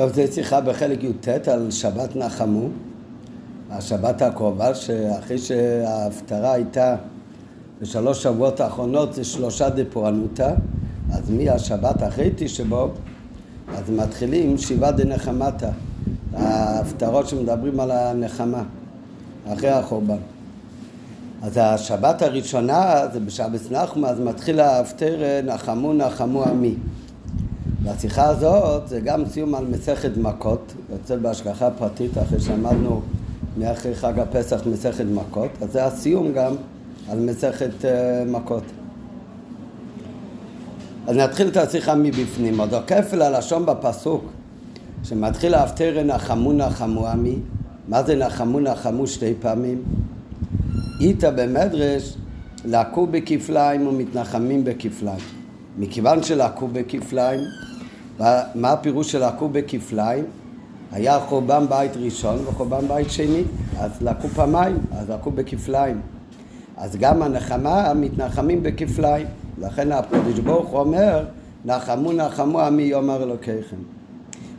טוב, זו שיחה בחלק י"ט על שבת נחמו, השבת הקרובה, שאחרי שההפטרה הייתה בשלוש שבועות האחרונות זה שלושה דפורענותא, אז מהשבת אחרי תשבו, אז מתחילים שבעה דנחמתא, ההפטרות שמדברים על הנחמה, אחרי החורבן. אז השבת הראשונה זה בשבת נחמה, אז מתחיל ההפטר נחמו נחמו עמי. והשיחה הזאת זה גם סיום על מסכת מכות, יוצא בהשגחה פרטית אחרי שלמדנו מאחרי חג הפסח מסכת מכות, אז זה הסיום גם על מסכת uh, מכות. אז נתחיל את השיחה מבפנים. עוד הכפל הלשון בפסוק שמתחיל ההפטר נחמו נחמו עמי, מה זה נחמו נחמו שתי פעמים? איתא במדרש לקו בכפליים ומתנחמים בכפליים. מכיוון שלקו בכפליים, מה הפירוש של לקו בכפליים? היה חורבן בית ראשון וחורבן בית שני, אז לקו פעמיים, אז לקו בכפליים. אז גם הנחמה מתנחמים בכפליים. לכן הקדוש ברוך הוא אומר, נחמו נחמו עמי יאמר אלוקיכם.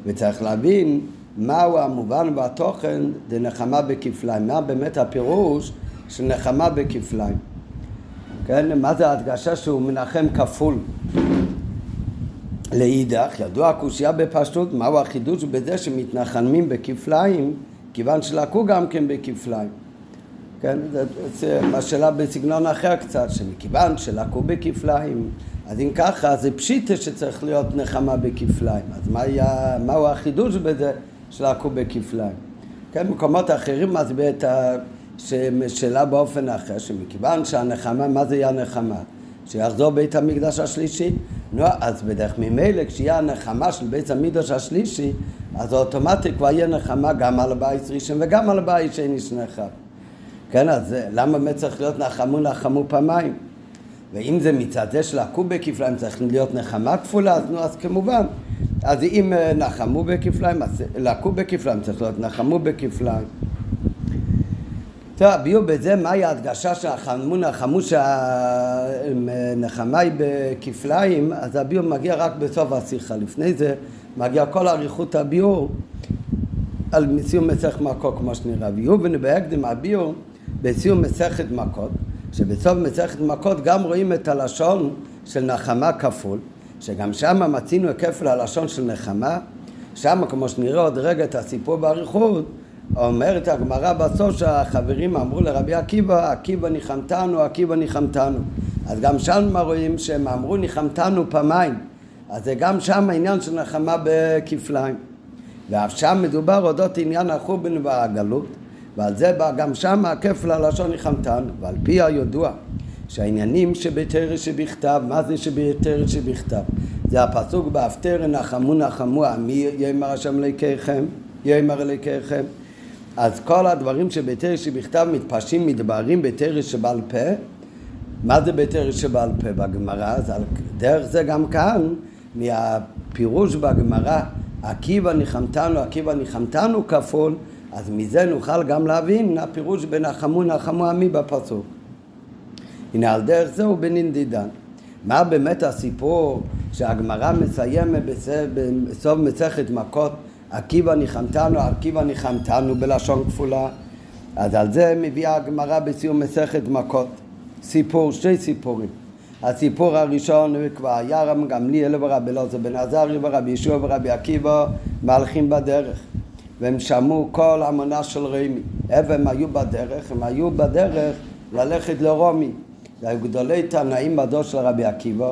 וצריך להבין מהו המובן והתוכן דנחמה בכפליים. מה באמת הפירוש של נחמה בכפליים. כן, מה זה ההדגשה שהוא מנחם כפול? לאידך, ידוע הקושייה בפשטות, מהו החידוש בזה שמתנחמים בכפליים, כיוון שלקו גם כן בכפליים. כן, זו השאלה בסגנון אחר קצת, שמכיוון שלקו בכפליים, אז אם ככה, זה פשיטה שצריך להיות נחמה בכפליים. אז מה היה, מהו החידוש בזה שלקו בכפליים? כן, במקומות אחרים מסביר את השאלה באופן אחר, שמכיוון שהנחמה, מה זה יהיה הנחמה? שיחזור בית המקדש השלישי. נו, אז בדרך ממילא כשיהיה הנחמה של בית המקדש השלישי, אז אוטומטית כבר יהיה נחמה גם על הבית ראשון וגם על הבית שני אחד. כן, אז למה באמת צריך להיות נחמו נחמו פעמיים? ואם זה מצד זה שלקו בכפליים צריך להיות נחמה כפולה, אז נו, אז כמובן. אז אם אה, נחמו בכפליים, אז לקו בכפליים צריך להיות נחמו בכפליים. טוב, הביאו בזה מהי ההדגשה של החמון החמוש הנחמה היא בכפליים, אז הביאו מגיע רק בסוף השיחה. לפני זה מגיע כל אריכות הביאור על סיום מסכת מכות כמו שנראה. ויהיו ונבהקדם הביאו בסיום מסכת מכות, שבסוף מסכת מכות גם רואים את הלשון של נחמה כפול, שגם שם מצינו כפל הלשון של נחמה, שם כמו שנראה עוד רגע את הסיפור באריכות אומרת הגמרא בסוף שהחברים אמרו לרבי עקיבא, עקיבא ניחמתנו, עקיבא ניחמתנו. אז גם שם רואים שהם אמרו ניחמתנו פעמיים. אז זה גם שם העניין של נחמה בכפליים. ואף שם מדובר אודות עניין החורבן והגלות, ועל זה בא גם שם הכפל הלשון ניחמתנו. ועל פי הידוע שהעניינים שבתרא שבכתב, מה זה שבתרא שבכתב? זה הפסוק בהפטר נחמו נחמו עמי יאמר השם אלוקיכם, יאמר אלוקיכם אז כל הדברים שבתרא שבכתב מתפשטים, מתבררים בתרא שבעל פה. מה זה בתרא שבעל פה בגמרא? אז על דרך זה גם כאן, מהפירוש בגמרא, עקיבא ניחמתנו, עקיבא ניחמתנו כפול, אז מזה נוכל גם להבין הפירוש בנחמו נחמו עמי בפסוק. הנה על דרך זה הוא בנינדידן. מה באמת הסיפור שהגמרא מסיימת בסוף מסכת מכות עקיבא ניחמתנו, עקיבא ניחמתנו בלשון כפולה. אז על זה מביאה הגמרא בסיום מסכת מכות. סיפור, שתי סיפורים. הסיפור הראשון כבר היה רם גמליאל ורבי אלעזר בן עזרי ורבי ישוע ורבי עקיבא מהלכים בדרך והם שמעו כל המונה של רמי. איפה הם היו בדרך? הם היו בדרך ללכת לרומי. זה היו גדולי תנאים בדור של רבי עקיבא.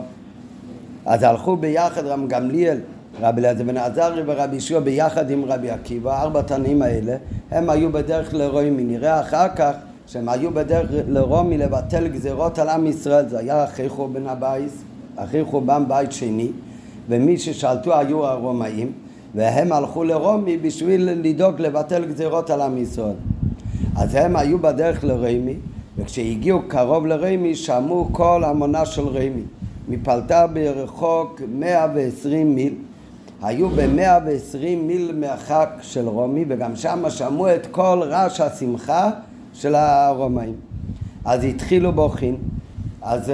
אז הלכו ביחד רבן גמליאל רבי אלעזר בן עזריה ורבי יהושע ביחד עם רבי עקיבא, ארבע תנאים האלה, הם היו בדרך לרומי. נראה אחר כך שהם היו בדרך לרומי לבטל גזירות על עם ישראל, זה היה אחרי חורבן הבייס, אחרי חורבן בית שני, ומי ששלטו היו הרומאים, והם הלכו לרומי בשביל לדאוג לבטל גזירות על עם ישראל. אז הם היו בדרך לרמי, וכשהגיעו קרוב לרמי שמעו כל המונה של רמי. מפלטה ברחוק 120 מיל, היו ב-120 מיל מרחק של רומי, וגם שם שמעו את כל רעש השמחה של הרומאים. אז התחילו בוכין, אז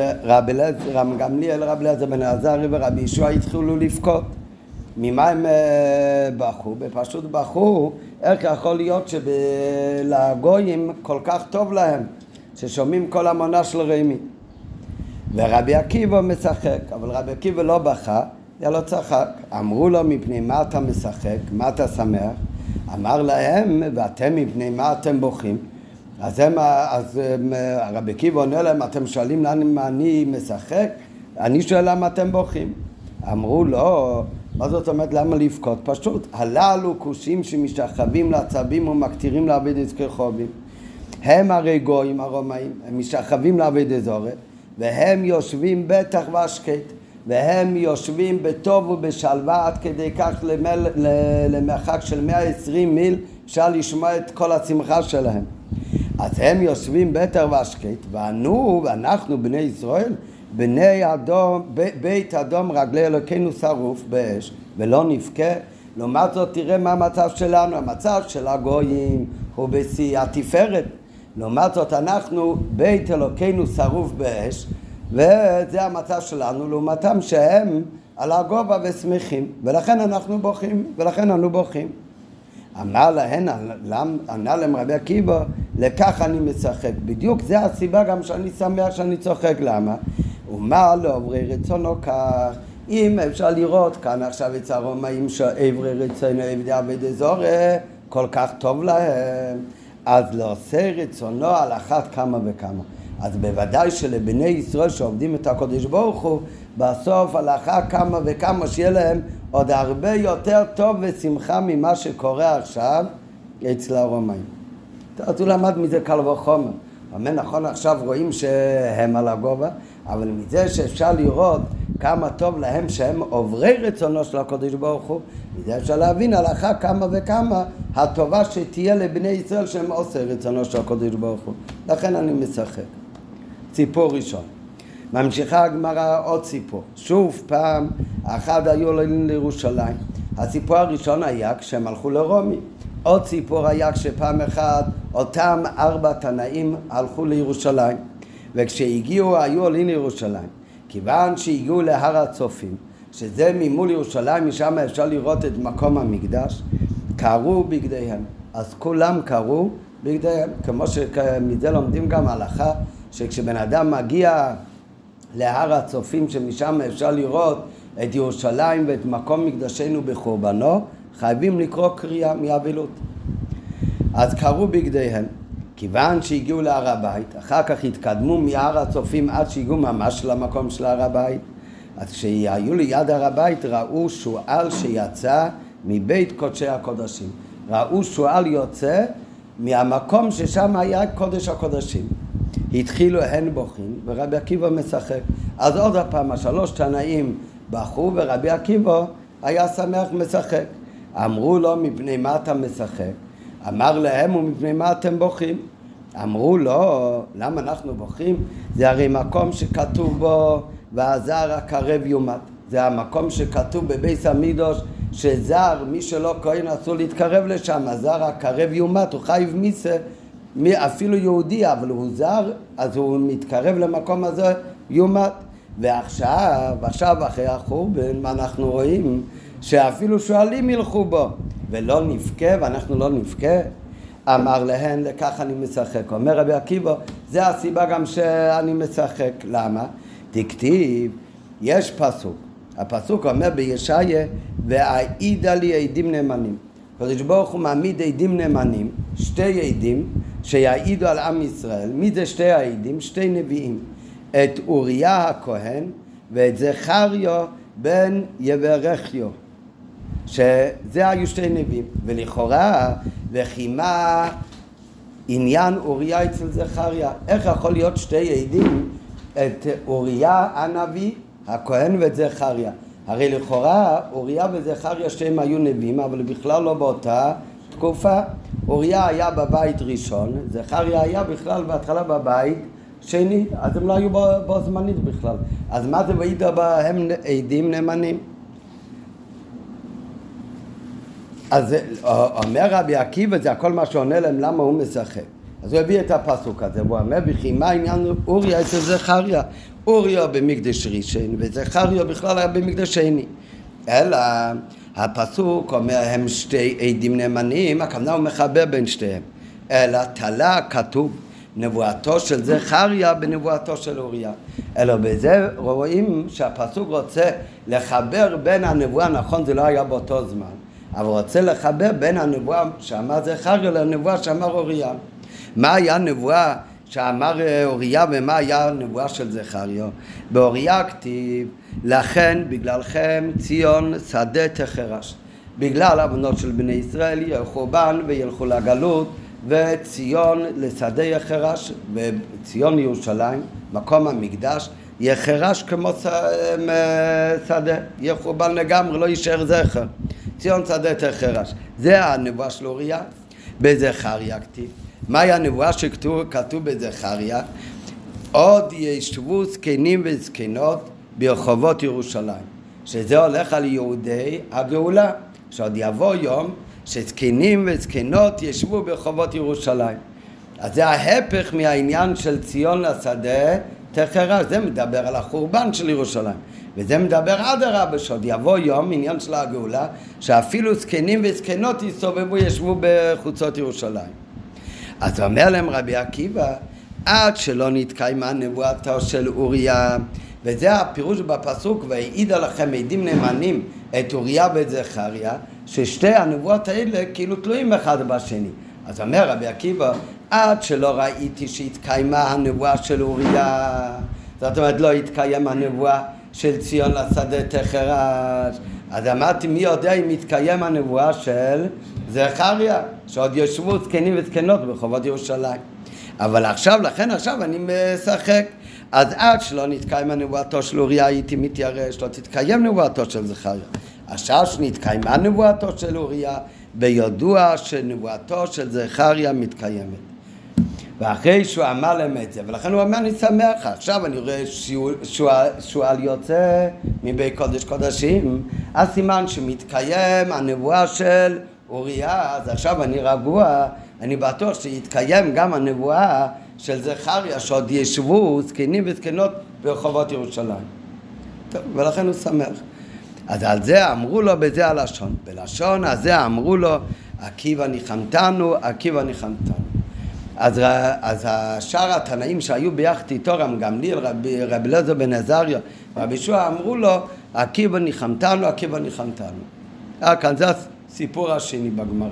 רם גמליאל, רבי אליעזר בן עזרי ורבי ישוע התחילו לבכות. ממה הם אה, בכו? בפשוט בכו, איך יכול להיות שלגויים כל כך טוב להם, ששומעים כל המונה של רמי. ורבי עקיבא משחק, אבל רבי עקיבא לא בכה, אלא לא צחק. אמרו לו, מפני מה אתה משחק? מה אתה שמח? אמר להם, ואתם מפני מה אתם בוכים? אז, הם, אז רבי עקיבא עונה להם, אתם שואלים למה אני משחק? אני שואל למה אתם בוכים. אמרו לו, מה זאת אומרת למה לבכות? פשוט, הללו כושים שמשתחווים לעצבים ומקטירים לעבד את כרחובים. הם הרי גויים הרומאים, הם משתחווים לעבד אזורת, והם יושבים בטח והשקט, והם יושבים בטוב ובשלווה עד כדי כך למל, למרחק של 120 מיל, אפשר לשמוע את כל השמחה שלהם. אז הם יושבים בטח והשקט, ואנו, ואנחנו בני ישראל, בני אדום, בית אדום רגלי אלוקינו שרוף באש ולא נבכה. לעומת זאת תראה מה המצב שלנו, המצב של הגויים הוא בשיא התפארת. לעומת זאת אנחנו בית אלוקינו שרוף באש וזה המצב שלנו לעומתם שהם על הגובה ושמחים ולכן אנחנו בוכים ולכן אנו בוכים אמר להן, ענה להם רבי עקיבא, לכך אני משחק. בדיוק זה הסיבה גם שאני שמח שאני צוחק. למה? ומה לעוברי רצונו כך? אם אפשר לראות כאן עכשיו אצל הרומאים שעברי רצונו עבדי עבד אזורי כל כך טוב להם אז לעושה רצונו על אחת כמה וכמה אז בוודאי שלבני ישראל שעובדים את הקודש ברוך הוא בסוף אחת כמה וכמה שיהיה להם עוד הרבה יותר טוב ושמחה ממה שקורה עכשיו אצל הרומאים אז הוא למד מזה קל וחומר אומר נכון עכשיו רואים שהם על הגובה אבל מזה שאפשר לראות כמה טוב להם שהם עוברי רצונו של הקדוש ברוך הוא, מזה אפשר להבין הלכה כמה וכמה הטובה שתהיה לבני ישראל שהם עושה רצונו של הקדוש ברוך הוא. לכן אני משחק. ציפור ראשון. ממשיכה הגמרא עוד ציפור. שוב פעם, אחד היו עולים לירושלים. הציפור הראשון היה כשהם הלכו לרומי. עוד ציפור היה כשפעם אחת אותם ארבע תנאים הלכו לירושלים. וכשהגיעו, היו עולים לירושלים. כיוון שהגיעו להר הצופים, שזה ממול ירושלים, משם אפשר לראות את מקום המקדש, קרו בגדיהם. אז כולם קרו בגדיהם, כמו שמזה לומדים גם הלכה, שכשבן אדם מגיע להר הצופים, שמשם אפשר לראות את ירושלים ואת מקום מקדשנו בחורבנו, חייבים לקרוא קריאה מאבלות. אז קרו בגדיהם. כיוון שהגיעו להר הבית, אחר כך התקדמו מהר הצופים עד שהגיעו ממש למקום של הר הבית, אז כשהיו ליד הר הבית ראו שועל שיצא מבית קודשי הקודשים. ראו שועל יוצא מהמקום ששם היה קודש הקודשים. התחילו הן בוכים ורבי עקיבא משחק. אז עוד הפעם השלוש תנאים בכו ורבי עקיבא היה שמח משחק. אמרו לו מפני מה אתה משחק? אמר להם ומפני מה אתם בוכים? אמרו לו, למה אנחנו בוכים? זה הרי מקום שכתוב בו והזר הקרב יומת. זה המקום שכתוב בביס המידוש שזר, מי שלא כהן אסור להתקרב לשם, הזר הקרב יומת, הוא חייב מיסה, אפילו יהודי, אבל הוא זר, אז הוא מתקרב למקום הזה יומת. ועכשיו, עכשיו אחרי החורבן, מה אנחנו רואים? שאפילו שואלים ילכו בו, ולא נבכה, ואנחנו לא נבכה. אמר להן, לכך אני משחק. אומר רבי עקיבא, זה הסיבה גם שאני משחק. למה? תכתיב, יש פסוק. הפסוק אומר בישעיה, והעידה לי עדים נאמנים. הקדוש ברוך הוא מעמיד עדים נאמנים, שתי עדים שיעידו על עם ישראל. מי זה שתי העדים? שתי נביאים. את אוריה הכהן ואת זכריו בן יברכיו. שזה היו שתי נביאים, ולכאורה, וכי מה עניין אוריה אצל זכריה? איך יכול להיות שתי עדים את אוריה הנביא, הכהן ואת זכריה? הרי לכאורה אוריה וזכריה שתיהם היו נביאים, אבל בכלל לא באותה תקופה. אוריה היה בבית ראשון, זכריה היה בכלל בהתחלה בבית שני, אז הם לא היו בו, זמנית בכלל. אז מה זה וידע בהם עדים נאמנים? אז אומר רבי עקיבא, זה הכל מה שעונה להם למה הוא משחק. אז הוא הביא את הפסוק הזה, והוא אומר, וכי מה העניין אוריה אצל זכריה? אוריה במקדש ראשון, וזכריה בכלל היה במקדש שני. אלא הפסוק אומר הם שתי עדים נאמנים, הכוונה הוא מחבר בין שתיהם. אלא תלה כתוב נבואתו של זכריה בנבואתו של אוריה. אלא בזה רואים שהפסוק רוצה לחבר בין הנבואה, נכון זה לא היה באותו זמן, אבל רוצה לחבר בין הנבואה שאמר זכריה לנבואה שאמר אוריה. מה היה נבואה שאמר אה, אוריה ומה היה הנבואה של זכריה? באוריה כתיב לכן בגללכם ציון שדה תחרש. בגלל הבנות של בני ישראל יהיו חורבן וילכו לגלות וציון לשדה יחרש, וציון ירושלים, מקום המקדש, יחרש כמו שדה, יהיה חורבן לגמרי, לא יישאר זכר. ציון שדה תחרש. זה הנבואה של אוריה, בזכריה כתיב. מהי הנבואה שכתוב בזכריה? עוד ישבו זקנים וזקנות ברחובות ירושלים, שזה הולך על יהודי הגאולה, שעוד יבוא יום שזקנים וזקנות ישבו ברחובות ירושלים. אז זה ההפך מהעניין של ציון לשדה תחרש, זה מדבר על החורבן של ירושלים. וזה מדבר אדרבה, שעוד יבוא יום, עניין של הגאולה, שאפילו זקנים וזקנות יסתובבו, ישבו בחוצות ירושלים. אז אומר להם רבי עקיבא, עד שלא נתקיימה נבואתו של אוריה, וזה הפירוש בפסוק, והעיד עליכם עדים נאמנים את אוריה ואת זכריה, ששתי הנבואות האלה כאילו תלויים אחד בשני. אז אומר רבי עקיבא, עד שלא ראיתי שהתקיימה הנבואה של אוריה, זאת אומרת לא התקיים הנבואה של ציון לשדה תחרש, אז אמרתי מי יודע אם התקיים הנבואה של זכריה, שעוד יושבו זקנים וזקנות ברחובות ירושלים. אבל עכשיו, לכן עכשיו אני משחק. אז עד שלא נתקיים הנבואתו של אוריה הייתי מתיירש, לא תתקיים נבואתו של זכריה. עכשיו שנתקיימה נבואתו של אוריה, בידוע שנבואתו של זכריה מתקיימת. ואחרי שהוא אמר להם את זה, ולכן הוא אומר אני שמח, עכשיו אני רואה שועל יוצא מבית קודש קודשים, אז סימן שמתקיים הנבואה של אוריה, אז עכשיו אני רגוע, אני בטוח שיתקיים גם הנבואה של זכריה שעוד ישבו זקנים וזקנות ברחובות ירושלים. טוב, ולכן הוא שמח. אז על זה אמרו לו בזה הלשון. בלשון הזה אמרו לו, עקיבא ניחמתנו, עקיבא ניחמתנו. אז, אז השאר התנאים שהיו ביחד איתו, רם גמליאל, רבי, אלעזר בן עזריה, רבי ישוע, אמרו לו, עקיבא ניחמתנו, עקיבא ניחמתנו. אה, כאן זה הסיפור השני בגמרא.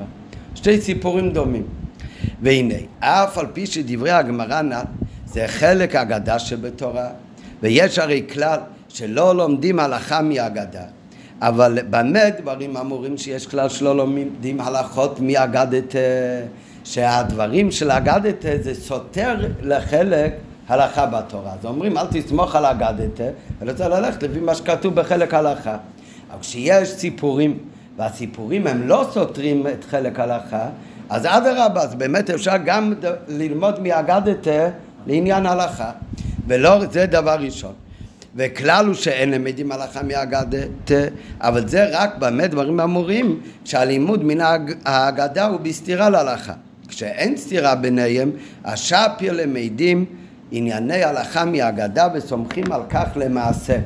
שתי סיפורים דומים. והנה, אף על פי שדברי הגמרא נ"ל זה חלק אגדה שבתורה, ויש הרי כלל שלא לומדים הלכה מאגדה, אבל במה דברים אמורים שיש כלל שלא לומדים הלכות מאגדת, שהדברים של אגדת זה סותר לחלק הלכה בתורה. אז אומרים אל תסמוך על אגדת, אלא צריך ללכת לפי מה שכתוב בחלק הלכה. אבל כשיש סיפורים והסיפורים הם לא סותרים את חלק הלכה, אז אדרבה, אז באמת אפשר גם ללמוד מאגדתה לעניין הלכה. ולא, זה דבר ראשון. וכלל הוא שאין למדים הלכה מאגדתה, אבל זה רק באמת דברים אמורים שהלימוד מן האגדה הוא בסתירה להלכה. כשאין סתירה ביניהם, השפיר למדים ענייני הלכה מאגדה וסומכים על כך למעשה.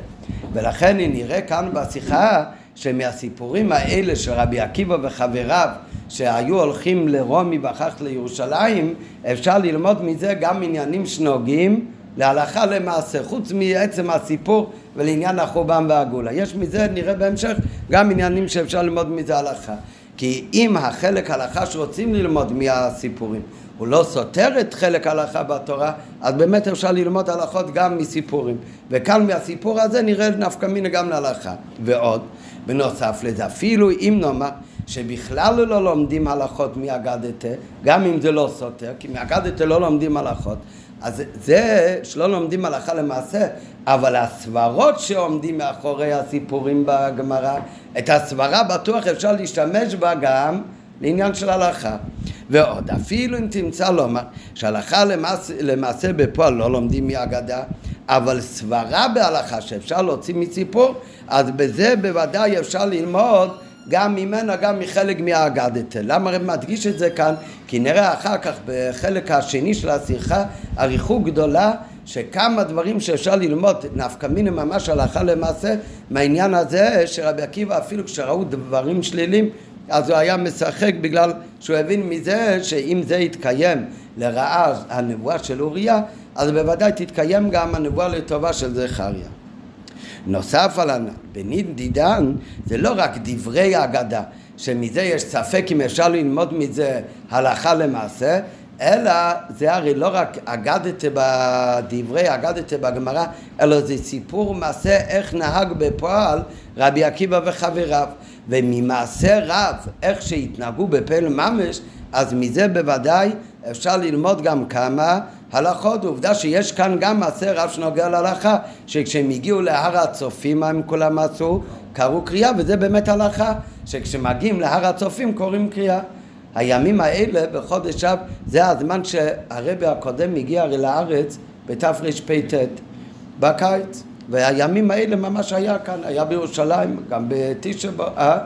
ולכן נראה כאן בשיחה שמהסיפורים האלה של רבי עקיבא וחבריו שהיו הולכים לרומי ואחר כך לירושלים, אפשר ללמוד מזה גם עניינים שנוגעים להלכה למעשה, חוץ מעצם הסיפור ולעניין החורבן והגאולה. יש מזה, נראה בהמשך, גם עניינים שאפשר ללמוד מזה הלכה. כי אם החלק הלכה שרוצים ללמוד מהסיפורים הוא לא סותר את חלק ההלכה בתורה, אז באמת אפשר ללמוד הלכות גם מסיפורים. וכאן מהסיפור הזה נראה נפקא מינה גם להלכה. ועוד, בנוסף לזה, אפילו אם נאמר שבכלל לא לומדים הלכות מאגדתה, גם אם זה לא סותר, כי מאגדתה לא לומדים הלכות, אז זה שלא לומדים הלכה למעשה, אבל הסברות שעומדים מאחורי הסיפורים בגמרא, את הסברה בטוח אפשר להשתמש בה גם לעניין של הלכה. ועוד, אפילו אם תמצא לומר שהלכה למעשה, למעשה בפועל לא לומדים מאגדה, אבל סברה בהלכה שאפשר להוציא מציפור, אז בזה בוודאי אפשר ללמוד גם ממנה, גם מחלק מהאגדתה. למה הרב מדגיש את זה כאן? כי נראה אחר כך בחלק השני של השיחה אריכות גדולה שכמה דברים שאפשר ללמוד נפקא מיני ממש הלכה למעשה מהעניין הזה שרבי עקיבא אפילו כשראו דברים שלילים אז הוא היה משחק בגלל שהוא הבין מזה שאם זה יתקיים לרעה הנבואה של אוריה אז בוודאי תתקיים גם הנבואה לטובה של זכריה. נוסף על הנ"ל, בנין דידן זה לא רק דברי האגדה, שמזה יש ספק אם אפשר ללמוד מזה הלכה למעשה, אלא זה הרי לא רק אגדתה בדברי, אגדתה בגמרא, אלא זה סיפור מעשה איך נהג בפועל רבי עקיבא וחבריו. וממעשה רב, איך שהתנהגו בפלא ממש, אז מזה בוודאי אפשר ללמוד גם כמה הלכות. עובדה שיש כאן גם מעשה רב שנוגע להלכה, שכשהם הגיעו להר הצופים, מה הם כולם עשו? קראו קריאה, וזה באמת הלכה, שכשמגיעים להר הצופים קוראים קריאה. הימים האלה בחודש אב זה הזמן שהרבי הקודם הגיע הרי לארץ בתרפ"ט בקיץ והימים האלה ממש היה כאן, היה בירושלים, גם בתשע אה?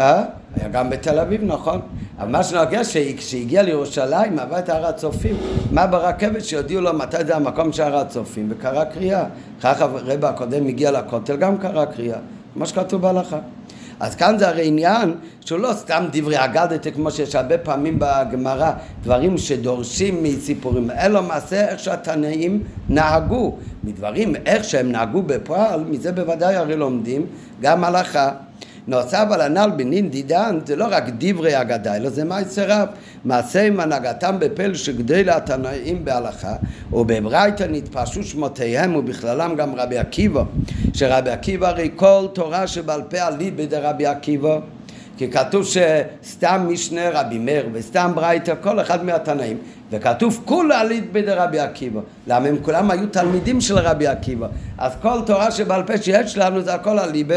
אה? היה גם בתל אביב, נכון. אבל מה שנוגע שכשהגיע לירושלים, עבר את הר הצופים, מה ברכבת שיודיעו לו מתי זה המקום של הר הצופים, וקרא קריאה. אחר כך הרב הקודם הגיע לכותל, גם קרא קריאה, כמו שכתוב בהלכה. אז כאן זה הרי עניין שהוא לא סתם דברי אגדתה כמו שיש הרבה פעמים בגמרא, דברים שדורשים מסיפורים, אלא מעשה איך שהתנאים נהגו, מדברים איך שהם נהגו בפועל, מזה בוודאי הרי לומדים גם הלכה. נוסף על הנ"ל בנין דידן זה לא רק דברי אגדה אלא זה מעשה רב. מעשה עם הנהגתם בפל שגדל התנאים בהלכה ובברייתא נתפשו שמותיהם ובכללם גם רבי עקיבא שרבי עקיבא הרי כל תורה שבעל פה עלית בידי רבי עקיבא כי כתוב שסתם משנה רבי מאיר וסתם ברייתא כל אחד מהתנאים. וכתוב כולה עלית בידי רבי עקיבא למה הם כולם היו תלמידים של רבי עקיבא? אז כל תורה שבעל פה שיש לנו זה הכל עליבה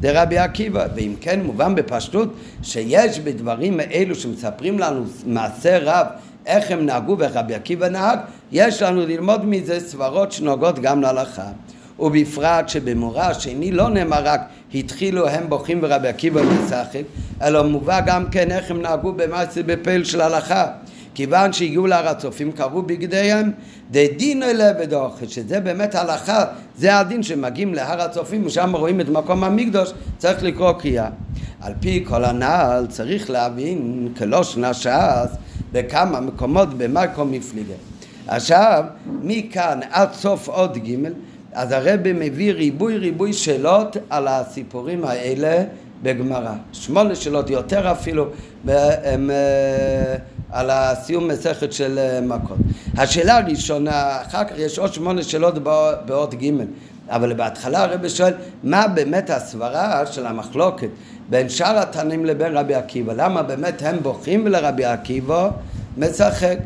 דרבי עקיבא. ואם כן מובן בפשטות שיש בדברים אלו שמספרים לנו מעשה רב איך הם נהגו ואיך רבי עקיבא נהג יש לנו ללמוד מזה סברות שנוגעות גם להלכה ובפרט שבמורה השני לא נאמר רק התחילו הם בוכים ורבי עקיבא משחק אלא מובא גם כן איך הם נהגו במעשה בפעיל של הלכה. כיוון שהגיעו להר הצופים קראו בגדיהם אלה ודוחת שזה באמת הלכה זה הדין שמגיעים להר הצופים ושם רואים את מקום המקדוש צריך לקרוא קריאה. על פי כל הנעל צריך להבין כלוש נש"ס בכמה מקומות במקום מפליגה עכשיו מכאן עד סוף עוד ג' אז הרבי מביא ריבוי ריבוי שאלות על הסיפורים האלה בגמרא. שמונה שאלות יותר אפילו הם, אה, על הסיום מסכת של אה, מכות. השאלה הראשונה, אחר כך יש עוד שמונה שאלות בעוד ג' אבל בהתחלה הרבי שואל מה באמת הסברה של המחלוקת בין שאר התנים לבין רבי עקיבא למה באמת הם בוכים ולרבי עקיבא משחק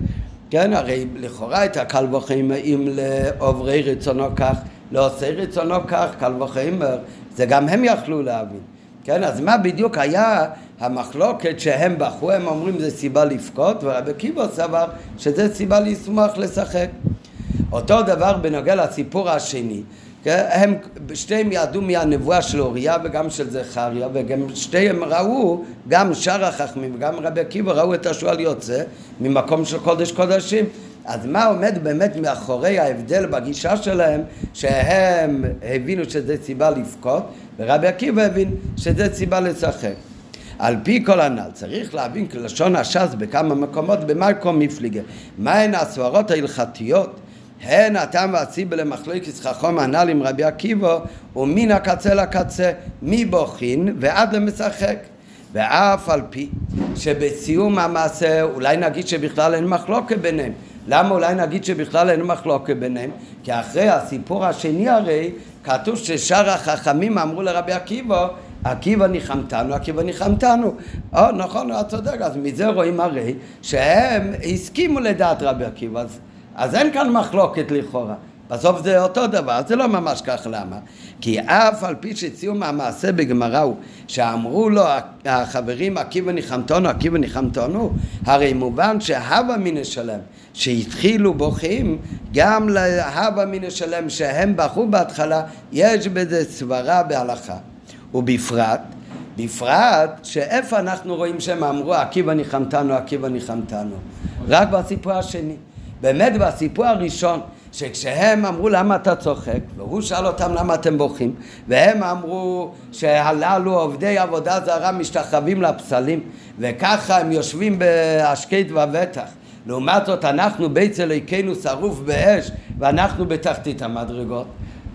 כן הרי לכאורה את הקל וחיים אם לעוברי רצונו כך לא עושה רצונו כך, קל וחומר, זה גם הם יכלו להבין. כן, אז מה בדיוק היה המחלוקת שהם בחרו, הם אומרים זה סיבה לבכות, ורבי קיבו סבר שזה סיבה לשמוח לשחק. אותו דבר בנוגע לסיפור השני, כן, הם שתיהם ידעו מהנבואה של אוריה וגם של זכריה וגם שתיהם ראו, גם שאר החכמים וגם רבי עקיבא ראו את השועל יוצא ממקום של קודש קודשים אז מה עומד באמת מאחורי ההבדל בגישה שלהם שהם הבינו שזה סיבה לבכות ורבי עקיבא הבין שזה סיבה לשחק. על פי כל הנ"ל צריך להבין כלשון הש"ס בכמה מקומות במקום מפליגה. מהן הסברות ההלכתיות? הן הטעם והסיבה למחלוקת חכום הנ"ל עם רבי עקיבא ומן הקצה לקצה מבוכין ועד למשחק. ואף על פי שבסיום המעשה אולי נגיד שבכלל אין מחלוקת ביניהם למה אולי נגיד שבכלל אין מחלוקת ביניהם? כי אחרי הסיפור השני הרי כתוב ששאר החכמים אמרו לרבי עקיבא עקיבא ניחמתנו, עקיבא ניחמתנו. או, נכון, אתה צודק, אז מזה רואים הרי שהם הסכימו לדעת רבי עקיבא, אז, אז אין כאן מחלוקת לכאורה. בסוף זה אותו דבר, זה לא ממש כך, למה? כי אף על פי שציום המעשה בגמרא הוא שאמרו לו החברים עקיבא ניחמתנו, עקיבא ניחמתנו, הרי מובן שהווה מן שלם שהתחילו בוכים, גם להווה מן שלם שהם בכו בהתחלה, יש בזה סברה בהלכה. ובפרט, בפרט שאיפה אנחנו רואים שהם אמרו עקיבא ניחמתנו, עקיבא ניחמתנו? רק בסיפור השני. באמת בסיפור הראשון שכשהם אמרו למה אתה צוחק, והוא שאל אותם למה אתם בוכים, והם אמרו שהללו עובדי עבודה זרה משתחווים לפסלים, וככה הם יושבים בהשקט ובטח. לעומת זאת אנחנו בית אלוהיכנו שרוף באש ואנחנו בתחתית המדרגות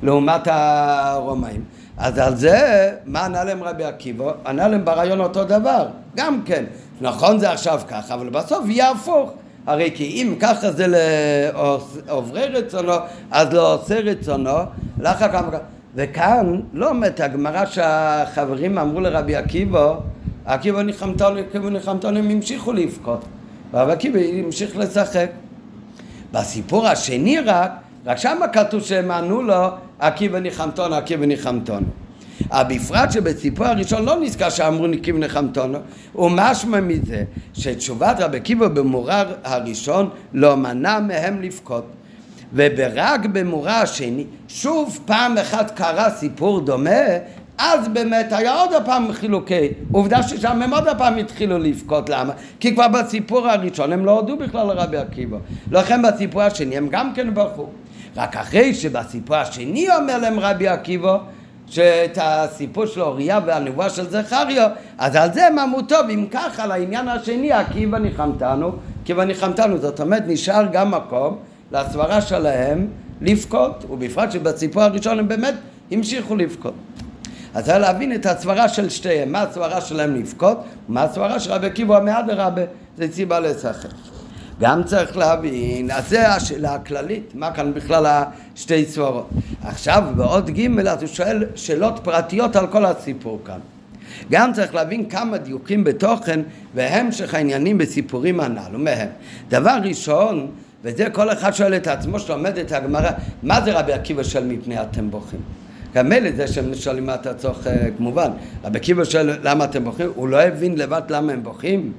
לעומת הרומאים אז על זה, מה ענה להם רבי עקיבא? ענה להם ברעיון אותו דבר, גם כן. נכון זה עכשיו ככה, אבל בסוף יהיה הפוך. הרי כי אם ככה זה לעוברי רצונו, אז לא עושה רצונו, לאחר כמה... וכאן לא אומרת הגמרא שהחברים אמרו לרבי עקיבא, עקיבא ניחמתנו, עקיבא ניחמתנו, הם המשיכו לבכות. רבי עקיבא המשיך לשחק. בסיפור השני רק, רק שמה כתוב שהם ענו לו עקיבא ניחמתונו, עקיבא ניחמתונו. בפרט שבסיפור הראשון לא נזכר שאמרו ניקים נחמתונו, ומשמע מזה שתשובת רבי עקיבא במורר הראשון לא מנע מהם לבכות. וברק במורר השני, שוב פעם אחת קרה סיפור דומה, אז באמת היה עוד פעם חילוקי. עובדה ששם הם עוד פעם התחילו לבכות, למה? כי כבר בסיפור הראשון הם לא הודו בכלל לרבי עקיבא. לכן בסיפור השני הם גם כן בכו. רק אחרי שבסיפור השני אומר להם רבי עקיבא שאת הסיפור של אוריה והנבואה של זכריה, אז על זה הם אמרו טוב, אם ככה, על העניין השני, עקיבא ניחמתנו, עקיבא ניחמתנו, זאת אומרת נשאר גם מקום לסברה שלהם לבכות, ובפרט שבסיפור הראשון הם באמת המשיכו לבכות. אז צריך להבין את הסברה של שתיהם, מה הסברה שלהם לבכות, ומה הסברה של רבי עקיבא המהדרבה, זה סיבה לשחק. גם צריך להבין, אז זה השאלה הכללית, מה כאן בכלל השתי סברות. עכשיו בעוד ג' אז הוא שואל שאלות פרטיות על כל הסיפור כאן. גם צריך להבין כמה דיוקים בתוכן והמשך העניינים בסיפורים הנ"לו מהם. דבר ראשון, וזה כל אחד שואל את עצמו שלומד את הגמרא, מה זה רבי עקיבא של מפני אתם בוכים? גם מילא זה שהם שואלים מה אתה צוחק, כמובן. רבי עקיבא שואל למה אתם בוכים, הוא לא הבין לבד למה הם בוכים,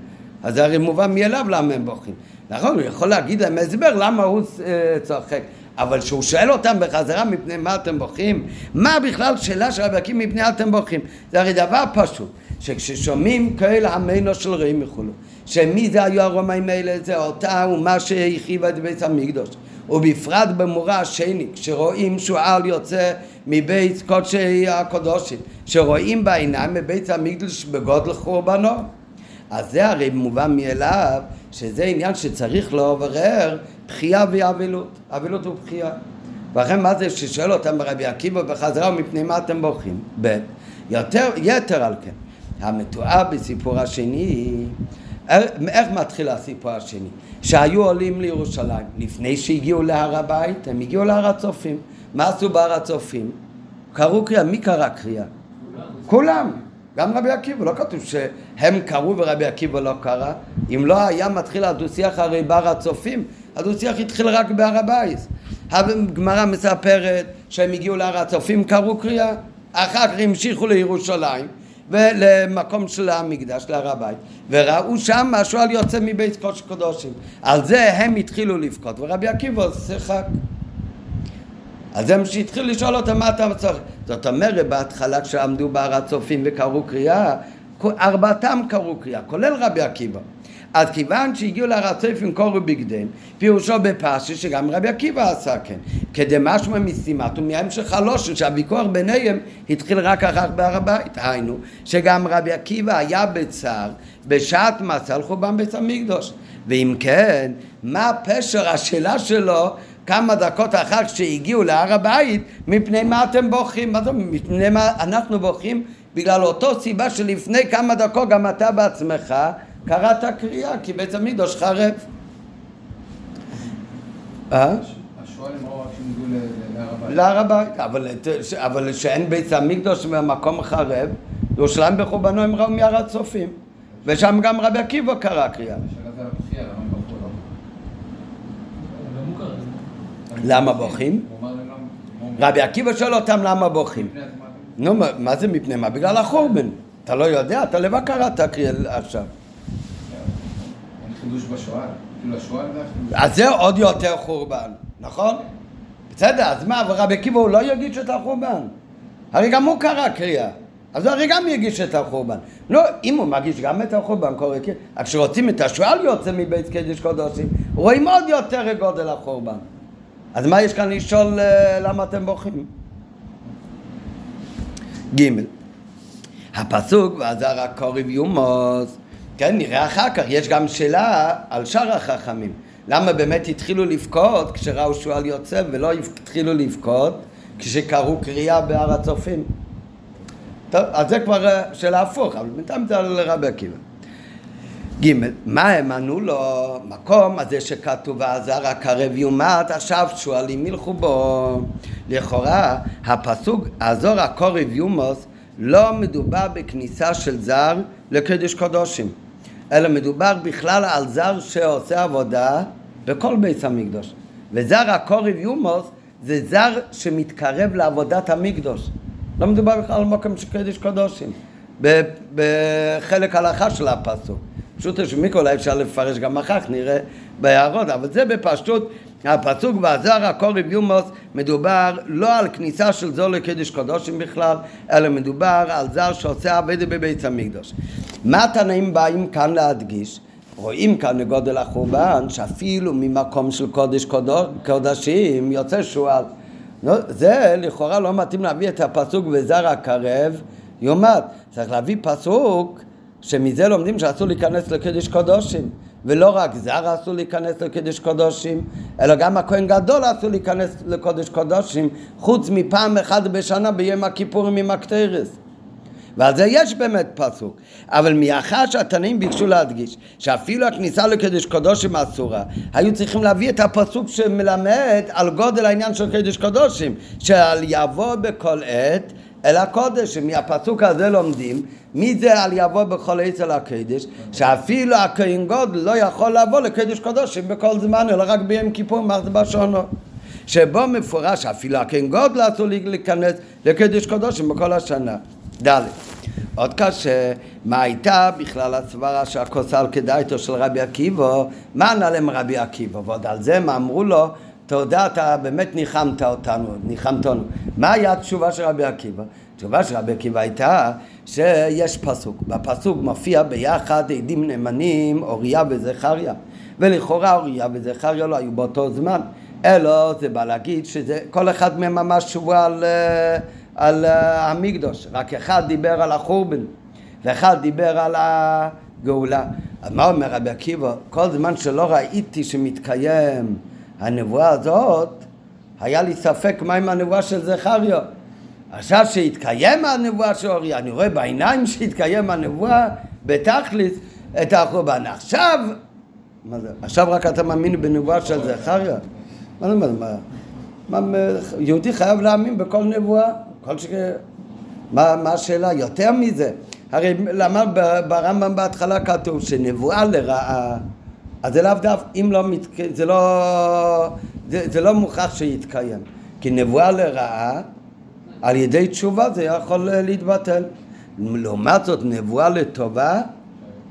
אז זה הרי מובן מאליו למה הם בוכים. נכון, הוא יכול להגיד להם הסבר למה הוא אה, צוחק, אבל כשהוא שואל אותם בחזרה מפני מה אתם בוכים, מה בכלל שאלה של רבי עקיבא מפני אתם בוכים? זה הרי דבר פשוט, שכששומעים כאלה עמנו של רעים וכולו, שמי זה היו הרומאים האלה? זה אותה אומה שהחריבה את בית המקדוש. ובפרט במורה השני, כשרואים שועל יוצא מבית קודשי הקודשים, שרואים בעיניים מבית המקדוש בגודל חורבנו. אז זה הרי מובן מאליו שזה עניין שצריך לעורר בחייה ואבלות. אבלות ובחייה. ולכן מה זה ששואל אותם ברבי עקיבא בחזרה ומפני מה אתם בוכים? ב. יותר, יתר על כן. המתואר בסיפור השני, איך מתחיל הסיפור השני? שהיו עולים לירושלים, לפני שהגיעו להר הבית, הם הגיעו להר הצופים. מה עשו בהר הצופים? קראו קריאה, מי קרא קריאה? כולם. גם רבי עקיבא, לא כתוב שהם קראו ורבי עקיבא לא קרא. אם לא היה מתחיל הדו-שיח הרי בר הצופים, הדו-שיח התחיל רק בהר הבית. הגמרא מספרת שהם הגיעו להר הצופים, קראו קריאה, אחר כך המשיכו לירושלים ולמקום של המקדש, להר הבית, וראו שם השועל יוצא מבית קודש קודשים. על זה הם התחילו לבכות, ורבי עקיבא שיחק. אז הם שהתחילו לשאול אותם מה אתה צריך. זאת אומרת, בהתחלה כשעמדו בהר הצופים וקראו קריאה, ארבעתם קראו קריאה, כולל רבי עקיבא. אז כיוון שהגיעו להר הצופים קוראו בגדיהם, פירושו בפשי שגם רבי עקיבא עשה כן. כדמשמע משימת ומהמשך הלושן שהוויכוח ביניהם התחיל רק אחר כך בהר הבית. היינו, שגם רבי עקיבא היה בצער בשעת מסע על חורבן בית המקדוש. ואם כן, מה פשר השאלה שלו כמה דקות אחר שהגיעו להר הבית, מפני מה אתם בוכים? מה אומרת, מפני מה אנחנו בוכים? בגלל אותו סיבה שלפני כמה דקות גם אתה בעצמך קראת קריאה, כי בית המקדוש חרב. אה? להר הבית, אבל שאין בית המקדוש במקום חרב, ירושלים בחורבנו הם ראו מהר הצופים, ושם גם רבי עקיבא קרא קריאה. למה בוכים? רבי עקיבא שואל אותם למה בוכים. נו, מה זה מפני מה? בגלל החורבן. אתה לא יודע, אתה לבד קראת עכשיו. חידוש בשואה? כאילו אז זה עוד יותר חורבן, נכון? בסדר, אז מה, רבי עקיבא הוא לא יגיש את החורבן? הרי גם הוא קרא קריאה. אז הוא הרי גם יגיש את החורבן. לא, אם הוא מגיש גם את החורבן, קורא קריאה. כשרוצים את השועל יוצא מבית קדש קודשים, רואים עוד יותר גודל החורבן. אז מה יש כאן לשאול אה, למה אתם בוכים? ג' הפסוק ועזר הקורב יומוס כן, נראה אחר כך, יש גם שאלה על שאר החכמים. למה באמת התחילו לבכות כשראו שועל יוצא ולא התחילו לבכות כשקראו קריאה בהר הצופים? טוב, אז זה כבר אה, שאלה הפוך, אבל בינתיים זה על רבי עקיבא ג' מה הם ענו לו? מקום הזה שכתוב ועזר הקרב יומת עכשיו שועלים ילכו בו לכאורה הפסוק עזור הקורב יומוס לא מדובר בכניסה של זר לקדש קדושים אלא מדובר בכלל על זר שעושה עבודה בכל בית המקדוש וזר הקורב יומוס זה זר שמתקרב לעבודת המקדוש לא מדובר בכלל על מקום של קדש קדושים בחלק הלכה של הפסוק פשוט יש מיקרו, אולי אפשר לפרש גם אחר כך, נראה בהערות, אבל זה בפשטות הפסוק ועזר הקורב יומוס מדובר לא על כניסה של זו לקדש קדושים בכלל, אלא מדובר על זר שעושה עבדת בבית המקדוש. מה התנאים באים כאן להדגיש? רואים כאן לגודל החורבן שאפילו ממקום של קודש קודשים יוצא שועל. זה לכאורה לא מתאים להביא את הפסוק וזר הקרב יומת. צריך להביא פסוק שמזה לומדים שאסור להיכנס לקדש קודשים. ולא רק זר אסור להיכנס לקודש קודשים, אלא גם הכהן גדול אסור להיכנס לקודש קודשים, חוץ מפעם אחת בשנה ביום הכיפורים עם הקטרס. ועל זה יש באמת פסוק. אבל מאחר שהתנאים ביקשו להדגיש שאפילו הכניסה לקדש קודשים אסורה, היו צריכים להביא את הפסוק שמלמד על גודל העניין של קדש קודשים, שעל יבוא בכל עת אל הקודש, שמהפסוק הזה לומדים מי זה על יבוא בכל עץ אל הקדש, שאפילו הכהן גודל לא יכול לבוא לקדש קודשים בכל זמן, אלא רק ביום כיפור מחזבא שונו. שבו מפורש אפילו הכהן גודל אסור להיכנס לקדש קודשים בכל השנה. ד' עוד קשה, מה הייתה בכלל הסברה שהכוס על כדאיתו של רבי עקיבא, מה ענה להם רבי עקיבא, ועוד על זה מה אמרו לו, תודה, אתה באמת ניחמת אותנו, ניחמת אותנו. מה היה התשובה של רבי עקיבא? התשובה של רבי עקיבא הייתה שיש פסוק, בפסוק מופיע ביחד עדים נאמנים אוריה וזכריה ולכאורה אוריה וזכריה לא היו באותו זמן אלא זה בא להגיד שכל אחד מהם ממש תשובה על, אה, על אה, המקדוש רק אחד דיבר על החורבן ואחד דיבר על הגאולה מה אומר רבי עקיבא? כל זמן שלא ראיתי שמתקיים הנבואה הזאת היה לי ספק מה עם הנבואה של זכריה עכשיו שהתקיים הנבואה של אוריה, אני רואה בעיניים שהתקיים הנבואה בתכלס את החורבן. עכשיו, מה זה? עכשיו רק אתה מאמין בנבואה של זכריה? מה זה מה, מה, יהודי חייב להאמין בכל נבואה? כל ש... מה, מה השאלה? יותר מזה. הרי למה ברמב"ם בהתחלה כתוב שנבואה לרעה, אז זה לאו דווקא, אם לא, מת... זה לא, זה, זה לא מוכרח שיתקיים. כי נבואה לרעה על ידי תשובה זה יכול להתבטל. לעומת זאת נבואה לטובה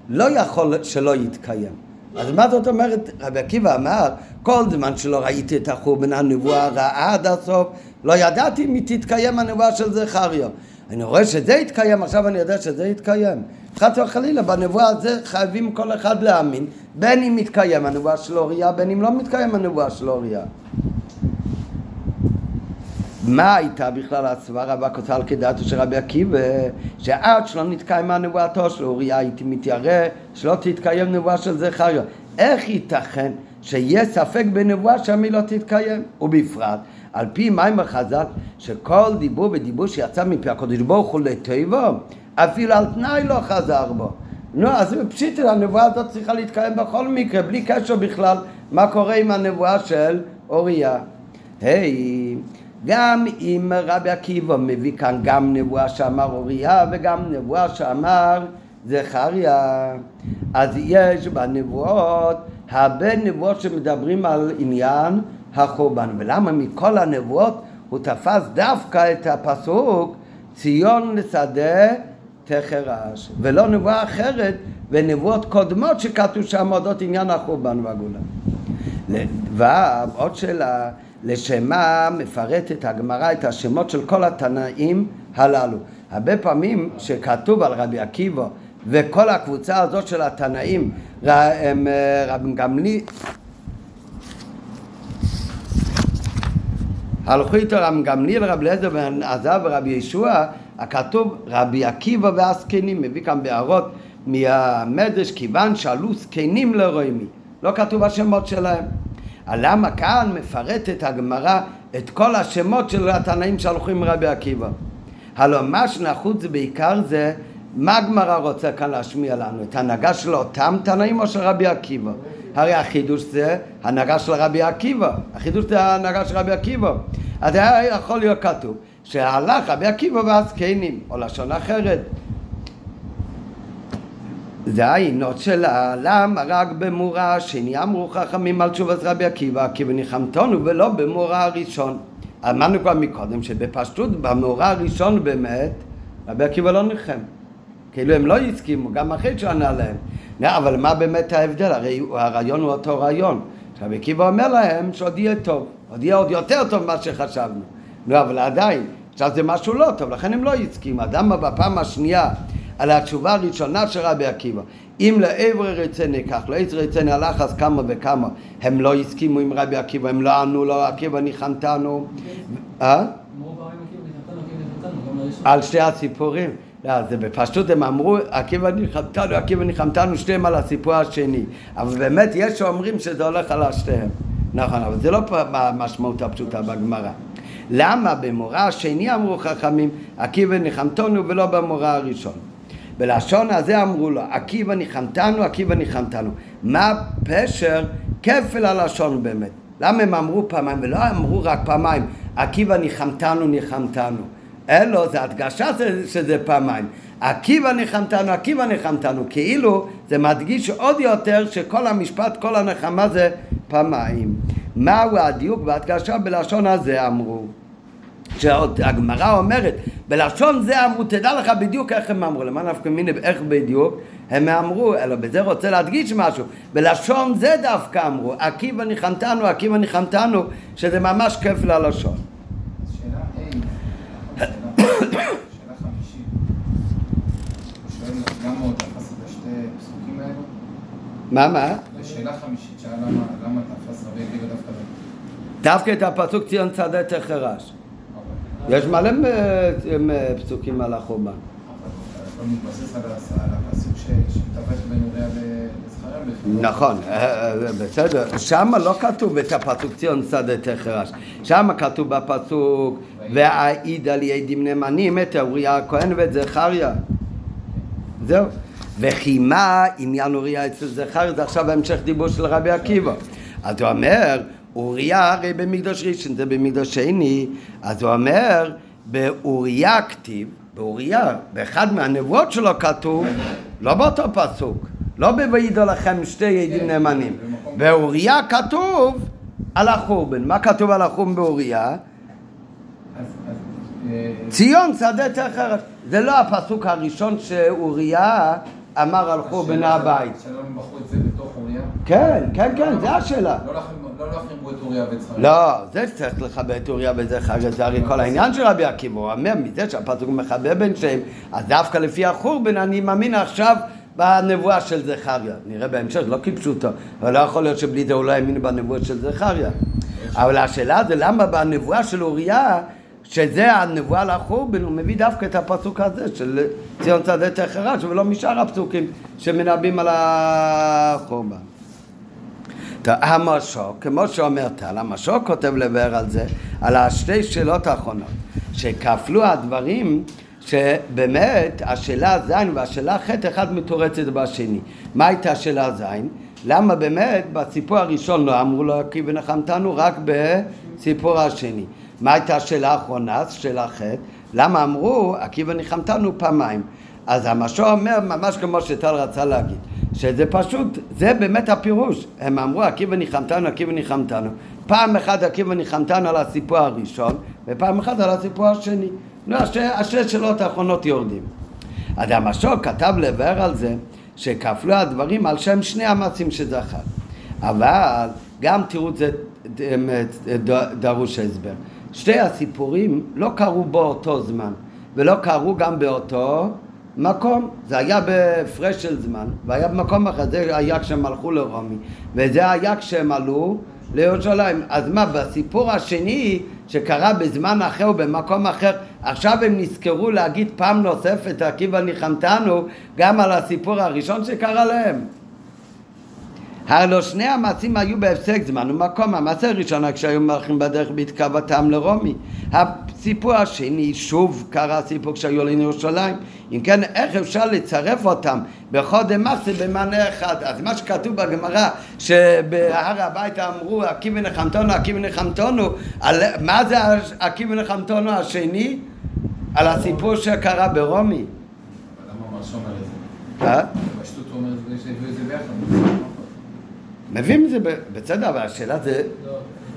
לא יכול שלא יתקיים. אז מה זאת אומרת? רבי עקיבא אמר, כל זמן שלא ראיתי את החורבן הנבואה הרעה עד הסוף, לא ידעתי אם תתקיים הנבואה של זכריה. אני רואה שזה יתקיים, עכשיו אני יודע שזה יתקיים. חס וחלילה, בנבואה הזה חייבים כל אחד להאמין, בין אם מתקיים הנבואה של אוריה, בין אם לא מתקיים הנבואה של אוריה. מה הייתה בכלל הסברה והכותל כדעתו של רבי עקיבא שעד שלא נתקיימה נבואתו של אוריה הייתי מתיירא שלא תתקיים נבואה של זכריה איך ייתכן שיהיה ספק בנבואה שהמי לא תתקיים ובפרט על פי מים החז"ל שכל דיבור ודיבור שיצא מפי הקודש ברוך הוא לטבו אפילו על תנאי לא חזר בו נו, אז פשיטי, הנבואה הזאת צריכה להתקיים בכל מקרה, בלי קשר בכלל מה קורה עם הנבואה של אוריה. היי, hey, גם אם רבי עקיבא מביא כאן גם נבואה שאמר אוריה וגם נבואה שאמר זכריה, אז יש בנבואות הרבה נבואות שמדברים על עניין החורבן. ולמה מכל הנבואות הוא תפס דווקא את הפסוק ציון לשדה תחרש, ולא נבואה אחרת ונבואות קודמות שכתוב שם אודות עניין החורבן והגאולה. ועוד שאלה לשמה מפרטת הגמרא את השמות של כל התנאים הללו. הרבה פעמים שכתוב על רבי עקיבא וכל הקבוצה הזאת של התנאים, רבי גמלי... הלכו איתו רב גמליאל, רב אליעזר בן עזב ורבי ישוע, הכתוב רבי עקיבא והזקנים, מביא כאן בהערות מהמדרש, כיוון שעלו זקנים לרוימי, לא כתוב השמות שלהם. למה כאן מפרטת הגמרא את כל השמות של התנאים שהלכו עם רבי עקיבא. הלוא מה שנחוץ בעיקר זה מה הגמרא רוצה כאן להשמיע לנו? את ההנהגה של אותם תנאים או של רבי עקיבא? הרי החידוש זה הנהגה של רבי עקיבא, החידוש זה ההנהגה של רבי עקיבא. אז היה יכול להיות כתוב שהלך רבי עקיבא והזקנים, או לשון אחרת. זה העינות שלה, למה רק במורה השני אמרו חכמים על תשובת רבי עקיבא, עקיבא ניחמתנו ולא במורה הראשון. אמרנו כבר מקודם שבפשטות במורה הראשון באמת רבי עקיבא לא ניחם. כאילו הם לא הסכימו, גם אחרי שהוא ענה להם. אבל מה באמת ההבדל? הרי הרעיון הוא אותו רעיון. רבי עקיבא אומר להם שעוד יהיה טוב, עוד יהיה עוד יותר טוב ממה שחשבנו. לא, אבל עדיין, עכשיו זה משהו לא טוב, לכן הם לא הסכימו. אדם בפעם השנייה על התשובה הראשונה של רבי עקיבא. אם לעבר רצני כך, לעבר רצני הלך אז כמה וכמה. הם לא הסכימו עם רבי עקיבא, הם לא ענו לו, עקיבא ניחמתנו. אה? על שתי הסיפורים. לא, זה בפשטות הם אמרו, עקיבא ניחמתנו, עקיבא ניחמתנו, שתיהם על הסיפור השני. אבל באמת יש שאומרים שזה הולך על השתיהם. נכון, אבל זה לא המשמעות הפשוטה בגמרא. למה במורה השני אמרו חכמים, עקיבא ניחמתנו ולא במורה הראשון? בלשון הזה אמרו לו, עקיבא ניחמתנו, עקיבא ניחמתנו. מה פשר כפל הלשון באמת? למה הם אמרו פעמיים ולא אמרו רק פעמיים, עקיבא ניחמתנו, ניחמתנו? אלו זה הדגשה שזה פעמיים. עקיבא ניחמתנו, עקיבא ניחמתנו. כאילו זה מדגיש עוד יותר שכל המשפט, כל הנחמה זה פעמיים. מהו הדיוק בהדגשה בלשון הזה אמרו? שהגמרא אומרת, בלשון זה אמרו, תדע לך בדיוק איך הם אמרו, למה נפקא מיני, איך בדיוק הם אמרו, אלא בזה רוצה להדגיש משהו, בלשון זה דווקא אמרו, עקיבא ניחמתנו, עקיבא ניחמתנו, שזה ממש כיף ללשון. מה, מה? שאלה חמישית, שאלה למה תפס רבי עקיבא דווקא דווקא את הפסוק ציון צדה תחרש. יש מלא פסוקים על החומה. אבל מתבסס על לזכריה נכון, בסדר. שם לא כתוב את הפסוק ציון שדה תחרש. שם כתוב בפסוק והעיד על ידים נאמנים את אוריה הכהן ואת זכריה. זהו. וכי מה עניין אוריה אצל זכריה? זה עכשיו המשך דיבור של רבי עקיבא. אז הוא אומר אוריה הרי במקדוש ראשון, זה במקדוש שני, אז הוא אומר, באוריה כתיב, באוריה, באחד מהנבואות שלו כתוב, לא באותו פסוק, לא ב"וידע לכם שתי עדים נאמנים", באוריה כתוב על החורבן, מה כתוב על החורבן באוריה? ציון שדה תחרש, זה לא הפסוק הראשון שאוריה אמר על חורבן הבית. שלא בחרו את זה בתוך אוריה? כן, כן, כן, זה השאלה. לא לא להחרימו את אוריה וזכריה. לא, זה צריך לכבד את אוריה וזכריה, זה הרי כל העניין של רבי עקיבא, הוא אומר מזה שהפסוק מחבר בין שהם, אז דווקא לפי החורבן אני מאמין עכשיו בנבואה של זכריה. נראה בהמשך, לא כפשוטו, אבל לא יכול להיות שבלי זה הוא לא האמין בנבואה של זכריה. אבל השאלה זה למה בנבואה של אוריה, שזה הנבואה לחורבן, הוא מביא דווקא את הפסוק הזה של ציון צדי תחרש, ולא משאר הפסוקים שמנבאים על החורבן. המשוק, כמו שאומר טל, המשוק כותב לבאר על זה, על השתי שאלות האחרונות, שכפלו הדברים שבאמת השאלה ז' והשאלה ח' אחד מתורצת בשני. מה הייתה השאלה ז'? למה באמת בסיפור הראשון לא אמרו לו כי ונחמתנו רק בסיפור השני? מה הייתה השאלה האחרונה? שאלה ח', למה אמרו עקיבא ניחמתנו פעמיים? אז המשור אומר ממש כמו שטל רצה להגיד, שזה פשוט, זה באמת הפירוש. הם אמרו עקיבא ניחמתנו, עקיבא ניחמתנו. פעם אחת עקיבא ניחמתנו על הסיפור הראשון, ופעם אחת על הסיפור השני. לא, השש שאלות האחרונות יורדים. אז המשור כתב לבאר על זה שכפלו הדברים על שם שני המעשים שזכר. אבל גם תראו את זה דרוש הסבר. שתי הסיפורים לא קרו באותו זמן, ולא קרו גם באותו מקום, זה היה בהפרש של זמן, והיה במקום אחר, זה היה כשהם הלכו לרומי, וזה היה כשהם עלו לירושלים. אז מה, בסיפור השני שקרה בזמן אחר ובמקום אחר, עכשיו הם נזכרו להגיד פעם נוספת, עקיבא ניחמתנו, גם על הסיפור הראשון שקרה להם. הלא שני המעשים היו בהפסק זמן ומקום. המעשה הראשון כשהיו מלכים בדרך בהתקרבתם לרומי. הסיפור השני, שוב קרה הסיפור כשהיו עולים לירושלים. אם כן, איך אפשר לצרף אותם בכל דמאסי במענה אחד? אז מה שכתוב בגמרא, שבהר הבית אמרו עקיבא נחמתונו, עקיבא נחמתונו, על... מה זה עקיבא נחמתונו השני? על הסיפור שקרה ברומי. למה הוא ממש אומר את זה? אה? פשטות הוא אומר את זה ביחד. מביאים את זה בסדר, אבל השאלה זה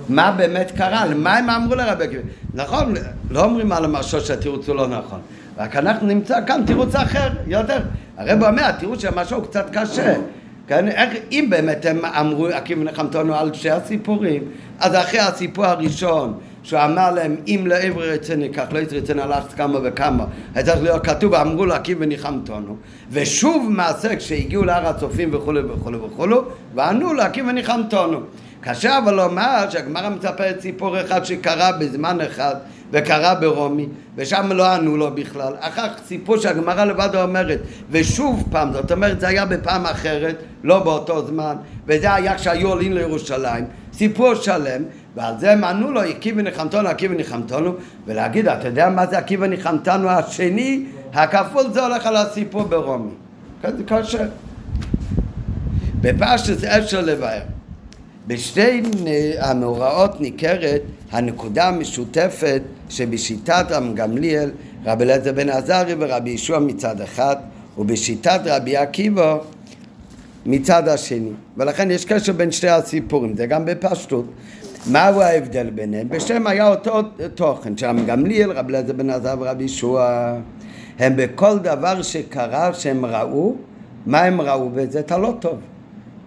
מה באמת קרה, מה הם אמרו לרבי עקיבא. נכון, לא אומרים על המשהו שהתירוץ הוא לא נכון, רק אנחנו נמצא כאן תירוץ אחר, יותר. הרב אומר, התירוץ של המשהו הוא קצת קשה. כן, איך, אם באמת הם אמרו עקיבא נחמתנו על שני הסיפורים, אז אחרי הסיפור הראשון, שהוא אמר להם, אם לעבר רצני כך לא יצרצני הלכת כמה וכמה, היה צריך להיות כתוב, אמרו לו עקיבא ניחמתנו, ושוב מעשה כשהגיעו להר הצופים וכולי וכולי וכולי, וענו לו עקיבא ניחמתנו. קשה אבל לומר שהגמרא מספרת סיפור אחד שקרה בזמן אחד וקרה ברומי ושם לא ענו לו בכלל. אחר כך סיפור שהגמרא לבד אומרת ושוב פעם זאת אומרת זה היה בפעם אחרת לא באותו זמן וזה היה כשהיו עולים לירושלים. סיפור שלם ועל זה הם ענו לו עקיבא ניחמתנו עקיבא ניחמתנו ולהגיד אתה יודע מה זה עקיבא ניחמתנו השני? הכפול זה הולך על הסיפור ברומי. כן, זה קשה בפשטוס אפשר לבאר בשתי המאורעות ניכרת הנקודה המשותפת שבשיטת רם גמליאל, רבי אליעזר בן עזרי ורבי ישוע מצד אחד, ובשיטת רבי עקיבא מצד השני. ולכן יש קשר בין שתי הסיפורים, זה גם בפשטות. מהו ההבדל ביניהם? בשם היה אותו תוכן, שם גמליאל, רבי אליעזר בן עזר ורבי ישוע, הם בכל דבר שקרה שהם ראו, מה הם ראו בזה? את הלא טוב.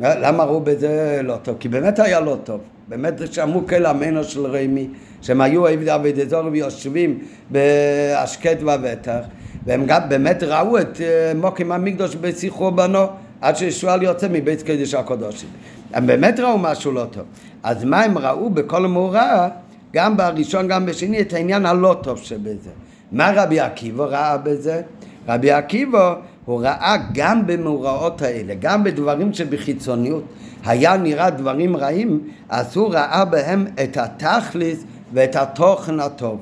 למה ראו בזה לא טוב? כי באמת היה לא טוב. באמת שמעו כל עמנו של רמי, שהם היו עבדי זור ויושבים בהשקט ובטח, והם גם באמת ראו את אה, מוקים המקדוש בשיחו בנו, עד שישועל יוצא מבית קדש הקודשים. הם באמת ראו משהו לא טוב. אז מה הם ראו בכל המאורע, גם בראשון גם בשני, את העניין הלא טוב שבזה. מה רבי עקיבא ראה בזה? רבי עקיבא הוא ראה גם במאורעות האלה, גם בדברים שבחיצוניות היה נראה דברים רעים, אז הוא ראה בהם את התכלס ואת התוכן הטוב.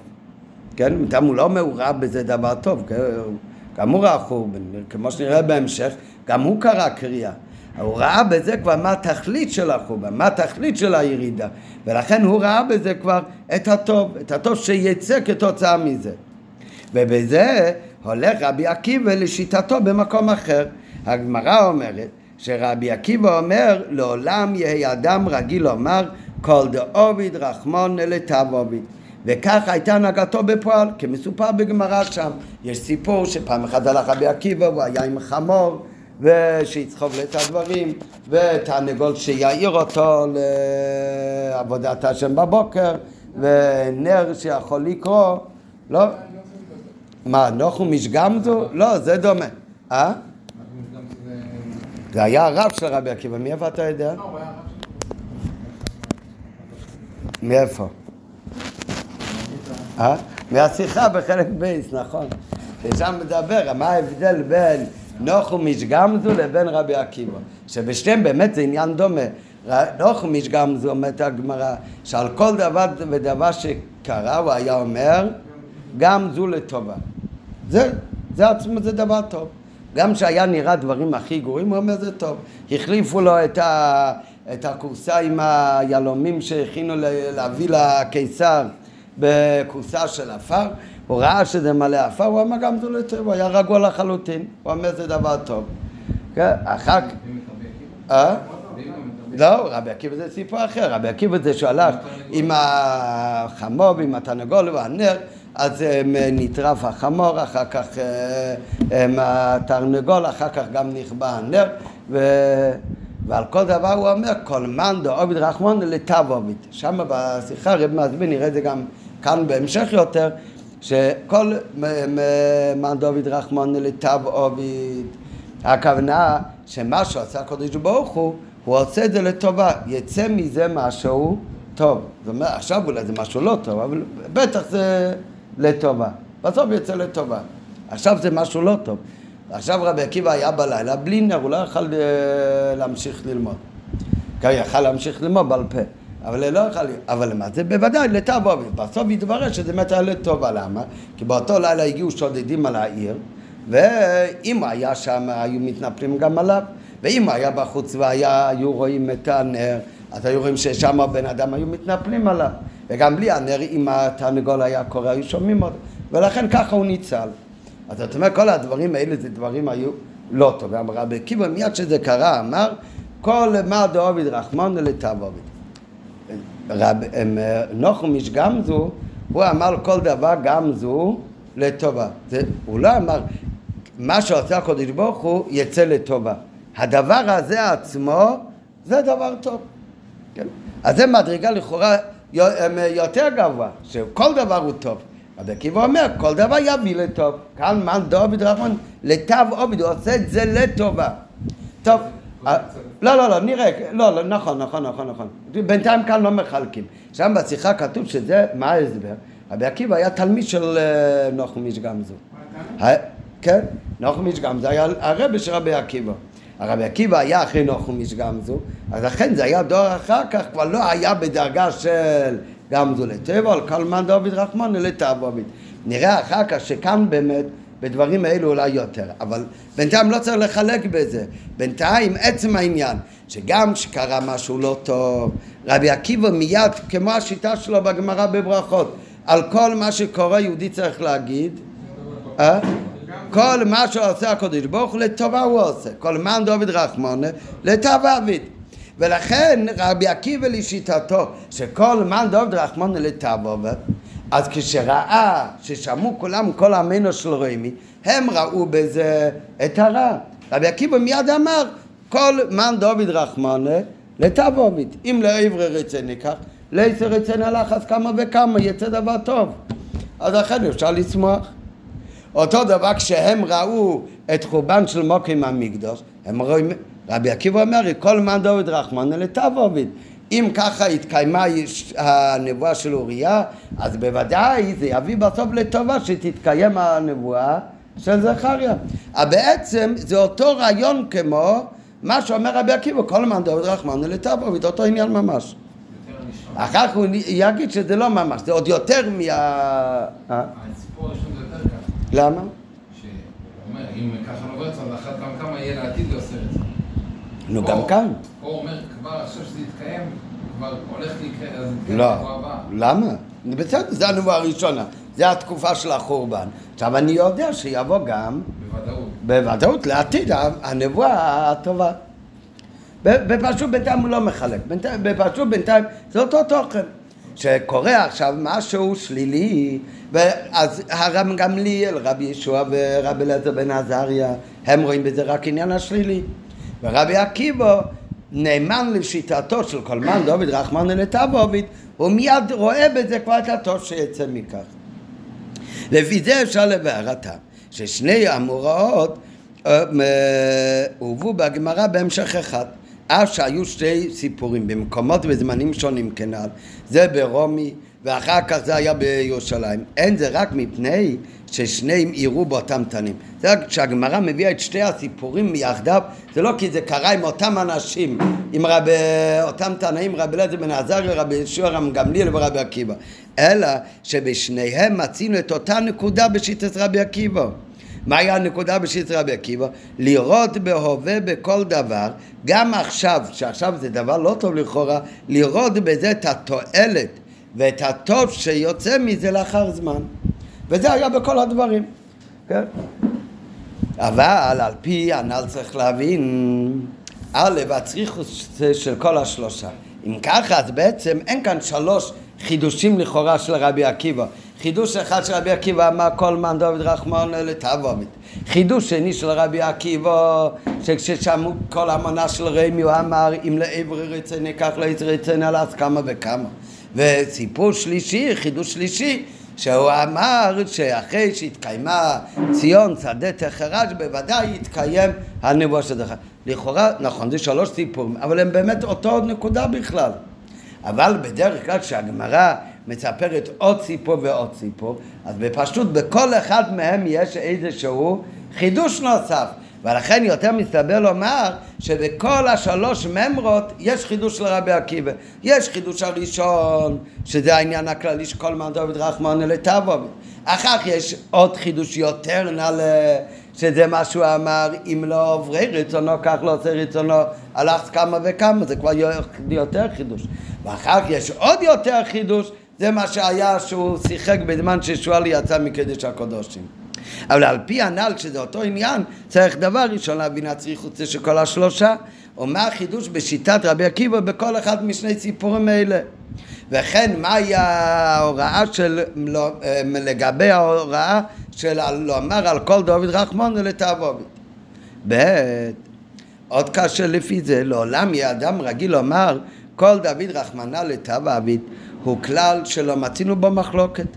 כן? גם הוא לא מעורב בזה דבר טוב, כן? גם הוא ראה חורבן, כמו שנראה בהמשך, גם הוא קרא קריאה. הוא ראה בזה כבר מה התכלית של החורבן, מה התכלית של הירידה, ולכן הוא ראה בזה כבר את הטוב, את הטוב שיצא כתוצאה מזה. ובזה הולך רבי עקיבא לשיטתו במקום אחר. הגמרא אומרת שרבי עקיבא אומר לעולם יהיה אדם רגיל לומר כל דאוביד רחמון לתאבוביד וכך הייתה הנהגתו בפועל, כמסופר בגמרא שם. יש סיפור שפעם אחת הלך רבי עקיבא והוא היה עם חמור ושיצחוב לו את הדברים ותרנגול שיעיר אותו לעבודת השם בבוקר ונר שיכול לקרוא לא, מה, נוחו משגמזו? לא, זה דומה. אה? זה היה הרב של רבי עקיבא, מאיפה אתה יודע? מאיפה? אה? מהשיחה בחלק בייס, נכון. ששם מדבר, מה ההבדל בין נוחו משגמזו לבין רבי עקיבא. שבשתיהם באמת זה עניין דומה. נוחו משגמזו, אומרת הגמרא, שעל כל דבר ודבר שקרה הוא היה אומר גם זו לטובה. זה, זה עצמו זה דבר טוב. גם שהיה נראה דברים הכי גרועים, הוא אומר זה טוב. החליפו לו את, ה, את הכורסה עם היהלומים שהכינו להביא לקיסר בכורסה של עפר, הוא ראה שזה מלא עפר, הוא אמר גם זה לטוב, הוא היה רגוע לחלוטין, הוא אומר זה דבר טוב. כן, אחר כך... אה? לא, רבי עקיבא זה סיפור אחר, רבי עקיבא זה שהלך עם החמור ועם התנגול והנר אז נטרף החמור, אחר כך התרנגול, אחר כך גם נכבה הנר, ו... ועל כל דבר הוא אומר, כל מאן דעוביד רחמון לתו עוביד. שם בשיחה רב מסביר, נראה את זה גם כאן בהמשך יותר, שכל מאן דעוביד רחמון לתו עוביד. הכוונה שמה שעשה הקדוש ברוך הוא, הוא עושה את זה לטובה, יצא מזה משהו טוב. זאת אומרת, עכשיו אולי זה משהו לא טוב, אבל בטח זה לטובה. בסוף יצא לטובה. עכשיו זה משהו לא טוב. עכשיו רבי עקיבא היה בלילה בלי נר, הוא לא יכל אה, להמשיך ללמוד. כי יכל להמשיך ללמוד בעל פה. אבל לא יכל, אבל מה זה בוודאי לטוב בסוף יתברר שזה באמת היה לטובה, למה? כי באותו לילה הגיעו שודדים על העיר, ואם היה שם היו מתנפלים גם עליו, ואם היה בחוץ והיו רואים את הנר, אז היו רואים ששם הבן אדם היו מתנפלים עליו, וגם בלי הנר, אם התרנגול היה קורא, היו שומעים אותו, ולכן ככה הוא ניצל. אז זאת אומרת, כל הדברים האלה זה דברים היו לא טובים. רבי עקיבא מיד שזה קרה אמר כל מה דאוביד רחמון לתאבוביד. רב, נוחמיש גמזו, הוא אמר כל דבר גמזו לטובה. זה, הוא לא אמר מה שעושה הקודש ברוך הוא יצא לטובה. הדבר הזה עצמו זה דבר טוב. כן? אז זה מדרגה לכאורה יותר גבוה, שכל דבר הוא טוב. רבי עקיבא אומר, כל דבר יביא לטוב. כאן מן דוד רחמן, לטב עובד, הוא עושה את זה לטובה. טוב, אה, לא, לא, לא, נראה, לא, לא, נכון, נכון, נכון, נכון. בינתיים כאן לא מחלקים. שם בשיחה כתוב שזה, מה ההסבר? רבי עקיבא היה תלמיד של אה, נחומיש גמזו. כן, נחומיש גמזו היה הרבי של רבי עקיבא. הרבי עקיבא היה אחרי נחומיש גמזו, אז לכן זה היה דור אחר כך, כבר לא היה בדרגה של גמזו לטבע, על כל מן דוד רחמן לטבעובית. נראה אחר כך שכאן באמת בדברים האלו אולי יותר, אבל בינתיים לא צריך לחלק בזה. בינתיים עצם העניין, שגם כשקרה משהו לא טוב, רבי עקיבא מיד, כמו השיטה שלו בגמרא בברכות, על כל מה שקורה יהודי צריך להגיד, אה? כל מה שעושה הקדוש ברוך הוא לטובה הוא עושה, כל מן דוד רחמונה לטובה אביד. ולכן רבי עקיבא לשיטתו שכל מן דוד רחמונה לטובה אז כשראה, ששמעו כולם, כל עמנו של רמי, הם ראו בזה את הרע. רבי עקיבא מיד אמר, כל מן דוד רחמנה לטבובית. אם לעברי רצה ניקח, לעשר רצה נלך אז כמה וכמה, יצא דבר טוב. אז לכן אפשר לשמוח. אותו דבר כשהם ראו את חורבן של מוקים המקדוש, הם רואים, רבי עקיבא אומר, כל מן דוד רחמנה לטבובית. אם ככה התקיימה הנבואה של אוריה, אז בוודאי זה יביא בסוף לטובה שתתקיים הנבואה של זכריה. אבל בעצם זה אותו רעיון כמו מה שאומר רבי עקיבא, כל הזמן דוד רחמנו לטבו, וזה אותו עניין ממש. אחר כך הוא יגיד שזה לא ממש, זה עוד יותר מה... למה? שהוא אומר, אם ככה רצה, אז אחת כמה כמה יהיה לעתיד לעושה את זה. נו, גם כאן. פה הוא אומר, כבר עכשיו שזה יתקיים, כבר הולך לקרות, אז יתקיים לא. בשבוע הבא. למה? בסדר, זה הנבואה הראשונה. זה התקופה של החורבן. עכשיו אני יודע שיבוא גם, בוודאות. בוודאות, לעתיד הנבואה הטובה. בפשוט בינתיים הוא לא מחלק. בפשוט בינתיים זה אותו תוכן. שקורה עכשיו משהו שלילי, אז הרב גמליאל, רבי ישוע ורבי אליעזר בן עזריה, הם רואים בזה רק עניין השלילי. ורבי עקיבא, נאמן לשיטתו של כל מן דוד רחמנא לטבוביד, הוא מיד רואה בזה כבר את הטוב שיצא מכך. לפי זה אפשר לבאר הטעם, ששני המאורעות אה, אה, הובאו בגמרא בהמשך אחד. אף שהיו שתי סיפורים במקומות ובזמנים שונים כנ"ל, זה ברומי ואחר כך זה היה בירושלים. אין זה רק מפני ששניהם יראו באותם תנים. זה רק כשהגמרא מביאה את שתי הסיפורים יחדיו, זה לא כי זה קרה עם אותם אנשים, עם רב, אותם תנאים, רבי אליעזר בן עזריה, רבי ישוע, רם גמליאל ורבי עקיבא, אלא שבשניהם מצינו את אותה נקודה בשיטת רבי עקיבא. מהי הנקודה בשיטת רבי עקיבא? לראות בהווה בכל דבר, גם עכשיו, שעכשיו זה דבר לא טוב לכאורה, לראות בזה את התועלת ואת הטוב שיוצא מזה לאחר זמן. וזה היה בכל הדברים, כן? אבל על פי הנ"ל צריך להבין, א', הצריכוס של כל השלושה. אם ככה, אז בעצם אין כאן שלוש חידושים לכאורה של רבי עקיבא. חידוש אחד של רבי עקיבא אמר כל מן דוד רחמן לתאבומית. חידוש שני של רבי עקיבא, שכששמעו כל המנה של רמי הוא אמר אם לעברי רצה ניקח לעזר רצה נעלס כמה וכמה. וסיפור שלישי, חידוש שלישי, שהוא אמר שאחרי שהתקיימה ציון שדה תחרש בוודאי יתקיים הנבואה של דרך. לכאורה, נכון, זה שלוש סיפורים, אבל הם באמת אותו נקודה בכלל. אבל בדרך כלל כשהגמרא מספרת עוד סיפור ועוד סיפור, אז בפשוט בכל אחד מהם יש איזשהו חידוש נוסף. ולכן יותר מסתבר לומר שבכל השלוש ממרות יש חידוש לרבי עקיבא. יש חידוש הראשון, שזה העניין הכללי שכל מן דוד רחמון אלה תבוא. אחר כך יש עוד חידוש יותר נעלה, שזה מה שהוא אמר, אם לא עוברי רצונו, כך לא עושה רצונו, הלך כמה וכמה, זה כבר יותר חידוש. ואחר כך יש עוד יותר חידוש, זה מה שהיה שהוא שיחק בזמן ששואל יצא מקדש הקודשים. אבל על פי הנ"ל, שזה אותו עניין, צריך דבר ראשון להבין הצריכות של כל השלושה, ומה החידוש בשיטת רבי עקיבא בכל אחד משני סיפורים האלה. וכן מהי ההוראה של, לא, אה, לגבי ההוראה של לומר על כל דוד רחמון לתעבובת. ב. עוד קשה לפי זה, לעולם יהיה אדם רגיל לומר כל דוד רחמנא לתעבובת הוא כלל שלא מצינו בו מחלוקת.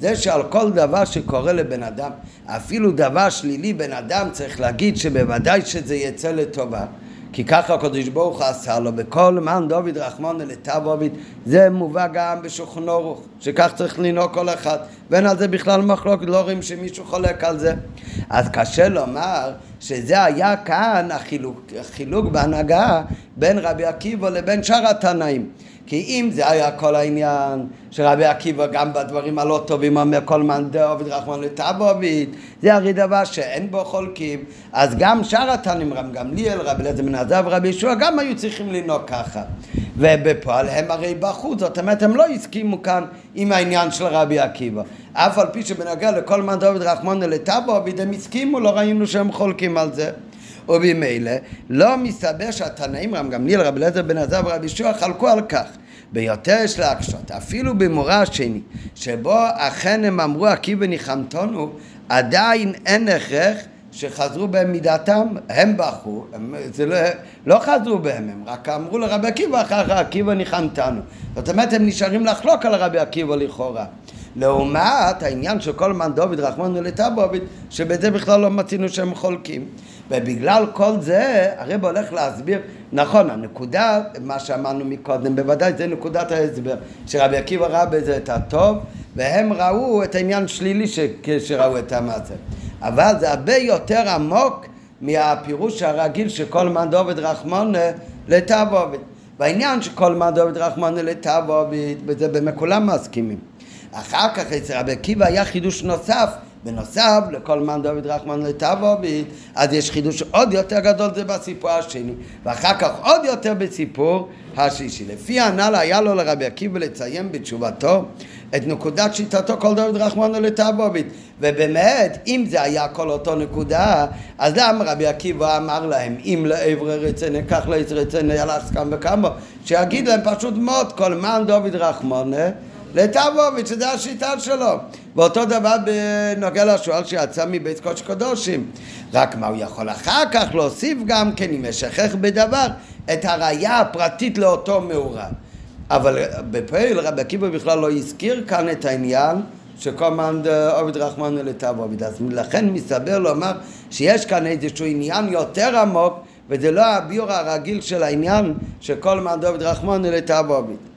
זה שעל כל דבר שקורה לבן אדם, אפילו דבר שלילי בן אדם צריך להגיד שבוודאי שזה יצא לטובה. כי ככה הקדוש ברוך הוא עשה לו וכל מן דוד רחמון לטב עובד זה מובא גם בשולחן אורוך שכך צריך לנהוג כל אחד ואין על זה בכלל מחלוקת לא רואים שמישהו חולק על זה. אז קשה לומר שזה היה כאן החילוק, החילוק בהנהגה בין רבי עקיבא לבין שאר התנאים כי אם זה היה כל העניין שרבי עקיבא גם בדברים הלא טובים אומר כל מאן דעובד רחמן לתעבובית זה הרי דבר שאין בו חולקים. אז גם שאר התנים רם גמליאל רבי אליעזר בן עזב רבי ישוע גם היו צריכים לנהוג ככה. ובפועל הם הרי בחוץ זאת אומרת הם לא הסכימו כאן עם העניין של רבי עקיבא. אף על פי שבנוגע לכל מאן דעובד רחמן לתעבובית הם הסכימו לא ראינו שהם חולקים על זה ובמילא לא מסתבר שהתנאים רם גמליאל רבי אליעזר בן עזב רבי ישוע חלקו על כך ביותר יש להקשות, אפילו במורה השני, שבו אכן הם אמרו עקיבא ניחמתנו, עדיין אין הכרח שחזרו בהם מידתם, הם בכו, הם, זה לא, לא חזרו בהם, הם רק אמרו לרבי עקיבא אחר עקיבא ניחמתנו. זאת אומרת הם נשארים לחלוק על רבי עקיבא לכאורה. לעומת העניין של כל מן דוד רחמנו לטבוביד, שבזה בכלל לא מצינו שהם חולקים. ובגלל כל זה הרב הולך להסביר, נכון, הנקודה, מה שאמרנו מקודם, בוודאי זה נקודת ההסבר, שרבי עקיבא ראה בזה את הטוב, והם ראו את העניין שלילי כשראו את המעשה. אבל זה הרבה יותר עמוק מהפירוש הרגיל שכל מן דוד רחמון לתבוביד. והעניין שכל מן דוד רחמון לתבוביד, בזה באמת כולם מסכימים. אחר כך אצל רבי עקיבא היה חידוש נוסף בנוסף לכל מן דוד רחמן לטבוביט, אז יש חידוש עוד יותר גדול, זה בסיפור השני, ואחר כך עוד יותר בסיפור השלישי. לפי הנ"ל היה לו לרבי עקיבא לציין בתשובתו את נקודת שיטתו כל דוד רחמן לטבוביט, ובאמת, אם זה היה כל אותו נקודה, אז למה רבי עקיבא אמר להם, אם לעברי רצנה, כך לעברי היה לך כמה וכמה, שיגיד להם פשוט מאוד, כל מן דוד רחמן לטבוביץ', שזה השיטה שלו. ואותו דבר בנוגע לשועל שיצא מבית קודש קודשים. רק מה הוא יכול אחר כך להוסיף גם כן, אם ישכח בדבר, את הראייה הפרטית לאותו מאורע. אבל בפועל רבי עקיבא בכלל לא הזכיר כאן את העניין שכל מאן עובד רחמן לטבוביץ'. אז לכן מסתבר לומר שיש כאן איזשהו עניין יותר עמוק וזה לא הביור הרגיל של העניין שכל מאן דוד רחמן לטבוביץ'.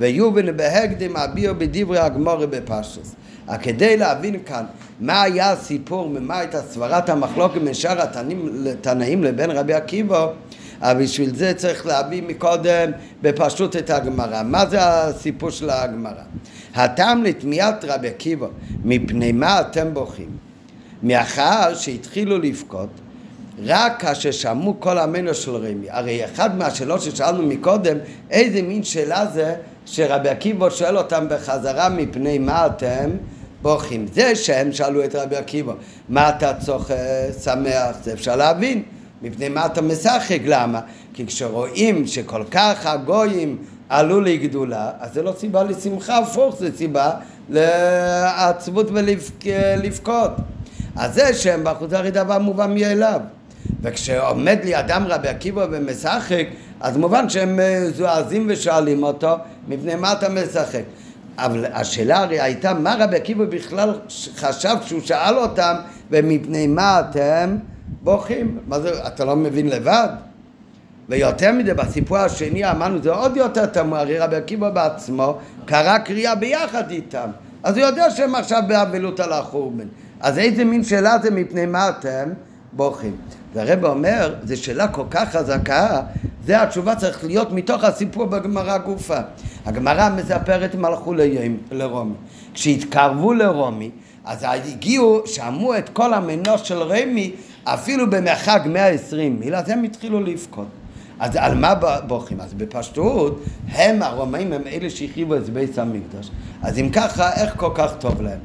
ויובן בהקדם אביר בדברי הגמורי בפשטוס. כדי להבין כאן מה היה הסיפור, ומה הייתה סברת המחלוקת בין שאר התנאים לבין רבי עקיבא, אבל בשביל זה צריך להביא מקודם בפשוט את הגמרא. מה זה הסיפור של הגמרא? הטעם לתמיהת רבי עקיבא, מפני מה אתם בוכים? מאחר שהתחילו לבכות רק כאשר שמעו כל עמנו של רמי. הרי אחד מהשאלות ששאלנו מקודם, איזה מין שאלה זה שרבי עקיבא שואל אותם בחזרה מפני מה אתם בוכים. זה שהם שאלו את רבי עקיבא, מה אתה צוחק, שמח, זה אפשר להבין. מפני מה אתה משחק, למה? כי כשרואים שכל כך הגויים עלו לגדולה, אז זה לא סיבה לשמחה, הפוך, זה סיבה לעצבות ולבכות. אז זה שהם בחוץ הרי דבר מובן מאליו. וכשעומד לי אדם רבי עקיבא ומשחק, אז מובן שהם זועזים ושואלים אותו, מפני מה אתה משחק? אבל השאלה הרי הייתה מה רבי עקיבא בכלל חשב כשהוא שאל אותם ומפני מה אתם בוכים? מה זה, אתה לא מבין לבד? ויותר מזה, בסיפור השני אמרנו, זה עוד יותר תמוה, הרי רבי עקיבא בעצמו קרא קריאה ביחד איתם. אז הוא יודע שהם עכשיו באבלות על החורבן. אז איזה מין שאלה זה מפני מה אתם בוכים? והרב אומר, זו שאלה כל כך חזקה, זה התשובה צריך להיות מתוך הסיפור בגמרא גופה. הגמרא מספרת הם הלכו לרומי. כשהתקרבו לרומי, אז הגיעו, שמעו את כל המנוש של רמי, אפילו במרחק 120 מיל, אז הם התחילו לבכות. אז על מה בוכים? אז בפשטות, הם הרומאים הם אלה שהחריבו את בית המקדוש. אז אם ככה, איך כל כך טוב להם?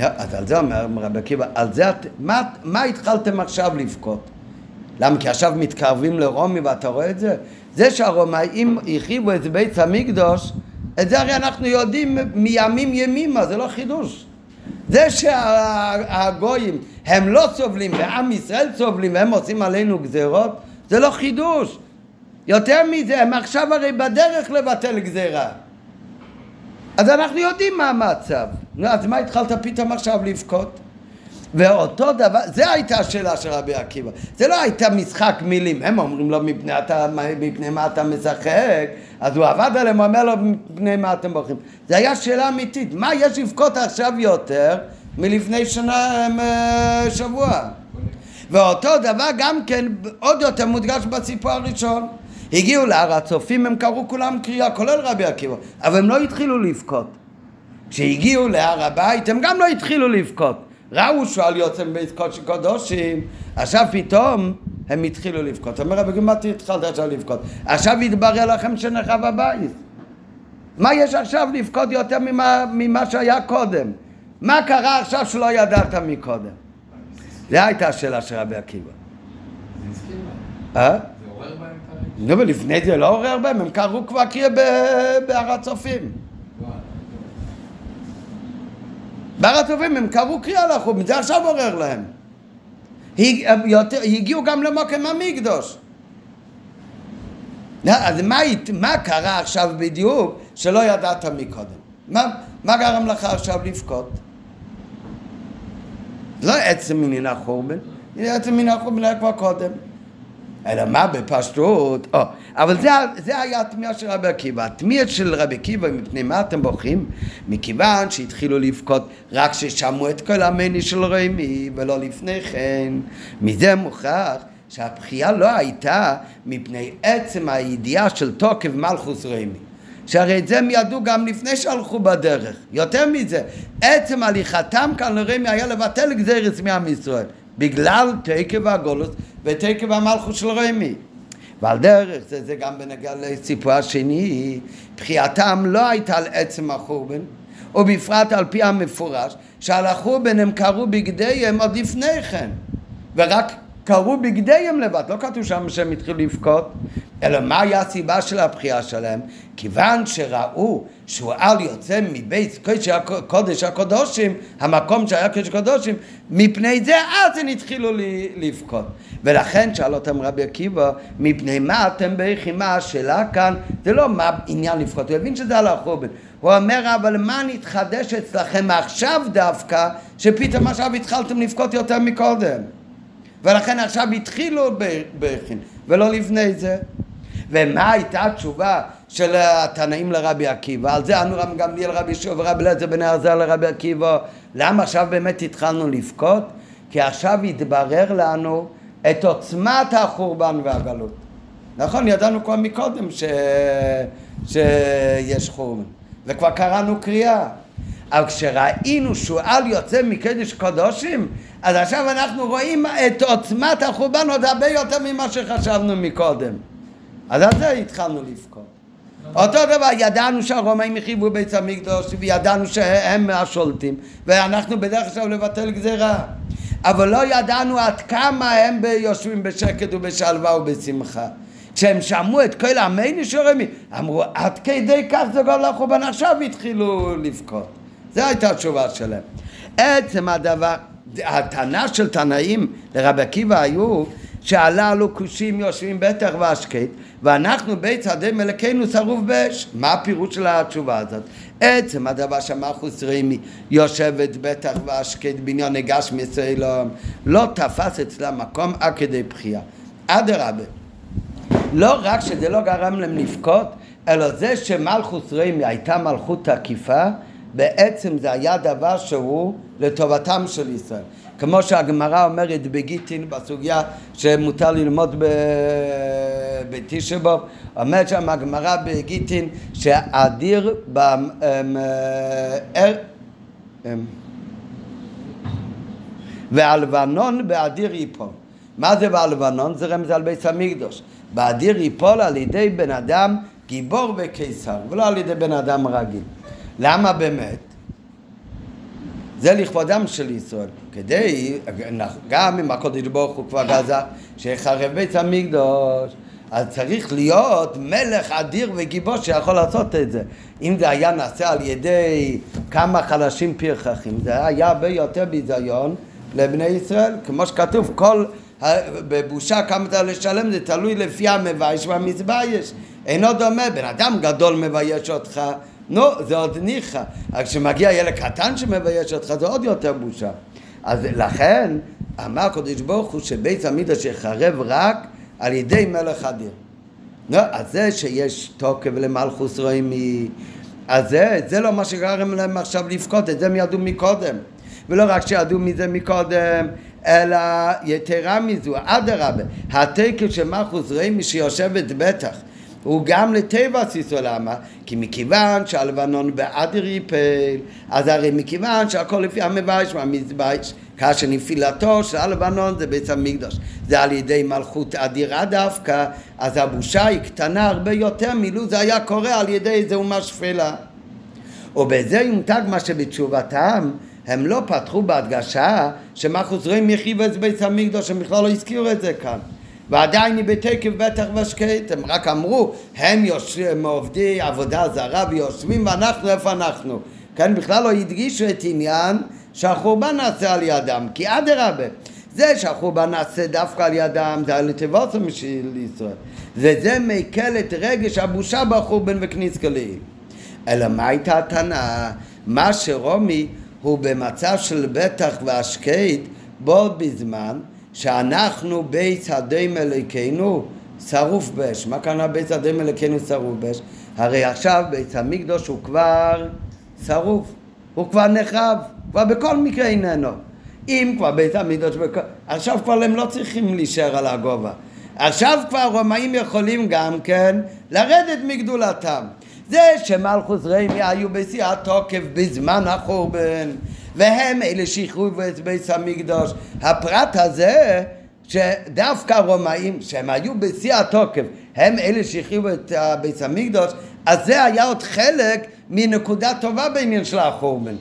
אז על זה אומר רבי עקיבא, על זה, מה, מה התחלתם עכשיו לבכות? למה? כי עכשיו מתקרבים לרומי ואתה רואה את זה? זה שהרומאים החריבו את בית המקדוש, את זה הרי אנחנו יודעים מימים ימימה, זה לא חידוש. זה שהגויים הם לא סובלים ועם ישראל סובלים והם עושים עלינו גזרות, זה לא חידוש. יותר מזה, הם עכשיו הרי בדרך לבטל גזירה. אז אנחנו יודעים מה המצב. אז מה התחלת פתאום עכשיו לבכות? ואותו דבר, זה הייתה השאלה של רבי עקיבא. זה לא הייתה משחק מילים. הם אומרים לו, מפני, אתה, מפני מה אתה משחק? אז הוא עבד עליהם, אומר לו, מפני מה אתם בוכים? זה היה שאלה אמיתית. מה יש לבכות עכשיו יותר מלפני שנה, אה, שבוע? ואותו דבר גם כן, עוד יותר מודגש בסיפור הראשון. הגיעו להר הצופים, הם קראו כולם קריאה, כולל רבי עקיבא, אבל הם לא התחילו לבכות. כשהגיעו להר הבית, הם גם לא התחילו לבכות. ראו שועל יוצא מבית קודשי קודשים, עכשיו פתאום הם התחילו לבכות. אומר רבי גמתי התחלת עכשיו לבכות. עכשיו יתברר לכם שנחב הבית. מה יש עכשיו לבכות יותר ממה, ממה שהיה קודם? מה קרה עכשיו שלא ידעת מקודם? זו הייתה השאלה של רבי עקיבא. אה? נו, ולפני זה לא עורר בהם, הם קראו כבר קריאה בהר הצופים. בהר הצופים הם קראו קריאה לחום, זה עכשיו עורר להם. הגיעו גם למוקם המקדוש. אז מה, מה קרה עכשיו בדיוק שלא ידעת מקודם? מה, מה גרם לך עכשיו לבכות? לא עצם מן החורבן, עצם מן החורבן היה כבר קודם. אלא מה בפשטות? או, אבל זה, זה היה התמיהה של רבי עקיבא. התמיהה של רבי עקיבא, מפני מה אתם בוכים? מכיוון שהתחילו לבכות רק כששמעו את כל המני של רמי, ולא לפני כן. מזה מוכרח שהבכייה לא הייתה מפני עצם הידיעה של תוקף מלכוס רמי. שהרי את זה הם ידעו גם לפני שהלכו בדרך. יותר מזה, עצם הליכתם כאן לרמי היה לבטל גזירס מעם ישראל. בגלל תקב הגולוס ותקב המלכות של רמי. ועל דרך זה, זה גם בנגע לסיפור השני, בחייתם לא הייתה על עצם החורבן, ובפרט על פי המפורש, שעל החורבן הם קראו בגדיהם עוד לפני כן, ורק קראו בגדיהם לבד, לא כתוב שם שהם התחילו לבכות, אלא מה היה הסיבה של הבחירה שלהם? כיוון שראו שהוא על יוצא מבית קודש הקודשים, המקום שהיה קודש הקודשים, מפני זה אז הם התחילו לבכות. ולכן שאל אותם רבי עקיבא, מפני מה אתם בכים? מה השאלה כאן? זה לא מה עניין לבכות, הוא הבין שזה על החורבן. הוא אומר, אבל מה נתחדש אצלכם עכשיו דווקא, שפתאום עכשיו התחלתם לבכות יותר מקודם? ולכן עכשיו התחילו בכין, ולא לפני זה. ומה הייתה התשובה של התנאים לרבי עקיבא? על זה ענו רבי גמליאל, רבי שוב ורבי אליעזר בן ארזל לרבי עקיבא. למה עכשיו באמת התחלנו לבכות? כי עכשיו התברר לנו את עוצמת החורבן והגלות. נכון, ידענו כבר מקודם ש... שיש חורבן, וכבר קראנו קריאה. אבל כשראינו שועל יוצא מקדש קדושים, אז עכשיו אנחנו רואים את עוצמת החורבן עוד הרבה יותר ממה שחשבנו מקודם. אז על זה התחלנו לבכות. אותו דבר, ידענו שהרומאים החריבו בית המקדוש וידענו שהם השולטים ואנחנו בדרך עכשיו לבטל גזירה. אבל לא ידענו עד כמה הם יושבים בשקט ובשלווה ובשמחה. כשהם שמעו את כל עמי נשורמי אמרו עד כדי כך זה גול לחורבן עכשיו התחילו לבכות. זו הייתה התשובה שלהם. עצם הדבר הטענה של תנאים לרבי עקיבא היו שהללו כושים יושבים בטח והשקט ואנחנו בית שדה מלכנו שרוף באש. מה הפירוש של התשובה הזאת? עצם הדבר שמחוס רימי יושבת בטח והשקט בעניין נגש מסוילום לא תפס אצלה מקום עד כדי בחייה. אדרבה, לא רק שזה לא גרם להם לבכות, אלא זה שמלכוס רימי הייתה מלכות תקיפה, בעצם זה היה דבר שהוא לטובתם של ישראל. כמו שהגמרא אומרת בגיטין בסוגיה שמותר ללמוד בתשבוב, אומרת שם הגמרא בגיטין שאדיר באר... והלבנון באדיר ייפול. מה זה בלבנון? זה רמז על בית המקדוש. באדיר ייפול על ידי בן אדם גיבור וקיסר, ולא על ידי בן אדם רגיל. למה באמת? זה לכבודם של ישראל. כדי, גם אם הקודש ברוך הוא כבר גזר, שיחרב בית המקדוש, אז צריך להיות מלך אדיר וגיבור שיכול לעשות את זה. אם זה היה נעשה על ידי כמה חלשים פרחחים, זה היה הרבה יותר ביזיון לבני ישראל, כמו שכתוב, כל בבושה כמה אתה לשלם זה תלוי לפי המבייש והמזבייש. אינו דומה, בן אדם גדול מבייש אותך, נו, זה עוד ניחא. אבל כשמגיע ילד קטן שמבייש אותך זה עוד יותר בושה. אז לכן אמר הקדוש ברוך הוא שבית המקדש יחרב רק על ידי מלך אדיר. נו, אז זה שיש תוקף למלכוס רוימי, אז זה, זה לא מה שגרם להם עכשיו לבכות, את זה הם ידעו מקודם. ולא רק שידעו מזה מקודם, אלא יתרה מזו, אדרבה, התקף של מלכוס רוימי שיושבת בטח הוא גם לטבע סיסו למה? כי מכיוון שהלבנון באדר יפל, אז הרי מכיוון שהכל לפי המבייש והמזבייש, כאשר נפילתו של הלבנון זה בית המקדוש. זה על ידי מלכות אדירה דווקא, אז הבושה היא קטנה הרבה יותר מילו זה היה קורה על ידי איזה אומה שפלה. ובזה יומתג מה שבתשובתם הם לא פתחו בהדגשה שמחוס רואים יחיב את בית המקדוש, הם בכלל לא הזכירו את זה כאן. ועדיין היא בתקף בטח ושקט, הם רק אמרו, הם, יושבים, עובדי עבודה זרה ויושבים ואנחנו, איפה אנחנו? כן, בכלל לא הדגישו את עניין שהחורבן נעשה על ידם, כי אדרבה, זה שהחורבן נעשה דווקא על ידם, זה על תבוסם של ישראל. וזה מקל את רגש הבושה בחורבן וכניס גליל. אלא מה הייתה הטענה? מה שרומי הוא במצב של בטח והשקט בו בזמן שאנחנו בית הדם אלוקינו שרוף באש. מה כאן בית הדם אלוקינו שרוף באש? הרי עכשיו בית המקדוש הוא כבר שרוף, הוא כבר נחרב, כבר בכל מקרה איננו. אם כבר בית המקדוש, עכשיו כבר הם לא צריכים להישאר על הגובה. עכשיו כבר הרומאים יכולים גם כן לרדת מגדולתם. זה שמלכוס רמי היו בשיא התוקף בזמן החורבן והם אלה שהחריבו את בית המקדוש. הפרט הזה שדווקא הרומאים שהם היו בשיא התוקף הם אלה שהחריבו את בית המקדוש אז זה היה עוד חלק מנקודה טובה בעניין של החורבן.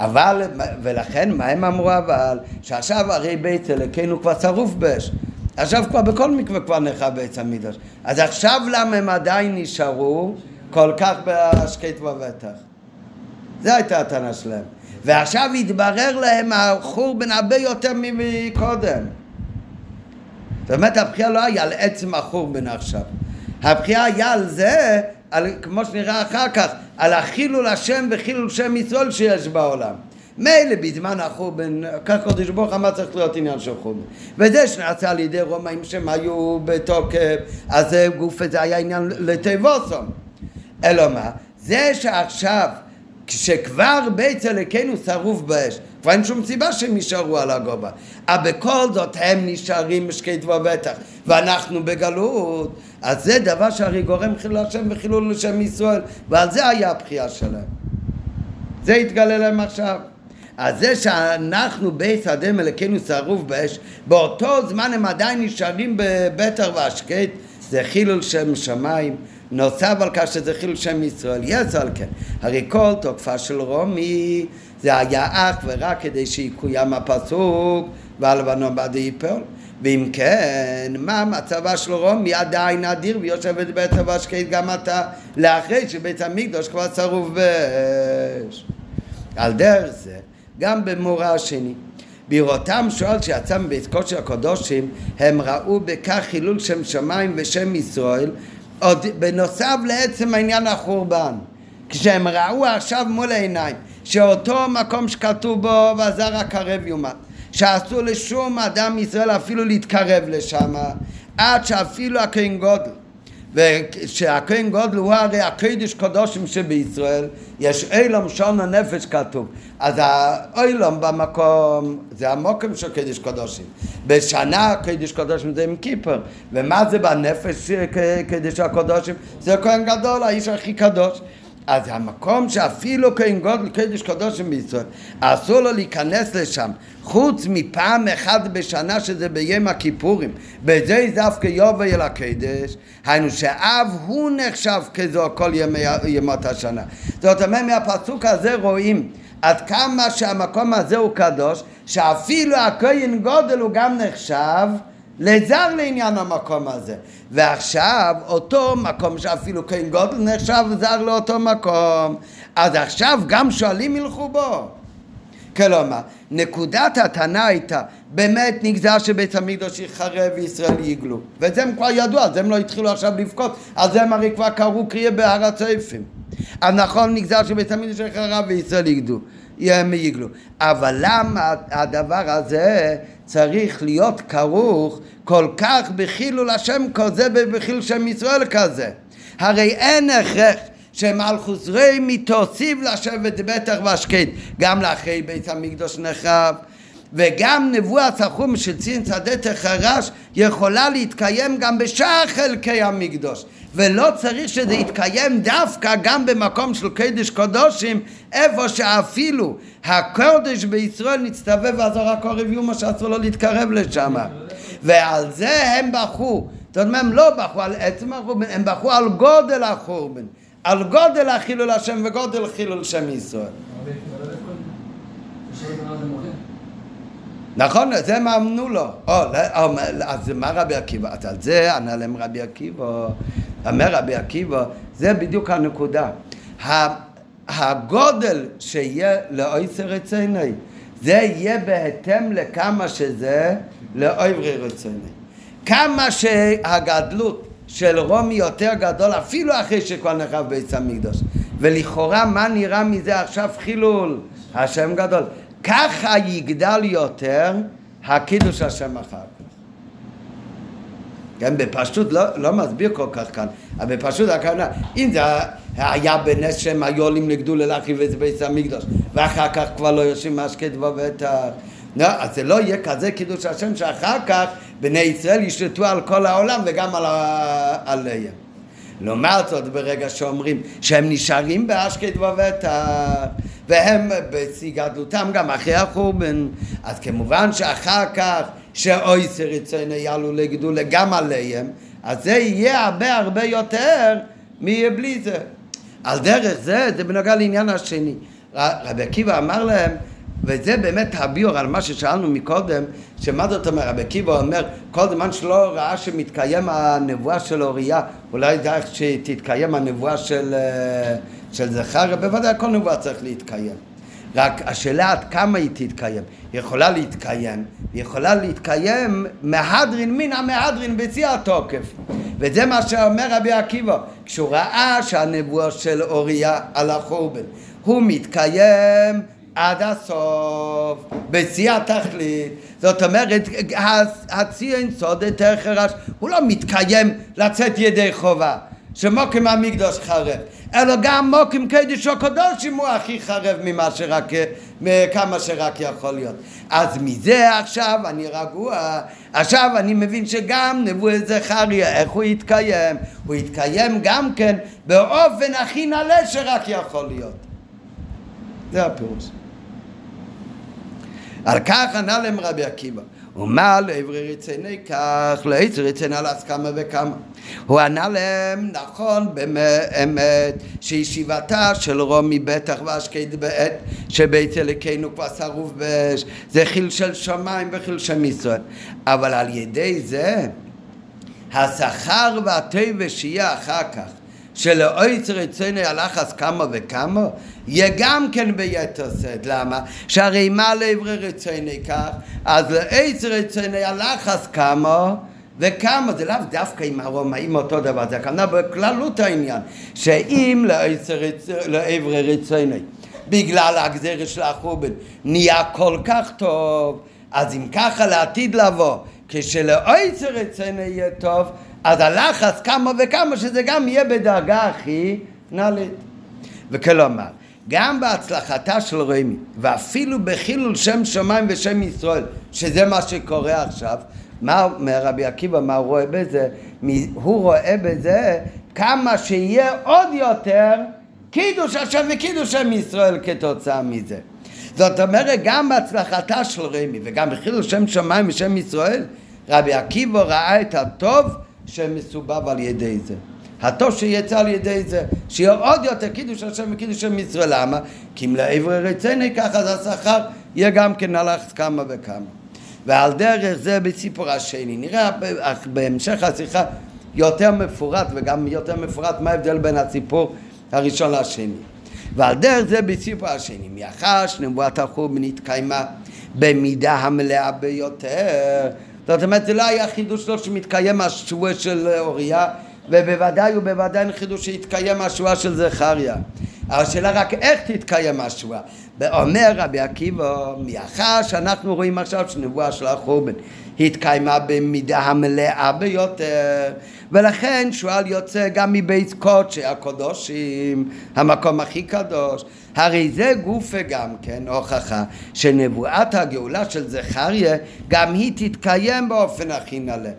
אבל, ולכן מה הם אמרו אבל? שעכשיו הרי בית אלוקינו כבר שרוף באש עכשיו כבר בכל מקווה כבר נחרב בית המקדוש. אז עכשיו למה הם עדיין נשארו כל כך בהשקט ובטח? זו הייתה הטענה שלהם. ועכשיו התברר להם החורבן הרבה יותר מקודם. זאת אומרת הבחירה לא היה על עצם החורבן עכשיו. הבחירה היה על זה, על, כמו שנראה אחר כך, על החילול השם וחילול שם ישראל שיש בעולם. מילא בזמן החורבן, כך קודש ברוך אמר צריך להיות עניין של חורבן. וזה שנעשה על ידי רומאים שהם היו בתוקף, אז גוף זה היה עניין לתיבוסום. אלא מה? זה שעכשיו, כשכבר בית אלוקינו שרוף באש, כבר אין שום סיבה שהם יישארו על הגובה. אבל בכל זאת הם נשארים בשקט ובטח, ואנחנו בגלות. אז זה דבר שהרי גורם חילול השם וחילול לשם ישראל, ועל זה היה הבחייה שלהם. זה יתגלה להם עכשיו. אז זה שאנחנו בית אדם אלוקינו שרוף באש, באותו זמן הם עדיין נשארים בבטר והשקט, זה חילול שם שמיים. נוסף על כך שזה חילול שם ישראל, יש על כן. הרי כל תוקפה של רומי זה היה אך ורק כדי שיקוים הפסוק והלבנון בעד יפול. ואם כן, מה מצבה של רומי עדיין אדיר ויושבת בית הבשקית גם אתה, לאחרי שבית המקדוש כבר צרוף באש. על דרך זה גם במורה השני. בראותם שואל שיצא מבית קודש הקודשים, הם ראו בכך חילול שם שמיים ושם ישראל, עוד בנוסף לעצם העניין החורבן. כשהם ראו עכשיו מול העיניים שאותו מקום שכתוב בו והזר הקרב יומת שאסור לשום אדם ישראל אפילו להתקרב לשם עד שאפילו הכהן גודל ושהכהן גודל הוא הרי הקדש קדושים שבישראל יש אילום שון הנפש כתוב. אז האילום במקום זה המוקם של קדש קדושים. בשנה קדש קדושים זה עם כיפר. ומה זה בנפש קדש הקדושים? זה כהן גדול האיש הכי קדוש אז המקום שאפילו כהן גודל קדש קדושים בישראל אסור לו להיכנס לשם חוץ מפעם אחת בשנה שזה ביום הכיפורים. בזה דווקא יובל הקדש. היינו שאב הוא נחשב כזו כל ימי, ימות השנה. זאת אומרת מהפסוק הזה רואים עד כמה שהמקום הזה הוא קדוש שאפילו הכהן גודל הוא גם נחשב לזר לעניין המקום הזה. ועכשיו אותו מקום שאפילו כהן גודל נחשב זר לאותו מקום, אז עכשיו גם שואלים ילכו בו. כלומר, נקודת הטענה הייתה, באמת נגזר שבית המקדוש יחרב וישראל יגלו. וזה הם כבר ידעו, אז הם לא התחילו עכשיו לבכות, זה הם הרי כבר קראו קריאה בהר הצופים. אז נכון, נגזר שבית המקדוש יחרב וישראל יגלו. אבל למה הדבר הזה צריך להיות כרוך כל כך בחילול השם כזה ובחילול שם ישראל כזה? הרי אין הכרח שמלכוס רמי תוסיף לשבת בטח והשקט גם לאחרי בית המקדוש נחרב וגם נבואת החום של צין שדה תחרש יכולה להתקיים גם בשאר חלקי המקדוש. ולא צריך שזה יתקיים דווקא גם במקום של קדש קודשים איפה שאפילו הקודש בישראל נצטווה ועזור הקורב יומה שאסור לו להתקרב לשם. ועל זה הם בכו. זאת אומרת הם לא בכו על עצם החורבן הם בכו על גודל החורבן. על גודל החילול השם וגודל חילול שם ישראל נכון, זה מה אמנו לו. או, אז מה רבי עקיבא? אז על זה ענה להם רבי עקיבא. אומר רבי עקיבא, זה בדיוק הנקודה. הגודל שיהיה לאויסר רציני, זה יהיה בהתאם לכמה שזה לאויברי רציני. כמה שהגדלות של רומי יותר גדול אפילו אחרי שכבר נחרב בית המקדוש ולכאורה מה נראה מזה עכשיו חילול השם גדול ככה יגדל יותר הקידוש השם אחר כך כן, בפשטות לא, לא מסביר כל כך כאן, אבל בפשטות הכוונה, אם זה היה בנס שהם היו עולים לגדול להרחיב את בית המקדוש, ואחר כך כבר לא יושבים משקה ובטח, לא, אז זה לא יהיה כזה קידוש השם שאחר כך בני ישראל ישלטו על כל העולם וגם על עליהם. לעומת זאת ברגע שאומרים שהם נשארים באשקד ובטח והם בשיא גדלותם גם אחרי החורבן אז כמובן שאחר כך שאויסר יצאנה יעלו לגידול גם עליהם, אז זה יהיה הרבה הרבה יותר מבלי זה. על דרך זה, זה בנוגע לעניין השני. רבי עקיבא אמר להם, וזה באמת הביור על מה ששאלנו מקודם, שמה זאת אומרת, רבי עקיבא אומר, כל זמן שלא ראה שמתקיים הנבואה של אוריה, אולי זה איך שתתקיים הנבואה של, אה, של זכריה, בוודאי כל נבואה צריך להתקיים. רק השאלה עד כמה היא תתקיים. היא יכולה להתקיים, היא יכולה להתקיים מהדרין מן המהדרין בשיא התוקף. וזה מה שאומר רבי עקיבא, כשהוא ראה שהנבואה של אוריה על החורבן, הוא מתקיים עד הסוף, בשיא התכלית. זאת אומרת, הצי אין סוד יותר חרש, הוא לא מתקיים לצאת ידי חובה. שמוקים המקדוש חרב, אלא גם מוקים קדש הקדושים הוא הכי חרב ממה שרק, מכמה שרק יכול להיות. אז מזה עכשיו אני רגוע, עכשיו אני מבין שגם נבואת זכריה, איך הוא יתקיים? הוא יתקיים גם כן באופן הכי נעלה שרק יכול להיות. זה הפירוש. על כך ענה להם רבי עקיבא, ומה לעברי רציני כך, לעצר רציני על הסכמה וכמה. הוא ענה להם, נכון באמת, שישיבתה של רומי בטח ואשקד בעת שבית אלוקינו כבר שרוף באש, זה חיל של שמיים וחיל של ישראל. אבל על ידי זה, השכר והטבע שיהיה אחר כך, שלאויצר רצוני הלחץ כמה וכמה, יהיה גם כן ביתר שאת. למה? שהרי מה לעברי רצוני כך? אז לאויצר רצוני הלחץ כמה וכמה, זה לאו דווקא עם הרומאים אותו דבר, זה הכוונה בכללות העניין, שאם לעברי רצוני בגלל הגזרת של החורבן נהיה כל כך טוב, אז אם ככה לעתיד לבוא, כשלאויצר רצוני יהיה טוב, אז הלחץ כמה וכמה שזה גם יהיה בדרגה הכי נעלית. וכלומר, גם בהצלחתה של רמי, ואפילו בחילול שם שמיים ושם ישראל, שזה מה שקורה עכשיו, מה אומר רבי עקיבא, מה הוא רואה בזה? הוא רואה בזה כמה שיהיה עוד יותר קידוש השם וקידוש שם ישראל כתוצאה מזה. זאת אומרת, גם בהצלחתה של רמי וגם בחילול שם שמיים ושם ישראל, רבי עקיבא ראה את הטוב שמסובב על ידי זה. הטוב שיצא על ידי זה, שיהיה עוד יותר קידוש השם וקידוש ישראל. למה? כי אם לעברי רצני ככה אז השכר יהיה גם כן הלך כמה וכמה. ועל דרך זה בסיפור השני. נראה בהמשך השיחה יותר מפורט וגם יותר מפורט מה ההבדל בין הסיפור הראשון לשני. ועל דרך זה בסיפור השני. מאחר שנבואת החורבן התקיימה במידה המלאה ביותר זאת אומרת, זה לא היה חידוש שלו שמתקיים השבוע של אוריה, ובוודאי ובוודאי חידוש שהתקיים השבועה של זכריה. השאלה רק איך תתקיים השבועה. ואומר רבי עקיבא, מאחר שאנחנו רואים עכשיו שנבואה של החורבן התקיימה במידה המלאה ביותר, ולכן שועל יוצא גם מבית קודשי הקודשים, המקום הכי קדוש. הרי זה גופה גם כן הוכחה שנבואת הגאולה של זכריה גם היא תתקיים באופן הכי נעלה.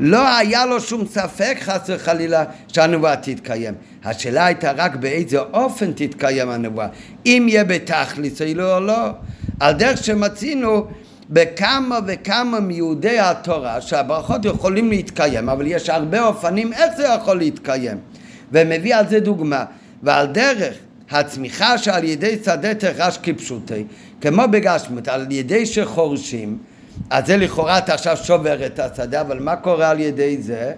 לא היה לו שום ספק חס וחלילה שהנבואה תתקיים. השאלה הייתה רק באיזה אופן תתקיים הנבואה. אם יהיה בתכלס או לא. על דרך שמצינו בכמה וכמה מיהודי התורה שהברכות יכולים להתקיים, אבל יש הרבה אופנים איך זה יכול להתקיים. ומביא על זה דוגמה. ועל דרך הצמיחה שעל ידי שדה תרש כפשוטי, כמו בגשמות, על ידי שחורשים, אז זה לכאורה אתה עכשיו שובר את השדה, אבל מה קורה על ידי זה?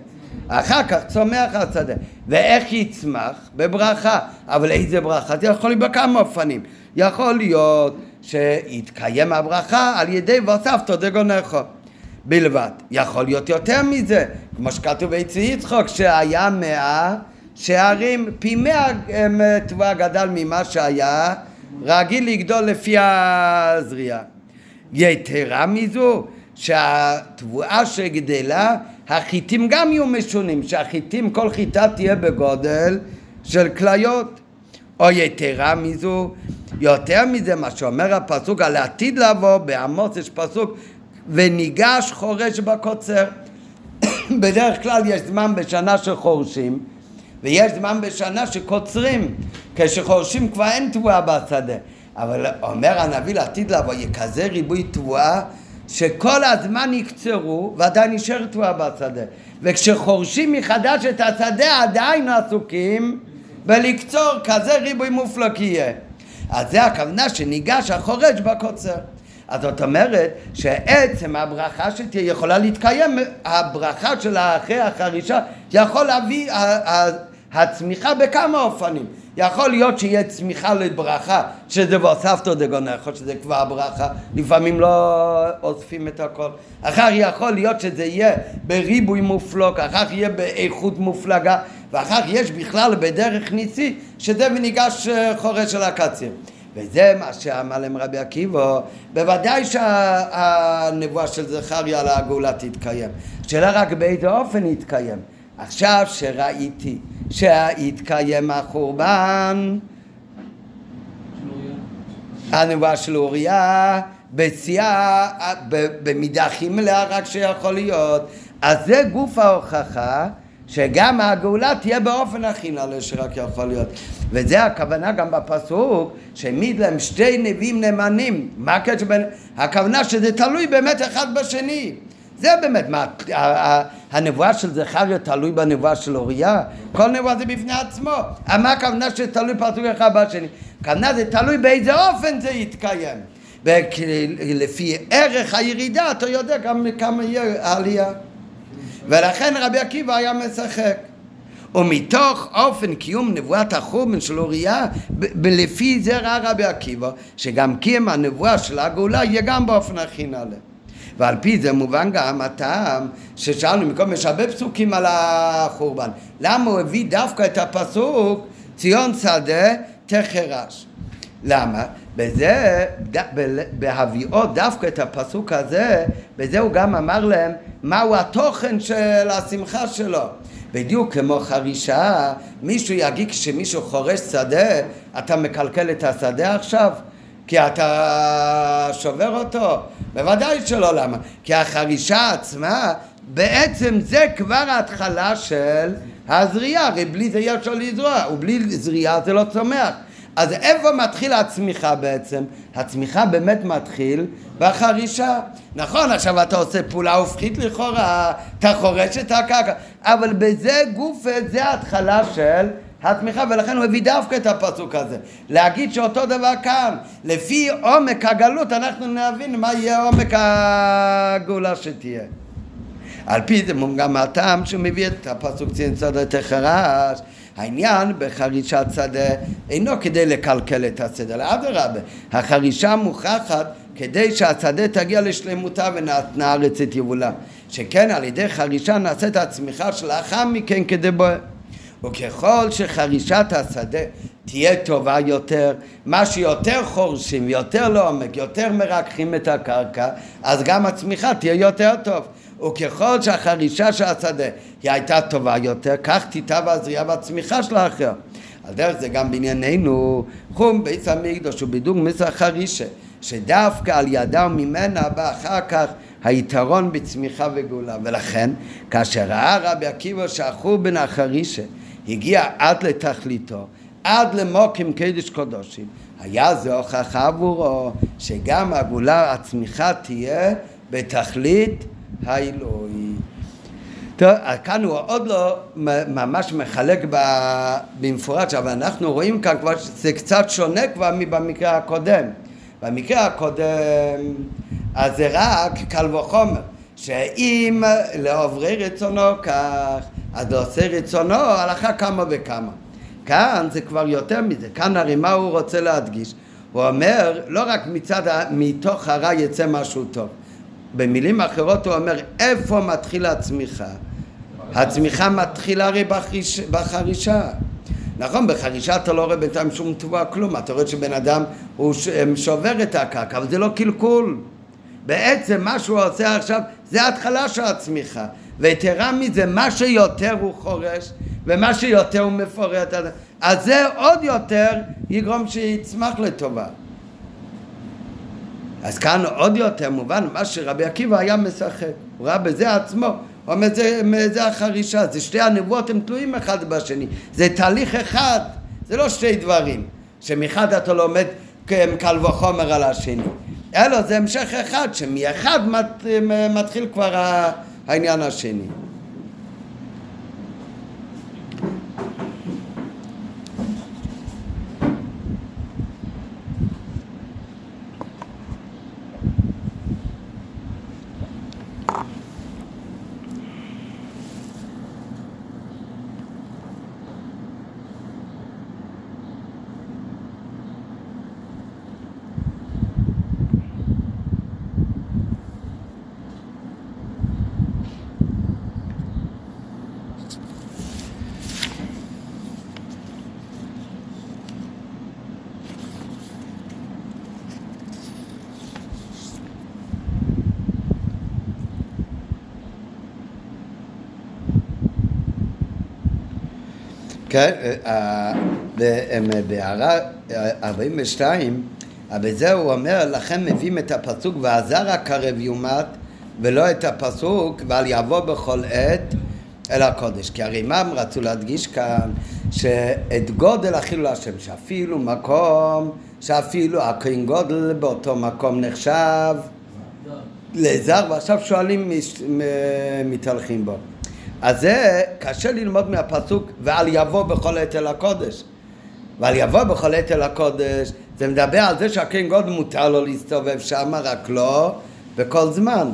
אחר כך צומח השדה. ואיך יצמח? בברכה. אבל איזה ברכה? זה יכול להיות בכמה אופנים. יכול להיות שיתקיים הברכה על ידי ואספתו דגונכו בלבד. יכול להיות יותר מזה, כמו שכתוב אצל יצחוק, שהיה מאה שערים פי מאה תבואה גדל ממה שהיה רגיל לגדול לפי הזריעה. יתרה מזו שהתבואה שגדלה החיטים גם יהיו משונים, שהחיטים כל חיטה תהיה בגודל של כליות. או יתרה מזו, יותר מזה מה שאומר הפסוק על העתיד לבוא, בעמוס יש פסוק וניגש חורש בקוצר. בדרך כלל יש זמן בשנה שחורשים ויש זמן בשנה שקוצרים, כשחורשים כבר אין תבואה בשדה. אבל אומר הנביא לעתיד לבוא, יהיה כזה ריבוי תבואה שכל הזמן יקצרו ועדיין נשאר תבואה בשדה. וכשחורשים מחדש את השדה עדיין עסוקים בלקצור, כזה ריבוי מופלג יהיה. אז זה הכוונה שניגש החורש בקוצר. אז זאת אומרת שעצם הברכה שתהיה יכולה להתקיים, הברכה של אחרי החרישה יכול להביא הצמיחה בכמה אופנים. יכול להיות שיהיה צמיחה לברכה, שזה ואוספתו דגונכו, שזה כבר ברכה, לפעמים לא אוספים את הכל. אחר יכול להיות שזה יהיה בריבוי מופלוג, אחר יהיה באיכות מופלגה, ואחר יש בכלל בדרך ניסי, שזה וניגש אה, חורש של הקציר. וזה מה שאמר להם רבי עקיבא, בוודאי שהנבואה של זכריה על הגאולה תתקיים. השאלה רק באיזה אופן יתקיים. עכשיו שראיתי שהתקיים החורבן, הנבואה של אוריה, בשיאה, במידה הכי מלאה רק שיכול להיות. אז זה גוף ההוכחה שגם הגאולה תהיה באופן הכי נעלה שרק יכול להיות. וזה הכוונה גם בפסוק, שהעמיד להם שתי נביאים נאמנים. מה הקשר בין... הכוונה שזה תלוי באמת אחד בשני. זה באמת, מה, הנבואה של זכריה תלוי בנבואה של אוריה? כל נבואה זה בפני עצמו. מה הכוונה שתלוי פסוק אחד בשני? הכוונה זה תלוי באיזה אופן זה יתקיים. ולפי ערך הירידה אתה יודע גם כמה יהיה העלייה. ולכן רבי עקיבא היה משחק. ומתוך אופן קיום נבואת החורבן של אוריה, לפי זה ראה רבי עקיבא, שגם קיום הנבואה של הגאולה יהיה גם באופן הכי נעלה. ועל פי זה מובן גם הטעם ששאלנו מקודם, יש הרבה פסוקים על החורבן. למה הוא הביא דווקא את הפסוק ציון שדה תחרש? למה? בזה, בהביאו דווקא את הפסוק הזה, בזה הוא גם אמר להם מהו התוכן של השמחה שלו. בדיוק כמו חרישה, מישהו יגיד כשמישהו חורש שדה, אתה מקלקל את השדה עכשיו? כי אתה שובר אותו? בוודאי שלא, למה? כי החרישה עצמה, בעצם זה כבר ההתחלה של הזריעה, הרי בלי זה אי אפשר לזרוע, ובלי זריעה זה לא צומח. אז איפה מתחיל הצמיחה בעצם? הצמיחה באמת מתחיל בחרישה. נכון, עכשיו אתה עושה פעולה הופכית לכאורה, אתה חורש את הקרקע, אבל בזה גוף, זה ההתחלה של התמיכה, ולכן הוא הביא דווקא את הפסוק הזה. להגיד שאותו דבר כאן, לפי עומק הגלות אנחנו נבין מה יהיה עומק הגאולה שתהיה. על פי זה גם הטעם שהוא מביא את הפסוק ציין צדד תחרש העניין בחרישת שדה אינו כדי לקלקל את השדה, אלא אדרבה, החרישה מוכחת כדי שהשדה תגיע לשלמותה ונארץ את יבולה. שכן על ידי חרישה נעשית הצמיחה שלאחר מכן כדי בו... וככל שחרישת השדה תהיה טובה יותר, מה שיותר חורשים, יותר לעומק, יותר מרככים את הקרקע, אז גם הצמיחה תהיה יותר טוב. וככל שהחרישה של השדה היא הייתה טובה יותר, כך תיטב הזריעה והצמיחה של האחר. על דרך זה גם בענייננו, חום בית המקדוש בדיוק מסר חרישה, שדווקא על ידה וממנה בא אחר כך היתרון בצמיחה וגאולה. ולכן, כאשר ראה רבי עקיבא שהחורבן החרישה הגיע עד לתכליתו, עד למוקים קדש קודשים, היה זה הוכחה עבורו שגם הגאולה, הצמיחה תהיה בתכלית האלוהי. טוב, כאן הוא עוד לא ממש מחלק במפורש, אבל אנחנו רואים כאן כבר שזה קצת שונה כבר מבמקרה הקודם. במקרה הקודם, אז זה רק קל וחומר, שאם לעוברי רצונו כך, אז עושה רצונו אחת כמה וכמה. כאן זה כבר יותר מזה, כאן הרי מה הוא רוצה להדגיש? הוא אומר, לא רק מצד, מתוך הרע יצא משהו טוב. במילים אחרות הוא אומר, איפה מתחילה הצמיחה? הצמיחה מתחילה הרי בחריש, בחרישה. נכון, בחרישה אתה לא רואה בינתיים שום תבואה כלום, אתה רואה שבן אדם הוא שובר את הקרקע, אבל זה לא קלקול. בעצם מה שהוא עושה עכשיו זה ההתחלה של הצמיחה. ויתרה מזה, מה שיותר הוא חורש ומה שיותר הוא מפורט, אז זה עוד יותר יגרום שיצמח לטובה. אז כאן עוד יותר מובן מה שרבי עקיבא היה משחק, הוא ראה בזה עצמו, הוא אומר זה, זה החרישה, זה שתי הנבואות הם תלויים אחד בשני, זה תהליך אחד, זה לא שתי דברים, שמחד אתה לומד קל וחומר על השני, אלא זה המשך אחד, שמאחד מת, מתחיל כבר העניין השני. כן, אה, אה, בהערה 42, בזה הוא אומר, לכן מביאים את הפסוק ועזר הקרב יומת ולא את הפסוק ועל יבוא בכל עת אל הקודש. כי הרי מה הם רצו להדגיש כאן? שאת גודל החילול השם, שאפילו מקום, שאפילו הכהן גודל באותו מקום נחשב לזר, ועכשיו שואלים מתהלכים בו. אז זה קשה ללמוד מהפסוק ועל יבוא בכל עת אל הקודש. ועל יבוא בכל עת אל הקודש זה מדבר על זה שהכהן גודל מותר לו להסתובב שם, רק לא בכל זמן.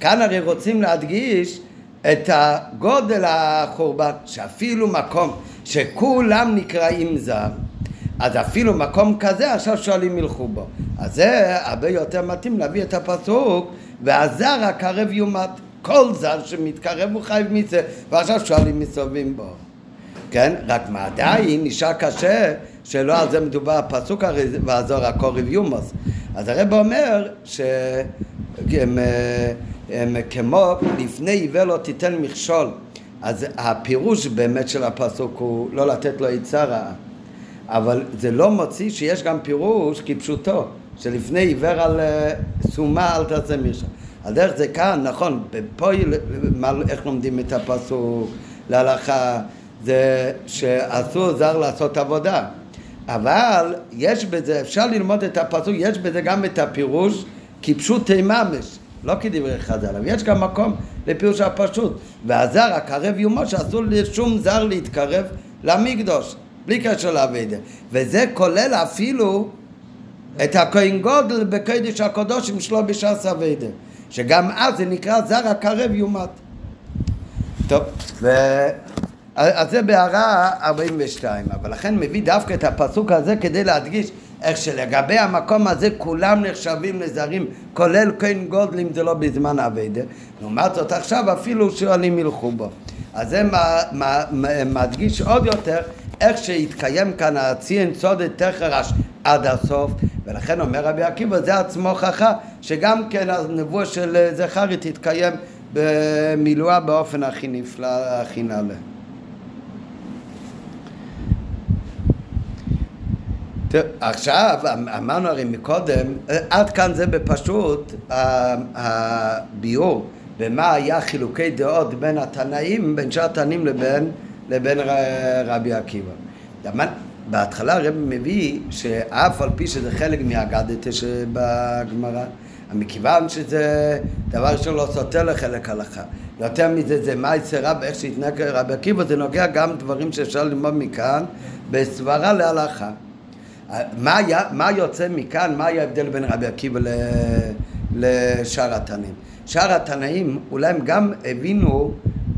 כאן הרי רוצים להדגיש את הגודל החורבן, שאפילו מקום שכולם נקראים זר, אז אפילו מקום כזה עכשיו שואלים ילכו בו. אז זה הרבה יותר מתאים להביא את הפסוק והזר הקרב יומת. כל זר שמתקרב הוא חייב מצווה, ועכשיו שואלים מסתובבים בו. כן? רק מה עדיין נשאר קשה שלא על זה מדובר הפסוק הרי והזוהר הקורב יומוס. אז הרב אומר שהם הם, כמו לפני עיוור לא תיתן מכשול. אז הפירוש באמת של הפסוק הוא לא לתת לו עצה רעה. אבל זה לא מוציא שיש גם פירוש כפשוטו, שלפני עיוור על אה, סומה אל תעשה מכשול. על דרך זה כאן, נכון, פה איך לומדים את הפסוק להלכה, זה שאסור זר לעשות עבודה. אבל יש בזה, אפשר ללמוד את הפסוק, יש בזה גם את הפירוש כפשוטי ממש, לא כדברי חז"ל, אבל יש גם מקום לפירוש הפשוט. והזר הקרב יומו שאסור לשום זר להתקרב למקדוש, בלי קשר לאביידה. וזה כולל אפילו את הכהן גודל בקדש הקודשים שלו בש"ס אביידה. שגם אז זה נקרא זר הקרב יומת. טוב, ו... אז זה בהערה 42, אבל לכן מביא דווקא את הפסוק הזה כדי להדגיש איך שלגבי המקום הזה כולם נחשבים לזרים, כולל כהן גודלים זה לא בזמן אביידה. לעומת זאת עכשיו אפילו שואלים ילכו בו. אז זה מדגיש עוד יותר איך שהתקיים כאן הציין סודת תחרש עד הסוף, ולכן אומר רבי עקיבא זה עצמו הוכחה שגם כן הנבואה של זכרי תתקיים במילואה באופן הכי נפלא, הכי נעלה. עכשיו, אמרנו הרי מקודם, עד כאן זה בפשוט הביאור במה היה חילוקי דעות בין התנאים, בין שאר התנאים לבין, לבין רבי עקיבא. בהתחלה הרב מביא שאף על פי שזה חלק מהאגדתא שבגמרא, מכיוון שזה דבר ראשון לא סותר לחלק הלכה. יותר מזה זה מה יצא רב, איך שהתנהג רבי עקיבא, זה נוגע גם דברים שאפשר ללמוד מכאן בסברה להלכה. מה, היה, מה יוצא מכאן, מה היה ההבדל בין רבי עקיבא לשאר התנאים? שאר התנאים אולי הם גם הבינו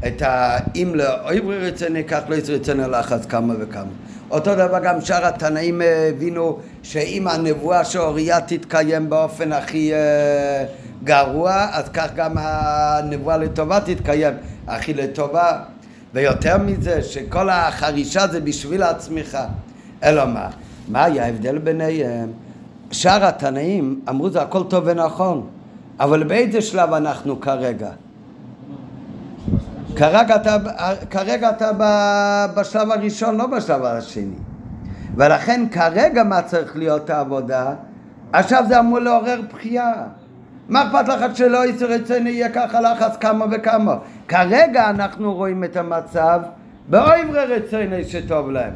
את ה... אם לאויב רצוני כך לא יצרצוני לחץ כמה וכמה. אותו דבר גם שאר התנאים הבינו שאם הנבואה שאוריה תתקיים באופן הכי אה, גרוע, אז כך גם הנבואה לטובה תתקיים הכי לטובה. ויותר מזה, שכל החרישה זה בשביל הצמיחה. אלא מה? מה היה ההבדל ביניהם? שאר התנאים אמרו זה הכל טוב ונכון, אבל באיזה שלב אנחנו כרגע? כרגע אתה, כרגע אתה בשלב הראשון, לא בשלב השני. ולכן כרגע מה צריך להיות העבודה? עכשיו זה אמור לעורר בחייה. מה אכפת לך שלא יצרצני יהיה ככה לחץ כמה וכמה? כרגע אנחנו רואים את המצב באויברי רצוני שטוב להם.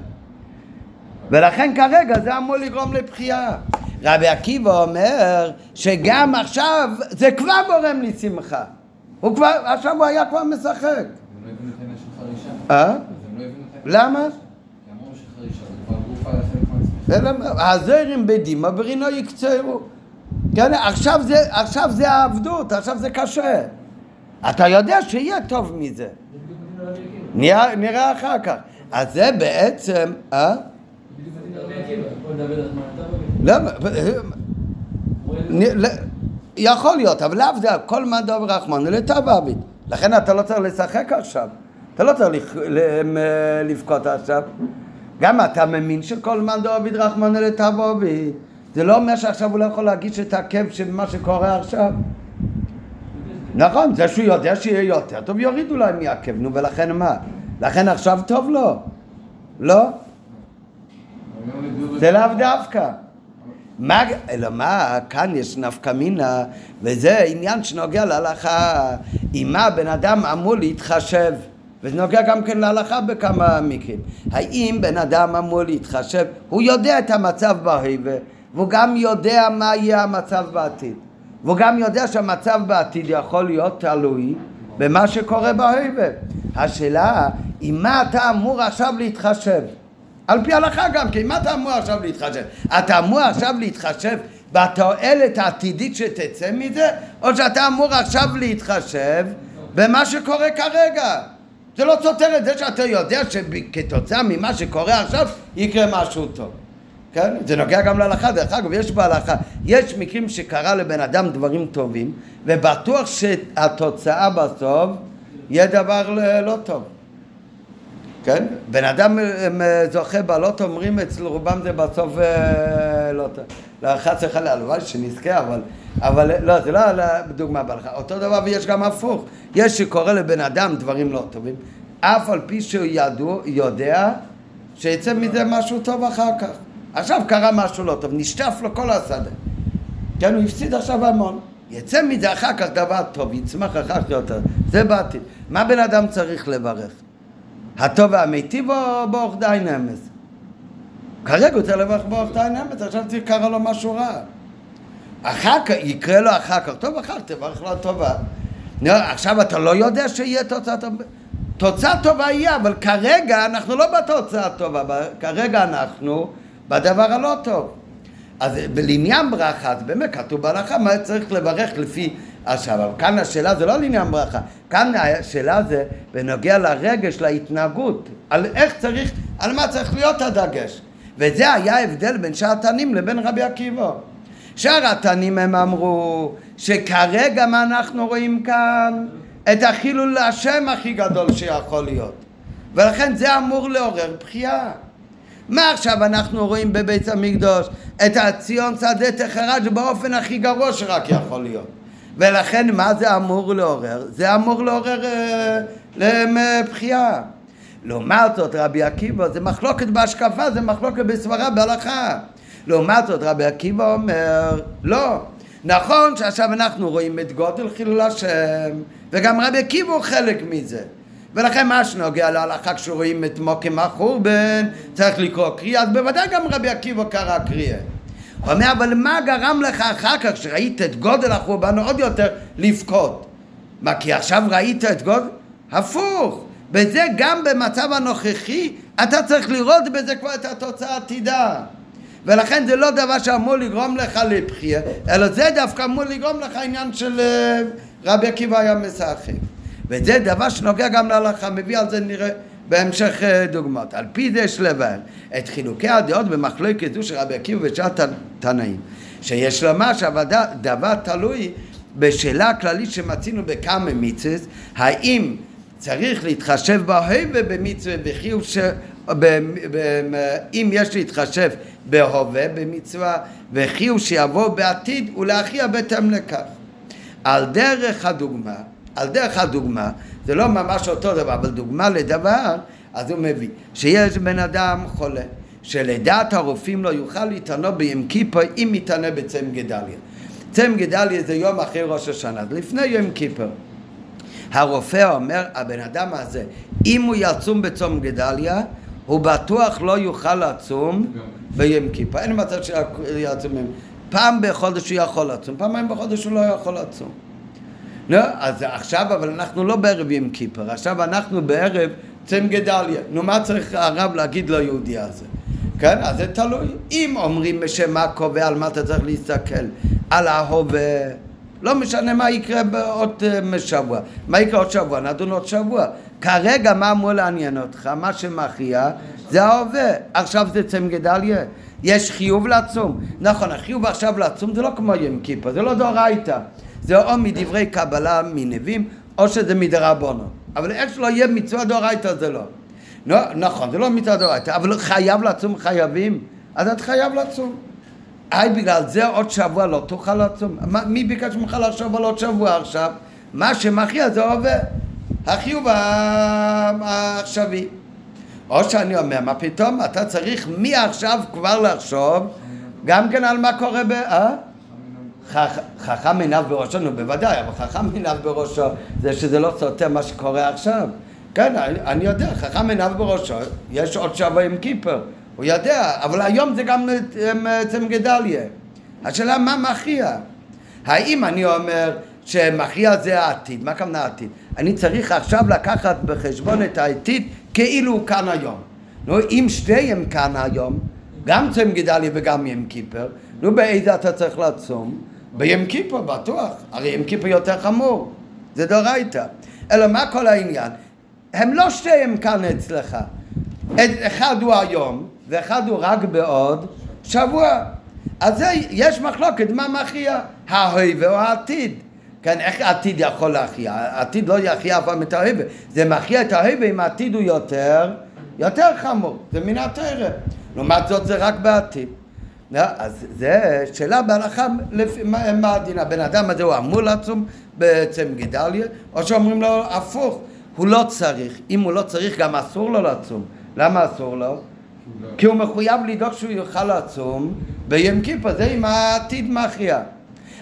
ולכן כרגע זה אמור לגרום לבחייה. רבי עקיבא אומר שגם עכשיו זה כבר גורם לי שמחה. הוא כבר, עכשיו הוא היה כבר משחק. אה? למה? הזרם בדימה ברינו יקצרו. כן, עכשיו זה, עכשיו זה העבדות, עכשיו זה קשה. אתה יודע שיהיה טוב מזה. נראה אחר כך. אז זה בעצם, אה? למה? יכול להיות, אבל לאו דווקא, כל מה דב רחמן לטב עביד. לכן אתה לא צריך לשחק עכשיו. אתה לא צריך לבכות עכשיו. גם אתה מאמין שכל מה דוד רחמן לטב עביד. זה לא אומר שעכשיו הוא לא יכול להגיש את הכאב של מה שקורה עכשיו. נכון, זה שהוא יודע שיהיה יותר טוב, יורידו להם מהכאב, נו ולכן מה? לכן עכשיו טוב לו? לא? זה לאו דווקא. מה, אלא מה, כאן יש נפקא מינה, וזה עניין שנוגע להלכה, עם מה בן אדם אמור להתחשב, וזה נוגע גם כן להלכה בכמה מקרים. האם בן אדם אמור להתחשב, הוא יודע את המצב בהווה, והוא גם יודע מה יהיה המצב בעתיד. והוא גם יודע שהמצב בעתיד יכול להיות תלוי במה שקורה בהווה. השאלה, עם מה אתה אמור עכשיו להתחשב? על פי ההלכה גם כן, מה אתה אמור עכשיו להתחשב? אתה אמור עכשיו להתחשב בתועלת העתידית שתצא מזה, או שאתה אמור עכשיו להתחשב במה שקורה כרגע. זה לא סותר את זה שאתה יודע שכתוצאה ממה שקורה עכשיו יקרה משהו טוב. כן? זה נוגע גם להלכה, דרך אגב, יש בהלכה, יש מקרים שקרה לבן אדם דברים טובים, ובטוח שהתוצאה בסוף יהיה דבר לא טוב. כן? בן אדם זוכה בלוטו, אומרים אצל רובם זה בסוף אה, לא טוב. לא, חס וחלילה, הלוואי שנזכה, אבל, אבל לא, זה לא דוגמה בהלכה. אותו דבר ויש גם הפוך. יש שקורה לבן אדם דברים לא טובים, אף על פי שהוא ידוע, יודע שיצא מזה משהו טוב אחר כך. עכשיו קרה משהו לא טוב, נשטף לו כל השדה. כן, הוא הפסיד עכשיו המון. יצא מזה אחר כך דבר טוב, יצמח אחר כך יותר. זה בעתיד. מה בן אדם צריך לברך? הטוב והמיטיב או באורח די נמס? כרגע הוא צריך לברך באורח די נמס, עכשיו קרה לו משהו רע. אחר כך, יקרה לו אחר כך, טוב אחר כך תברך לו טובה. עכשיו אתה לא יודע שיהיה תוצאה טובה. תוצאה טובה יהיה, אבל כרגע אנחנו לא בתוצאה טובה, כרגע אנחנו בדבר הלא טוב. אז לעניין ברכה, אז באמת כתוב בהלכה מה צריך לברך לפי עכשיו, אבל כאן השאלה זה לא לעניין ברכה, כאן השאלה זה בנוגע לרגש, להתנהגות, על איך צריך, על מה צריך להיות הדגש. וזה היה ההבדל בין שאר התנים לבין רבי עקיבא. שאר התנים הם אמרו שכרגע מה אנחנו רואים כאן? את החילול להשם הכי גדול שיכול להיות. ולכן זה אמור לעורר בחייה. מה עכשיו אנחנו רואים בבית המקדוש? את הציון שדה תחרש באופן הכי גרוע שרק יכול להיות. ולכן מה זה אמור לעורר? זה אמור לעורר אה, לבחייה. לעומת זאת רבי עקיבא זה מחלוקת בהשקפה, זה מחלוקת בסברה בהלכה. לעומת זאת רבי עקיבא אומר לא. נכון שעכשיו אנחנו רואים את גודל חילול השם וגם רבי עקיבא הוא חלק מזה ולכן מה שנוגע להלכה כשרואים את מוקם החורבן צריך לקרוא קריאה אז בוודאי גם רבי עקיבא קרא קריאה הוא אומר אבל מה גרם לך אחר כך כשראית את גודל החורבן עוד יותר לבכות? מה כי עכשיו ראית את גודל? הפוך. וזה גם במצב הנוכחי אתה צריך לראות בזה כבר את התוצאה העתידה ולכן זה לא דבר שאמור לגרום לך לבחייה אלא זה דווקא אמור לגרום לך עניין של אה, רבי עקיבא היה משחק וזה דבר שנוגע גם להלכה, מביא על זה נראה בהמשך אה, דוגמאות. על פי זה יש את חילוקי הדעות במחלוקת זו של רבי עקיבא ושאר תנאים, שיש לומר שהדבר תלוי בשאלה הכללית שמצינו בכמה מצוות, האם צריך להתחשב בהווה במצווה וחיוב ש... אם יש להתחשב בהווה במצווה וחיוב שיבוא בעתיד ולהכריע בהתאם לכך. על דרך הדוגמה על דרך הדוגמה, זה לא ממש אותו דבר, אבל דוגמה לדבר, אז הוא מביא שיש בן אדם חולה, שלדעת הרופאים לא יוכל להתענות בים כיפר אם יתענה בצם גדליה. צם גדליה זה יום אחרי ראש השנה, לפני יום כיפר. הרופא אומר, הבן אדם הזה, אם הוא יצום בצום גדליה, הוא בטוח לא יוכל לצום ביום כיפר. אין מצב שיצום. פעם בחודש הוא יכול לצום, פעמיים בחודש הוא לא יכול לצום. לא, אז עכשיו אבל אנחנו לא בערב יום כיפר, עכשיו אנחנו בערב צם גדליה. נו, מה צריך הרב להגיד ליהודי הזה? כן, אז זה תלוי. אם אומרים בשם מה קובע, על מה אתה צריך להסתכל? על ההווה. לא משנה מה יקרה בעוד אה, שבוע. מה יקרה עוד שבוע? נדון עוד שבוע. כרגע מה אמור לעניין אותך? מה שמכריע זה ההווה. עכשיו זה צם גדליה. יש חיוב לעצום. נכון, החיוב עכשיו לעצום זה לא כמו יום כיפר, זה לא דאורייתא. זה או מדברי קבלה מנביאים, או שזה מדרבנו. אבל איך שלא יהיה מצווה דאורייתא זה לא. לא. נכון, זה לא מצווה דאורייתא, אבל חייב לצום חייבים, אז את חייב לצום. היי, בגלל זה עוד שבוע לא תוכל לצום. מי ביקש ממך לחשוב על עוד שבוע עכשיו? מה שמכריע זה עובר. החיוב העכשווי. או שאני אומר, מה פתאום? אתה צריך מעכשיו כבר לחשוב גם כן על מה קורה ב... אה? חכם עיניו בראשו, נו בוודאי, אבל חכם עיניו בראשו זה שזה לא סותר מה שקורה עכשיו. כן, אני יודע, חכם עיניו בראשו, יש עוד שבוע עם קיפר, הוא יודע, אבל היום זה גם אצל גדליה. השאלה מה מכריע? האם אני אומר שמכריע זה העתיד, מה כמובן העתיד? אני צריך עכשיו לקחת בחשבון את העתיד כאילו הוא כאן היום. נו, אם שתיהם כאן היום, גם צם גדליה וגם ים קיפר, נו באיזה אתה צריך לעצום? בים כיפור בטוח, הרי ים כיפור יותר חמור, זה דורייתא. אלא מה כל העניין? הם לא שתיהם כאן אצלך. אחד הוא היום, ואחד הוא רק בעוד שבוע. אז זה, יש מחלוקת מה מכריע, ההווה או העתיד. כן, איך העתיד יכול להכריע? העתיד לא יכריע אף פעם את ההווה. זה מכריע את ההווה אם העתיד הוא יותר, יותר חמור. זה מן התרא. לעומת זאת זה רק בעתיד. לא, אז זה שאלה בהלכה, מה, הדין? הבן אדם הזה הוא אמור לצום בעצם גדליה, או שאומרים לו הפוך, הוא לא צריך. אם הוא לא צריך, גם אסור לו לצום. למה אסור לו? כי הוא מחויב לדאוג שהוא יוכל לצום ביום כיפור, זה עם העתיד מכריע.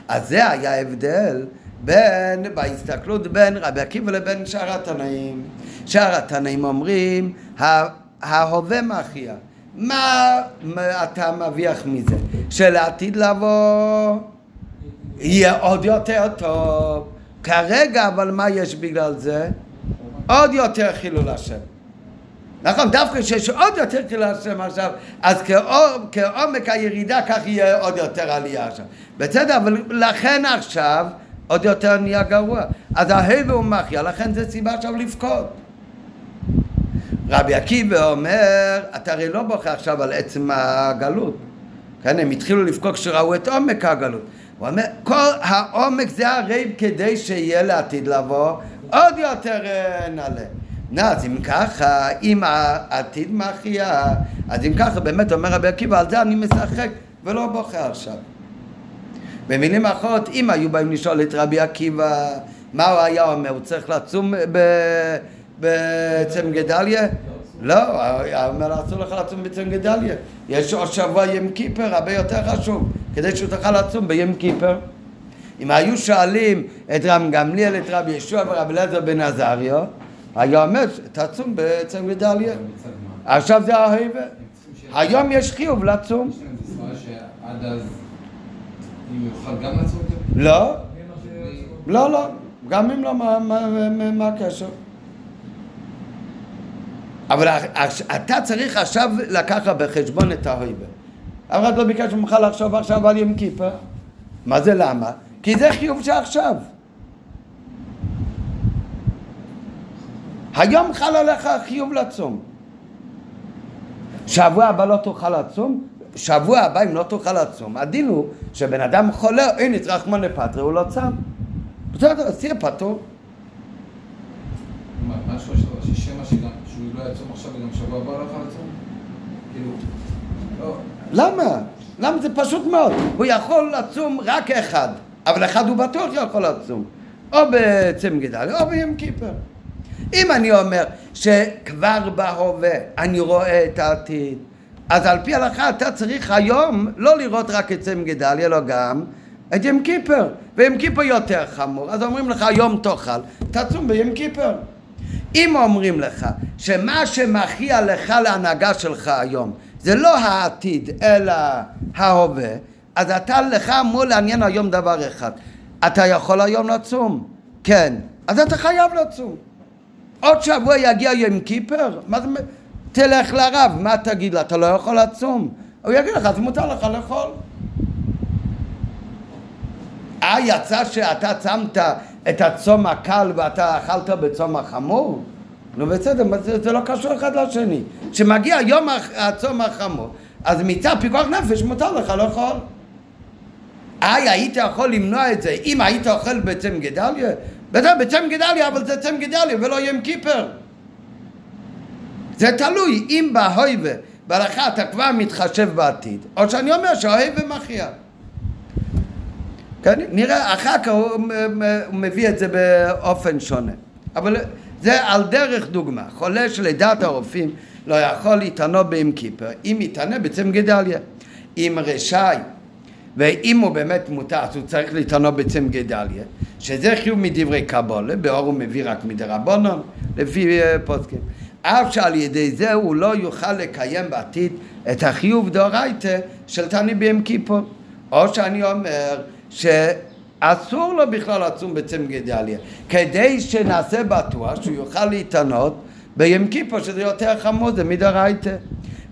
אז זה היה ההבדל בין, בהסתכלות בין רבי עקיבא לבין שאר התנאים. שאר התנאים אומרים, ההווה מכריע. מה, אתה מרוויח מזה? שלעתיד לבוא יהיה עוד יותר טוב. כרגע, אבל מה יש בגלל זה? עוד יותר חילול השם. נכון, דווקא שיש עוד יותר חילול השם עכשיו, אז כעומק הירידה כך יהיה עוד יותר עלייה עכשיו. בסדר, אבל לכן עכשיו עוד יותר נהיה גרוע. אז ההבל הוא מחיה, לכן זה סיבה עכשיו לבכות. רבי עקיבא אומר, אתה הרי לא בוכה עכשיו על עצם הגלות. כן, הם התחילו לבכות כשראו את עומק הגלות. הוא אומר, כל העומק זה הרי כדי שיהיה לעתיד לבוא עוד יותר אה, נעלה. נה, אז אם ככה, אם העתיד מכריע, אז אם ככה, באמת אומר רבי עקיבא, על זה אני משחק ולא בוכה עכשיו. במילים אחרות, אם היו באים לשאול את רבי עקיבא, מה הוא היה אומר? הוא צריך לצום בצם גדליה? לא, אומר, אסור לך לצום בצם גדליה. יש עוד שבוע ים כיפר, הרבה יותר חשוב, כדי שהוא תוכל לצום בים כיפר. אם היו שואלים את רם גמליאל, את רבי ישוע ורבי אליעזר בן עזריו, היה אומר, תצום בצם גדליה. עכשיו זה ההיבה. היום יש חיוב לצום. עד אז, אם יוכל גם לצום? לא. לא, לא. גם אם לא, מה הקשר? אבל אתה צריך עכשיו לקחת בחשבון את ההיבה. אף אחד לא ביקש ממך לחשוב עכשיו על יום כיפה. מה זה למה? כי זה חיוב שעכשיו. היום חל עליך חיוב לצום. שבוע הבא לא תוכל לצום? שבוע הבא אם לא תוכל לצום, הדין הוא שבן אדם חולה, אין נצרך מונה פטרי, הוא לא צם. בסדר, אז תהיה פטור. מה ששמה שגם, שהוא לא יצום עכשיו וגם שבוע הבא לא יכול לצום? כאילו, לא. למה? למה זה פשוט מאוד? הוא יכול לצום רק אחד, אבל אחד הוא בטוח יכול לצום. או בצם גדל, או ביום כיפר. אם אני אומר שכבר בהווה אני רואה את העתיד, אז על פי הלכה אתה צריך היום לא לראות רק את צם גדליה, אלא גם את ים כיפר. ויום כיפר יותר חמור, אז אומרים לך היום תאכל, תצום ביום כיפר. אם אומרים לך שמה שמכריע לך להנהגה שלך היום זה לא העתיד אלא ההווה, אז אתה לך אמור לעניין היום דבר אחד. אתה יכול היום לצום? כן. אז אתה חייב לצום. עוד שבוע יגיע יום כיפר? מה זה... תלך לרב, מה תגיד לה? אתה לא יכול לצום. הוא יגיד לך, אז מותר לך לאכול. אה, יצא שאתה צמת את הצום הקל ואתה אכלת בצום החמור? נו בסדר, זה, זה לא קשור אחד לשני. כשמגיע יום הצום החמור, אז מצד פיקוח נפש מותר לך לאכול. היי, היית יכול למנוע את זה אם היית אוכל בצם גדליה? בטח, בצם גדליה, אבל זה צם גדליה ולא יום כיפר. זה תלוי, אם בהויבה, בהלכה אתה כבר מתחשב בעתיד, או שאני אומר שההויבה מכריע. כן, נראה, אחר כך הוא, הוא מביא את זה באופן שונה. אבל זה על דרך דוגמה. חולה שלדעת הרופאים לא יכול להתענות באם כיפר, אם יתענה בצם גדליה. אם רשאי ואם הוא באמת מותר, אז הוא צריך להתענות בצם גדליה, שזה חיוב מדברי קבולה, באור הוא מביא רק מדרבנון, לפי אה, פוסקים. אף שעל ידי זה הוא לא יוכל לקיים בעתיד את החיוב דאורייתא של תעני ביום כיפור. או שאני אומר שאסור לו בכלל לצום בצם גדליה, כדי שנעשה בטוח שהוא יוכל להתענות ביום כיפור, שזה יותר חמור, זה מדאורייתא.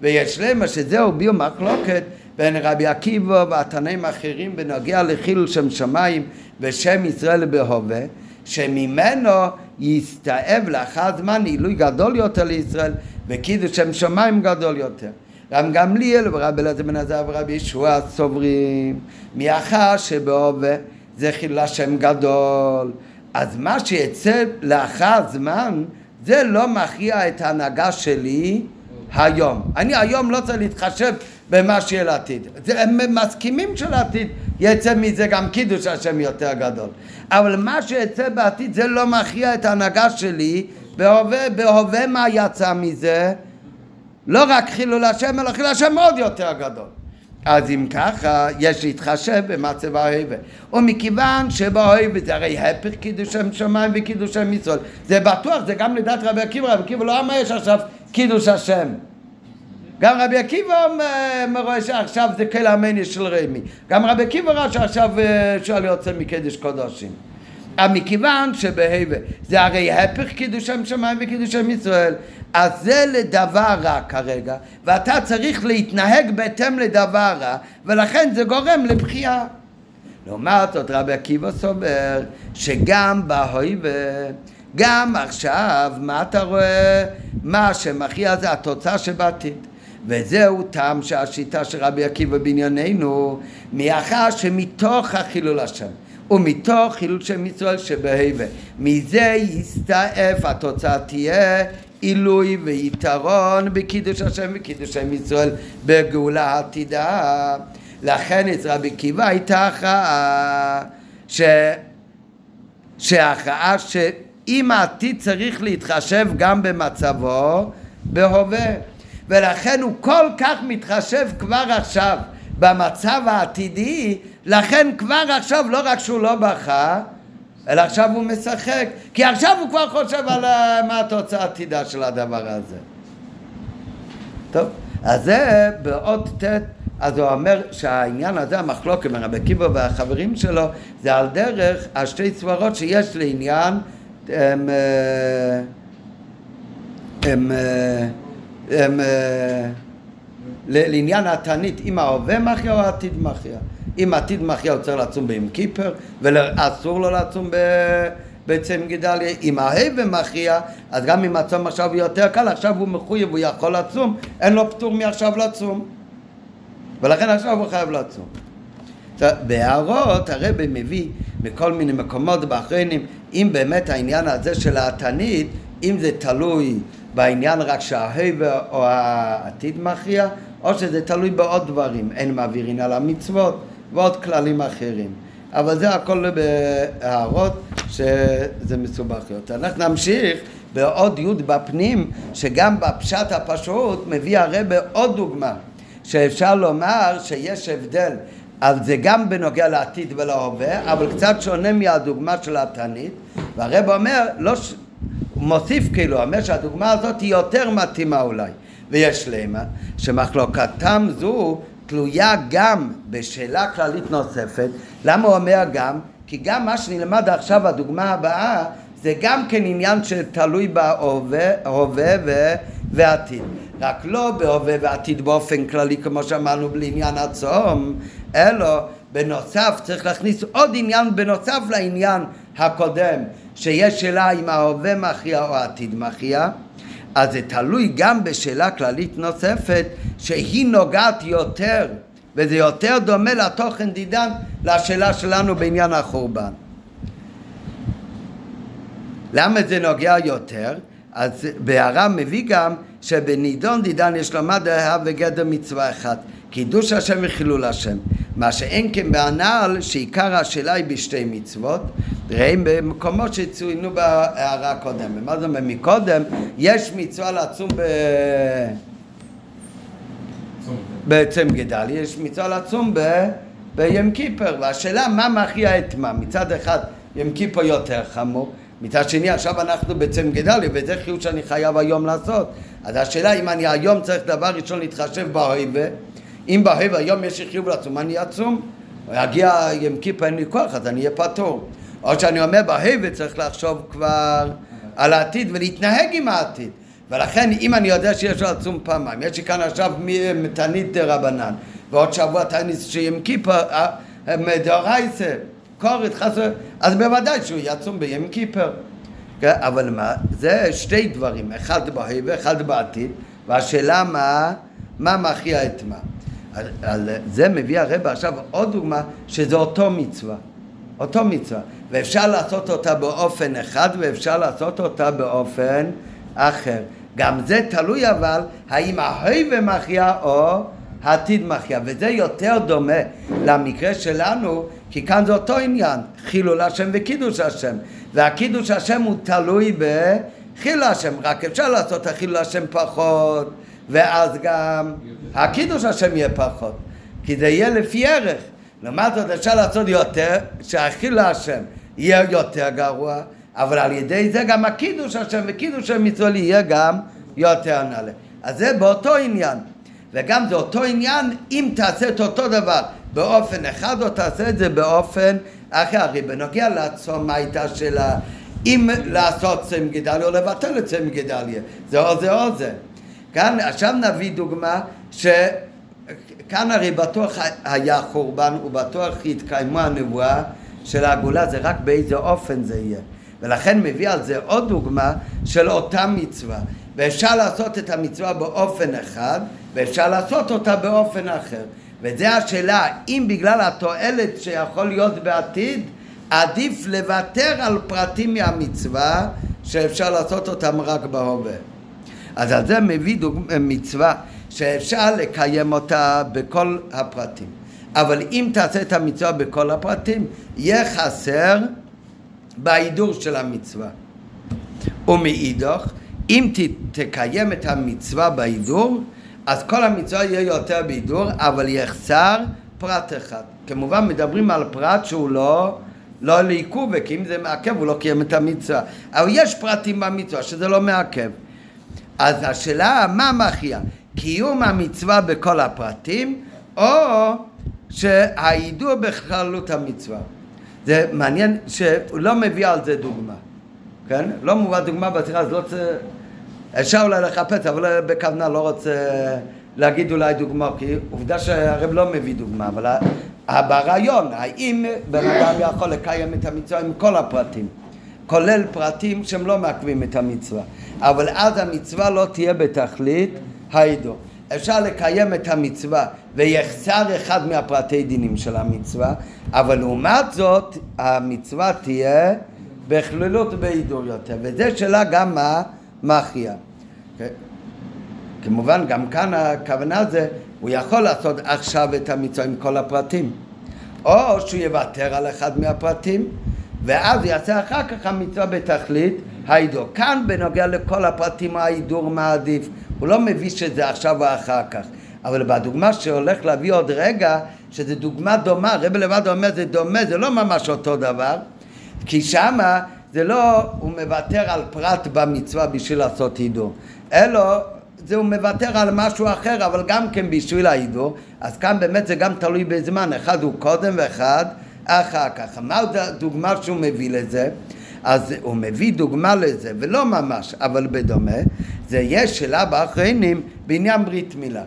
ויש למה שזהו ביום מחלוקת בין רבי עקיבא והתנאים האחרים בנוגע לחילול שם שמיים ושם ישראל בהווה, שממנו יסתאב לאחר זמן עילוי גדול יותר לישראל וקידוש שם שמיים גדול יותר. רם גמליאל ורבי אלעזר בן עזר ורבי ישוע סוברים מאחר שבהווה זה חילול השם גדול אז מה שיצא לאחר זמן זה לא מכריע את ההנהגה שלי היום. אני היום לא צריך להתחשב במה שיהיה לעתיד. הם מסכימים שלעתיד יצא מזה גם קידוש השם יותר גדול. אבל מה שיצא בעתיד זה לא מכריע את ההנהגה שלי בהווה, בהווה מה יצא מזה? לא רק חילול השם, אלא חילול השם עוד יותר גדול. אז אם ככה, יש להתחשב במצב האוהבה. ומכיוון שבאוהבה זה הרי הפך קידוש שם שמיים וקידוש שם ישראל. זה בטוח, זה גם לדעת רבי עקיבא, רבי עקיבא לא אמר יש עכשיו קידוש השם. גם רבי עקיבא רואה שעכשיו זה כל המניה של רמי. גם רבי עקיבא ראה שעכשיו אה, שואל יוצא מקדש קודשים. אבל מכיוון שבהווה זה הרי הפך קידוש שם שמיים וקידוש שם ישראל אז זה לדבר רע כרגע ואתה צריך להתנהג בהתאם לדבר רע ולכן זה גורם לבחייה לעומת זאת רבי עקיבא סובר שגם בהווה גם עכשיו מה אתה רואה? מה שמכריע זה התוצאה שבעתיד וזהו טעם שהשיטה של רבי עקיבא בענייננו מאחר שמתוך החילול השם ומתוך חילול שם ישראל שבהווה. מזה יסתעף התוצאה תהיה עילוי ויתרון בקידוש השם וקידוש שם ישראל בגאולה העתידה. לכן אצל רבי עקיבא הייתה הכרעה ש... שהכרעה שאם העתיד צריך להתחשב גם במצבו בהווה ולכן הוא כל כך מתחשב כבר עכשיו במצב העתידי לכן כבר עכשיו לא רק שהוא לא בכה, אלא עכשיו הוא משחק, כי עכשיו הוא כבר חושב על מה התוצאה העתידה של הדבר הזה. טוב, אז זה בעוד ט', אז הוא אומר שהעניין הזה, המחלוקת בין רבי עקיבא והחברים שלו, זה על דרך השתי סברות שיש לעניין הם, הם, הם, הם, לעניין התענית, אם ההווה מכריע או העתיד מכריע. אם עתיד מכריע הוא צריך לצום ביום כיפר, ואסור לו לצום בעצם גדליה. אם ההבל מכריע, אז גם אם הצום עכשיו יותר קל, עכשיו הוא מחויב, הוא יכול לצום, אין לו פטור מעכשיו לצום. ולכן עכשיו הוא חייב לצום. בהערות הרבי מביא מכל מיני מקומות באחרונים, אם באמת העניין הזה של התנית, אם זה תלוי בעניין רק שההבל או העתיד מכריע, או שזה תלוי בעוד דברים, אין מעבירין על המצוות. ועוד כללים אחרים. אבל זה הכל בהערות שזה מסובך יותר. אנחנו נמשיך בעוד י' בפנים, שגם בפשט הפשוט מביא הרבה עוד דוגמה, שאפשר לומר שיש הבדל אז זה גם בנוגע לעתיד ולהווה, אבל קצת שונה מהדוגמה של התנית, והרב אומר, לא, ש... מוסיף כאילו, אומר שהדוגמה הזאת היא יותר מתאימה אולי, ויש למה, שמחלוקתם זו תלויה גם בשאלה כללית נוספת. למה הוא אומר גם? כי גם מה שנלמד עכשיו, הדוגמה הבאה, זה גם כן עניין שתלוי בהווה ועתיד. רק לא בהווה ועתיד באופן כללי, כמו שאמרנו לעניין הצום, אלא בנוסף צריך להכניס עוד עניין בנוסף לעניין הקודם, שיש שאלה אם ההווה מכריע או העתיד מכריע. אז זה תלוי גם בשאלה כללית נוספת שהיא נוגעת יותר וזה יותר דומה לתוכן דידן לשאלה שלנו בעניין החורבן. למה זה נוגע יותר? אז בהערה מביא גם שבנידון דידן יש לומר דעה וגדר מצווה אחת קידוש השם וחילול השם. מה שאין כן בהנ"ל שעיקר השאלה היא בשתי מצוות. ראים במקומות שצוינו בהערה הקודמת. מה זאת אומרת מקודם יש מצווה לצום ב... בעצם גדל. יש מצווה לצום ב... בים כיפר והשאלה מה מכריע את מה? מצד אחד ים כיפר יותר חמור. מצד שני עכשיו אנחנו בצם גדליה וזה חיוב שאני חייב היום לעשות. אז השאלה אם אני היום צריך דבר ראשון להתחשב בהויבה אם בהויבה היום יש לי חיוב לעצום אני אצום יגיע ים כיפר אין לי כוח אז אני אהיה פטור או שאני אומר בהויבה צריך לחשוב כבר על העתיד ולהתנהג עם העתיד ולכן אם אני יודע שיש לו עצום פעמיים יש לי כאן עכשיו תענית רבנן ועוד שבוע תענית שים כיפר דאורייסה כורת חסר, אז בוודאי שהוא יצום ביום כיפר. כן, אבל מה, זה שתי דברים, אחד בהווה ואחד בעתיד, והשאלה מה, מה מכריע את מה. על, על זה מביא הרב עכשיו עוד דוגמה, שזה אותו מצווה. אותו מצווה. ואפשר לעשות אותה באופן אחד ואפשר לעשות אותה באופן אחר. גם זה תלוי אבל האם ההווה מכריע או העתיד מכריע, וזה יותר דומה למקרה שלנו, כי כאן זה אותו עניין, חילול השם וקידוש השם, והקידוש השם הוא תלוי בחילול השם, רק אפשר לעשות את החילול השם פחות, ואז גם הקידוש השם יהיה פחות, כי זה יהיה לפי ערך. לעומת זאת אפשר לעשות יותר, שהחילול השם יהיה יותר גרוע, אבל על ידי זה גם הקידוש השם וקידוש המצווה יהיה גם יותר נעלה. אז זה באותו עניין. וגם זה אותו עניין אם תעשה את אותו דבר באופן אחד או תעשה את זה באופן אחר. הרי בנוגע לצום מה הייתה שאלה אם לעשות צם גדליה או לבטל את צם גדליה. זה או זה או זה. כאן עכשיו נביא דוגמה שכאן הרי בטוח היה חורבן ובטוח התקיימו הנבואה של הגאולה זה רק באיזה אופן זה יהיה. ולכן מביא על זה עוד דוגמה של אותה מצווה. ואפשר לעשות את המצווה באופן אחד, ואפשר לעשות אותה באופן אחר. וזו השאלה, אם בגלל התועלת שיכול להיות בעתיד, עדיף לוותר על פרטים מהמצווה שאפשר לעשות אותם רק בהווה. אז על זה מביא דוג... מצווה שאפשר לקיים אותה בכל הפרטים. אבל אם תעשה את המצווה בכל הפרטים, יהיה חסר בהידור של המצווה. ומאידך, אם תקיים את המצווה בהידור, אז כל המצווה יהיה יותר בהידור, אבל יחסר פרט אחד. כמובן מדברים על פרט שהוא לא, לא לעיכוב, כי אם זה מעכב הוא לא קיים את המצווה. אבל יש פרטים במצווה שזה לא מעכב. אז השאלה מה מכריע? קיום המצווה בכל הפרטים, או שההידור בכללות המצווה. זה מעניין שהוא לא מביא על זה דוגמה, כן? לא מובא דוגמה בשיחה, אז לא צריך... אפשר אולי לחפש, אבל בכוונה לא רוצה להגיד אולי דוגמה, כי עובדה שהרב לא מביא דוגמה, אבל ברעיון, האם בן אדם יכול לקיים את המצווה עם כל הפרטים, כולל פרטים שהם לא מעכבים את המצווה, אבל אז המצווה לא תהיה בתכלית העידו. אפשר לקיים את המצווה ויחסר אחד מהפרטי דינים של המצווה, אבל לעומת זאת המצווה תהיה בכללות בהידור יותר, וזה שאלה גם מה מכריע. כמובן גם כאן הכוונה זה, הוא יכול לעשות עכשיו את המצווה עם כל הפרטים, או שהוא יוותר על אחד מהפרטים, ואז יעשה אחר כך המצווה בתכלית ההידור. כאן בנוגע לכל הפרטים ההידור מעדיף, הוא לא מביא שזה עכשיו או אחר כך. אבל בדוגמה שהולך להביא עוד רגע, שזו דוגמה דומה, רבי לבד אומר זה דומה, זה לא ממש אותו דבר, כי שמה זה לא, הוא מוותר על פרט במצווה בשביל לעשות הידור, אלא זה הוא מוותר על משהו אחר, אבל גם כן בשביל ההידור, אז כאן באמת זה גם תלוי בזמן, אחד הוא קודם ואחד אחר כך. מה הדוגמה שהוא מביא לזה? אז הוא מביא דוגמה לזה, ולא ממש, אבל בדומה, זה יש שאלה באחרונים בעניין ברית מילה.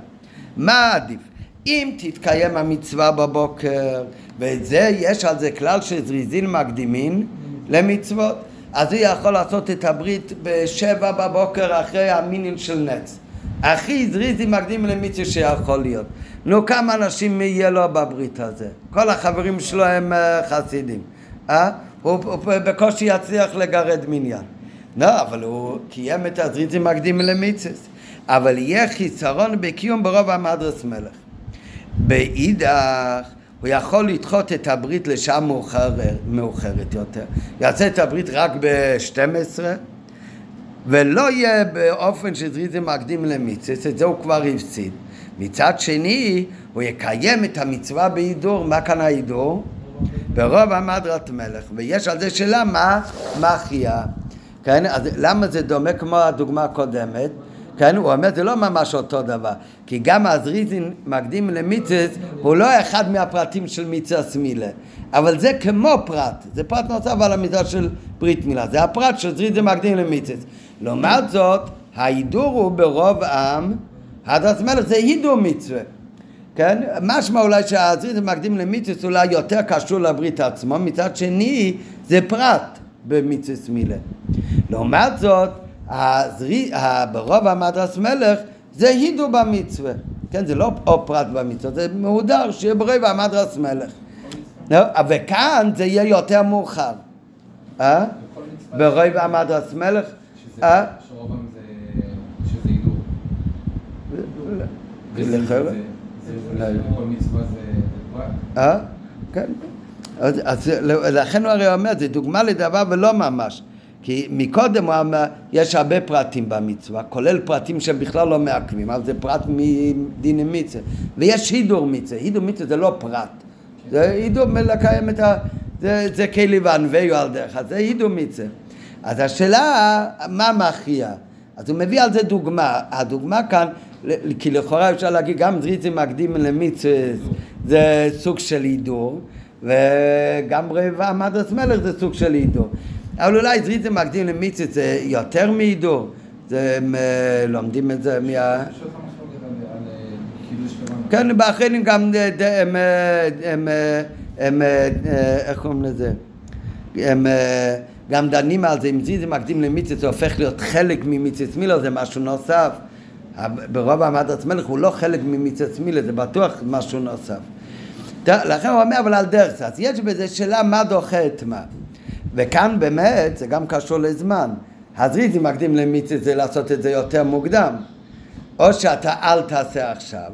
מה עדיף? אם תתקיים המצווה בבוקר, ואת זה, יש על זה כלל שזריזין מקדימין למצוות, אז הוא יכול לעשות את הברית בשבע בבוקר אחרי המינין של נץ. הכי זריזי מקדים למצווה שיכול להיות. נו, כמה אנשים יהיה לו בברית הזה? כל החברים שלו הם אה, חסידים. אה? הוא, הוא בקושי יצליח לגרד מניין. לא, אבל הוא קיים את הזריזים מקדים למצווה. אבל יהיה חיסרון בקיום ברוב המדרס מלך. באידך הוא יכול לדחות את הברית לשעה מאוחר, מאוחרת יותר. יעשה את הברית רק ב-12 ולא יהיה באופן שזריזם מקדים למצווה, את זה הוא כבר הפסיד. מצד שני, הוא יקיים את המצווה בהידור, מה כאן ההידור? ברוב המדרת מלך, ויש על זה שאלה מה מכריע. כן, אז למה זה דומה כמו הדוגמה הקודמת? כן, הוא אומר זה לא ממש אותו דבר, כי גם הזריזין מקדים למיצס הוא לא אחד מהפרטים של מיצס מילה, אבל זה כמו פרט, זה פרט נוסף על המידה של ברית מילה, זה הפרט של זריזין מקדים למיצס. לעומת זאת, ההידור הוא ברוב עם, הדס מלך זה הידור מצווה. כן? משמע אולי שהזריז מקדים למיתוס אולי יותר קשור לברית עצמו, מצד שני זה פרט במיתוס מילה. לעומת זאת, הזרי, ברוב המדרס מלך זה הידו במצווה, כן? זה לא או פרט במצווה, זה מהודר שיהיה ברוב המדרס מלך. וכאן זה יהיה יותר מאוחר. אה? ברוב המדרס מלך? אה? שרובם זה... שזה הידור. אה? כן. אז, אז לכן הוא הרי אומר, זה דוגמה לדבר ולא ממש. כי מקודם הוא אמר, יש הרבה פרטים במצווה, כולל פרטים שהם בכלל לא מעכבים, אבל זה פרט מדין מצווה. ויש הידור מצווה, הידור מצווה זה לא פרט. זה הידור לקיים את ה... זה, כלי וענווהו על דרך, אז זה הידור מצווה. אז השאלה, מה מכריע? אז הוא מביא על זה דוגמה. הדוגמה כאן, כי לכאורה אפשר להגיד גם זריצי מקדים למצווה זה סוג של הידור, וגם רבע מדרס מלך זה סוג של הידור. אבל אולי זריצי מקדים למצווה זה יותר מהידור. זה, הם לומדים את זה מה... אה. כן, באחרים גם אה, הם, אה, הם, הם, איך קוראים לזה? הם גם דנים על זה, אם זיזי מקדים למיצס זה הופך להיות חלק ממיצס מילה, זה משהו נוסף. ברוב המדרס מלך הוא לא חלק ממיצס מילה, זה בטוח משהו נוסף. לכן הוא אומר, אבל על דרך זה. אז יש בזה שאלה מה דוחה את מה. וכאן באמת, זה גם קשור לזמן. הזריזי מקדים למיצס זה לעשות את זה יותר מוקדם. או שאתה אל תעשה עכשיו,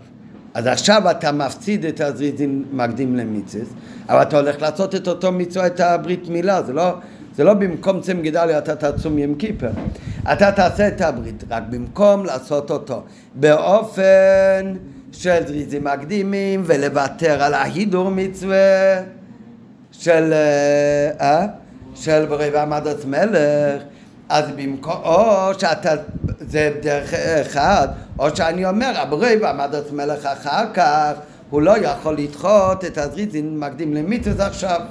אז עכשיו אתה מפסיד את הזריזין מקדים למיצס, אבל אתה הולך לעשות את אותו מצווה, את הברית מילה, זה לא, זה לא במקום צום גדליה אתה תצום ים כיפר. אתה תעשה את הברית, רק במקום לעשות אותו באופן של זריזים מקדימים ולוותר על ההידור מצווה של, אה, אה? של ברבע מדרס מלך, אז במקום, או שאתה, זה דרך אחד, או שאני אומר, ברבע מדרס מלך אחר כך, הוא לא יכול לדחות את הזריזין מקדים למיתוס עכשיו.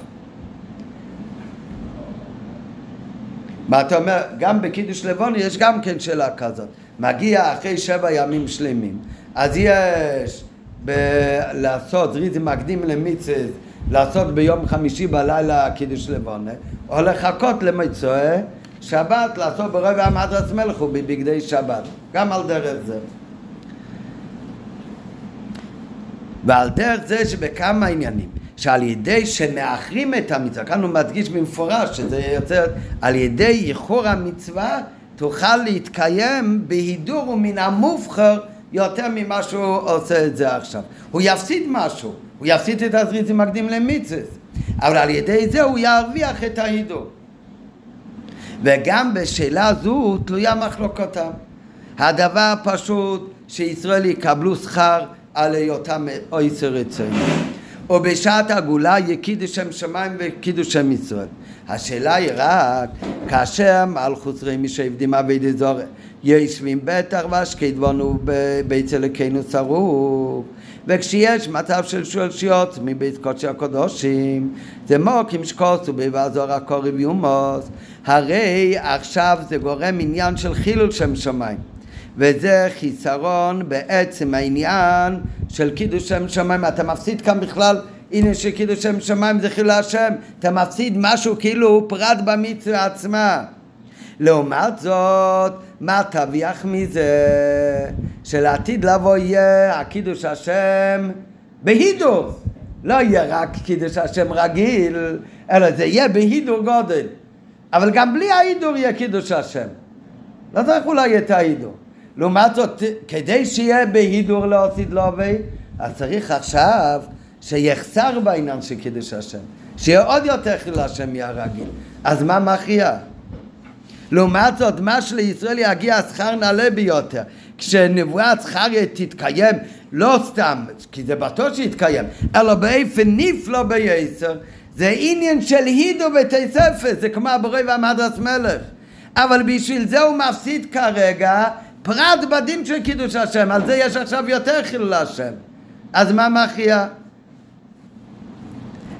מה אתה אומר? גם בקידוש לבון יש גם כן שאלה כזאת. מגיע אחרי שבע ימים שלמים, אז יש ב- לעשות זריזים מקדים למיצס, לעשות ביום חמישי בלילה קידוש לבונה, או לחכות למצואה, שבת לעשות ברבע המדרס מלך ובבגדי שבת, גם על דרך זה. ועל דרך זה שבכמה עניינים, שעל ידי שמאחרים את המצווה, כאן הוא מדגיש במפורש שזה יוצא, על ידי איחור המצווה תוכל להתקיים בהידור ומן המובחר יותר ממה שהוא עושה את זה עכשיו. הוא יפסיד משהו, הוא יפסיד את הזריזים מקדים למצווה, אבל על ידי זה הוא ירוויח את ההידור. וגם בשאלה זו תלויה מחלוקותם. הדבר פשוט שישראל יקבלו שכר על היותם אויסר רצוני. ובשעת הגאולה יקידוש שם שמיים וקידוש שם ישראל. השאלה היא רק כאשר מלכוס רמי שעבדים אבידי זור יושבים בטח והשקד בנו בבית אלוקינו צרוף וכשיש מצב של שולשיות מבית קודשי הקודשים זה מוקים שקוסו בבעזור הקורב יומוס הרי עכשיו זה גורם עניין של חילול שם שמיים וזה חיסרון בעצם העניין של קידוש שם שמיים אתה מפסיד כאן בכלל עניין של קידוש שם שמיים זה חילול השם אתה מפסיד משהו כאילו פרט במצווה עצמה לעומת זאת, מה תרוויח מזה? שלעתיד לבוא יהיה הקידוש השם בהידור. לא יהיה רק קידוש השם רגיל, אלא זה יהיה בהידור גודל. אבל גם בלי ההידור יהיה קידוש השם. לא צריך אולי את ההידור. לעומת זאת, כדי שיהיה בהידור להוסיד לובי, אז צריך עכשיו שיחסר בעניין של קידוש השם. שיהיה עוד יותר חיל השם מהרגיל. אז מה מכריע? לעומת זאת, מה שלישראל יגיע השכר נעלה ביותר. כשנבואת זכריה תתקיים, לא סתם, כי זה בטוח שיתקיים, אלא באופן נפלא בייסר, זה עניין של הידו בתי ספר, זה כמו הבורא והמדרס מלך. אבל בשביל זה הוא מפסיד כרגע פרט בדין של קידוש השם, על זה יש עכשיו יותר חילול השם. אז מה מכריע?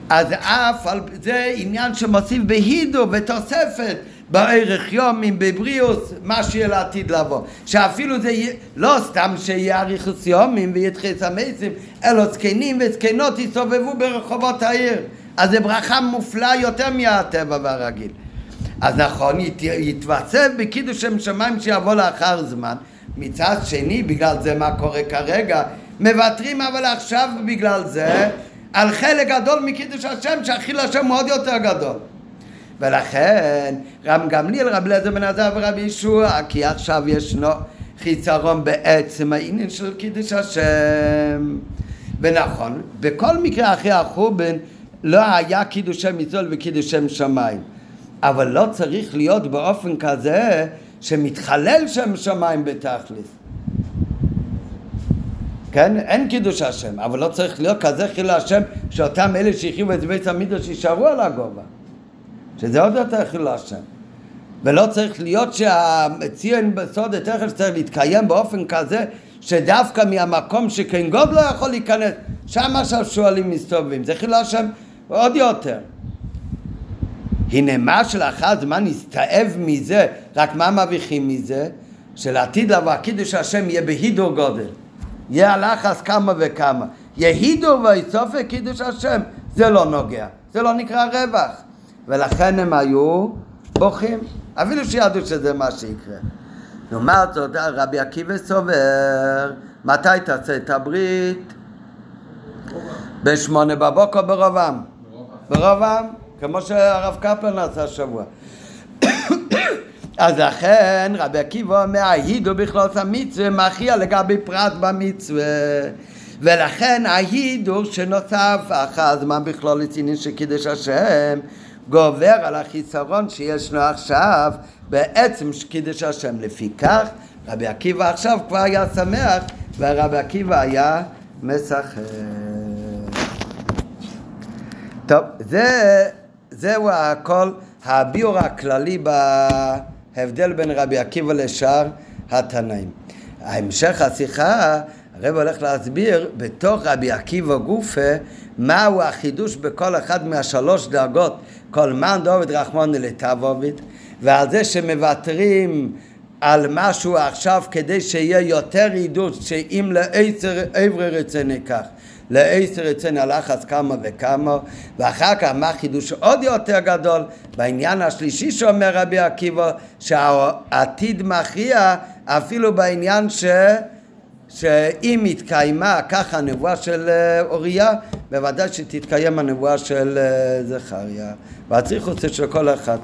אז אף על זה עניין שמוסיף בהידו ותוספת בערך יומים, בבריאוס, מה שיהיה לעתיד לבוא. שאפילו זה יהיה, לא סתם שיהיה אריכוס יומים ויתחס המסים, אלא זקנים וזקנות יסתובבו ברחובות העיר. אז זו ברכה מופלאה יותר מהטבע והרגיל. אז נכון, ית, יתווסף בקידוש שם שמיים שיבוא לאחר זמן. מצד שני, בגלל זה מה קורה כרגע, מוותרים אבל עכשיו בגלל זה על חלק גדול מקידוש השם, שהחיל השם הוא עוד יותר גדול. ולכן רם גמליאל, רב אליעזר בן עזר ורבי ישוע, כי עכשיו ישנו חיסרון בעצם העניין של קידוש השם. ונכון, בכל מקרה אחרי החורבן לא היה קידוש שם מצוות וקידוש שם שמיים. אבל לא צריך להיות באופן כזה שמתחלל שם שמיים בתכלס. כן? אין קידוש השם, אבל לא צריך להיות כזה חיל השם שאותם אלה שהחריבו את בית המקדוש יישארו על הגובה. שזה עוד יותר חיל השם. ולא צריך להיות שהציון בסוד תכף צריך להתקיים באופן כזה שדווקא מהמקום שכן גוד לא יכול להיכנס, שם עכשיו שועלים מסתובבים. זה חיל השם עוד יותר. הנה מה שלאחר זמן נסתאב מזה, רק מה מרוויחים מזה? שלעתיד לבוא קידוש השם יהיה בהידור גודל. יהיה הלחץ כמה וכמה. יהידור ויצופי קידוש השם, זה לא נוגע. זה לא נקרא רווח. ולכן הם היו בוכים. אפילו שידעו שזה מה שיקרה. לעומת זאת, רבי עקיבא סובר, מתי תעשה את הברית? בשמונה בבוקר ברובם. ברובם, כמו שהרב קפלן עשה השבוע. אז לכן רבי עקיבא אומר, ההידו בכלל המצווה מכריע לגבי פרט במצווה. ולכן ההידור שנוסף אחר הזמן בכלול לצינים של קידוש השם גובר על החיסרון שישנו עכשיו בעצם קידוש השם. לפיכך רבי עקיבא עכשיו כבר היה שמח ורבי עקיבא היה משחק. טוב, זה, זהו הכל הביאור הכללי בהבדל בין רבי עקיבא לשאר התנאים. המשך השיחה הרב הולך להסביר בתוך רבי עקיבא גופה מהו החידוש בכל אחד מהשלוש דרגות כל מן דוד רחמוני לתבוביד ועל זה שמוותרים על משהו עכשיו כדי שיהיה יותר עידוד שאם לעשר עברי רצוני כך לעשר רצוני הלחץ כמה וכמה ואחר כך מה חידוש עוד יותר גדול בעניין השלישי שאומר רבי עקיבא שהעתיד מכריע אפילו בעניין ש... שאם התקיימה ככה הנבואה של אוריה, בוודאי שתתקיים הנבואה של זכריה. והצריך אותה של כל אחד.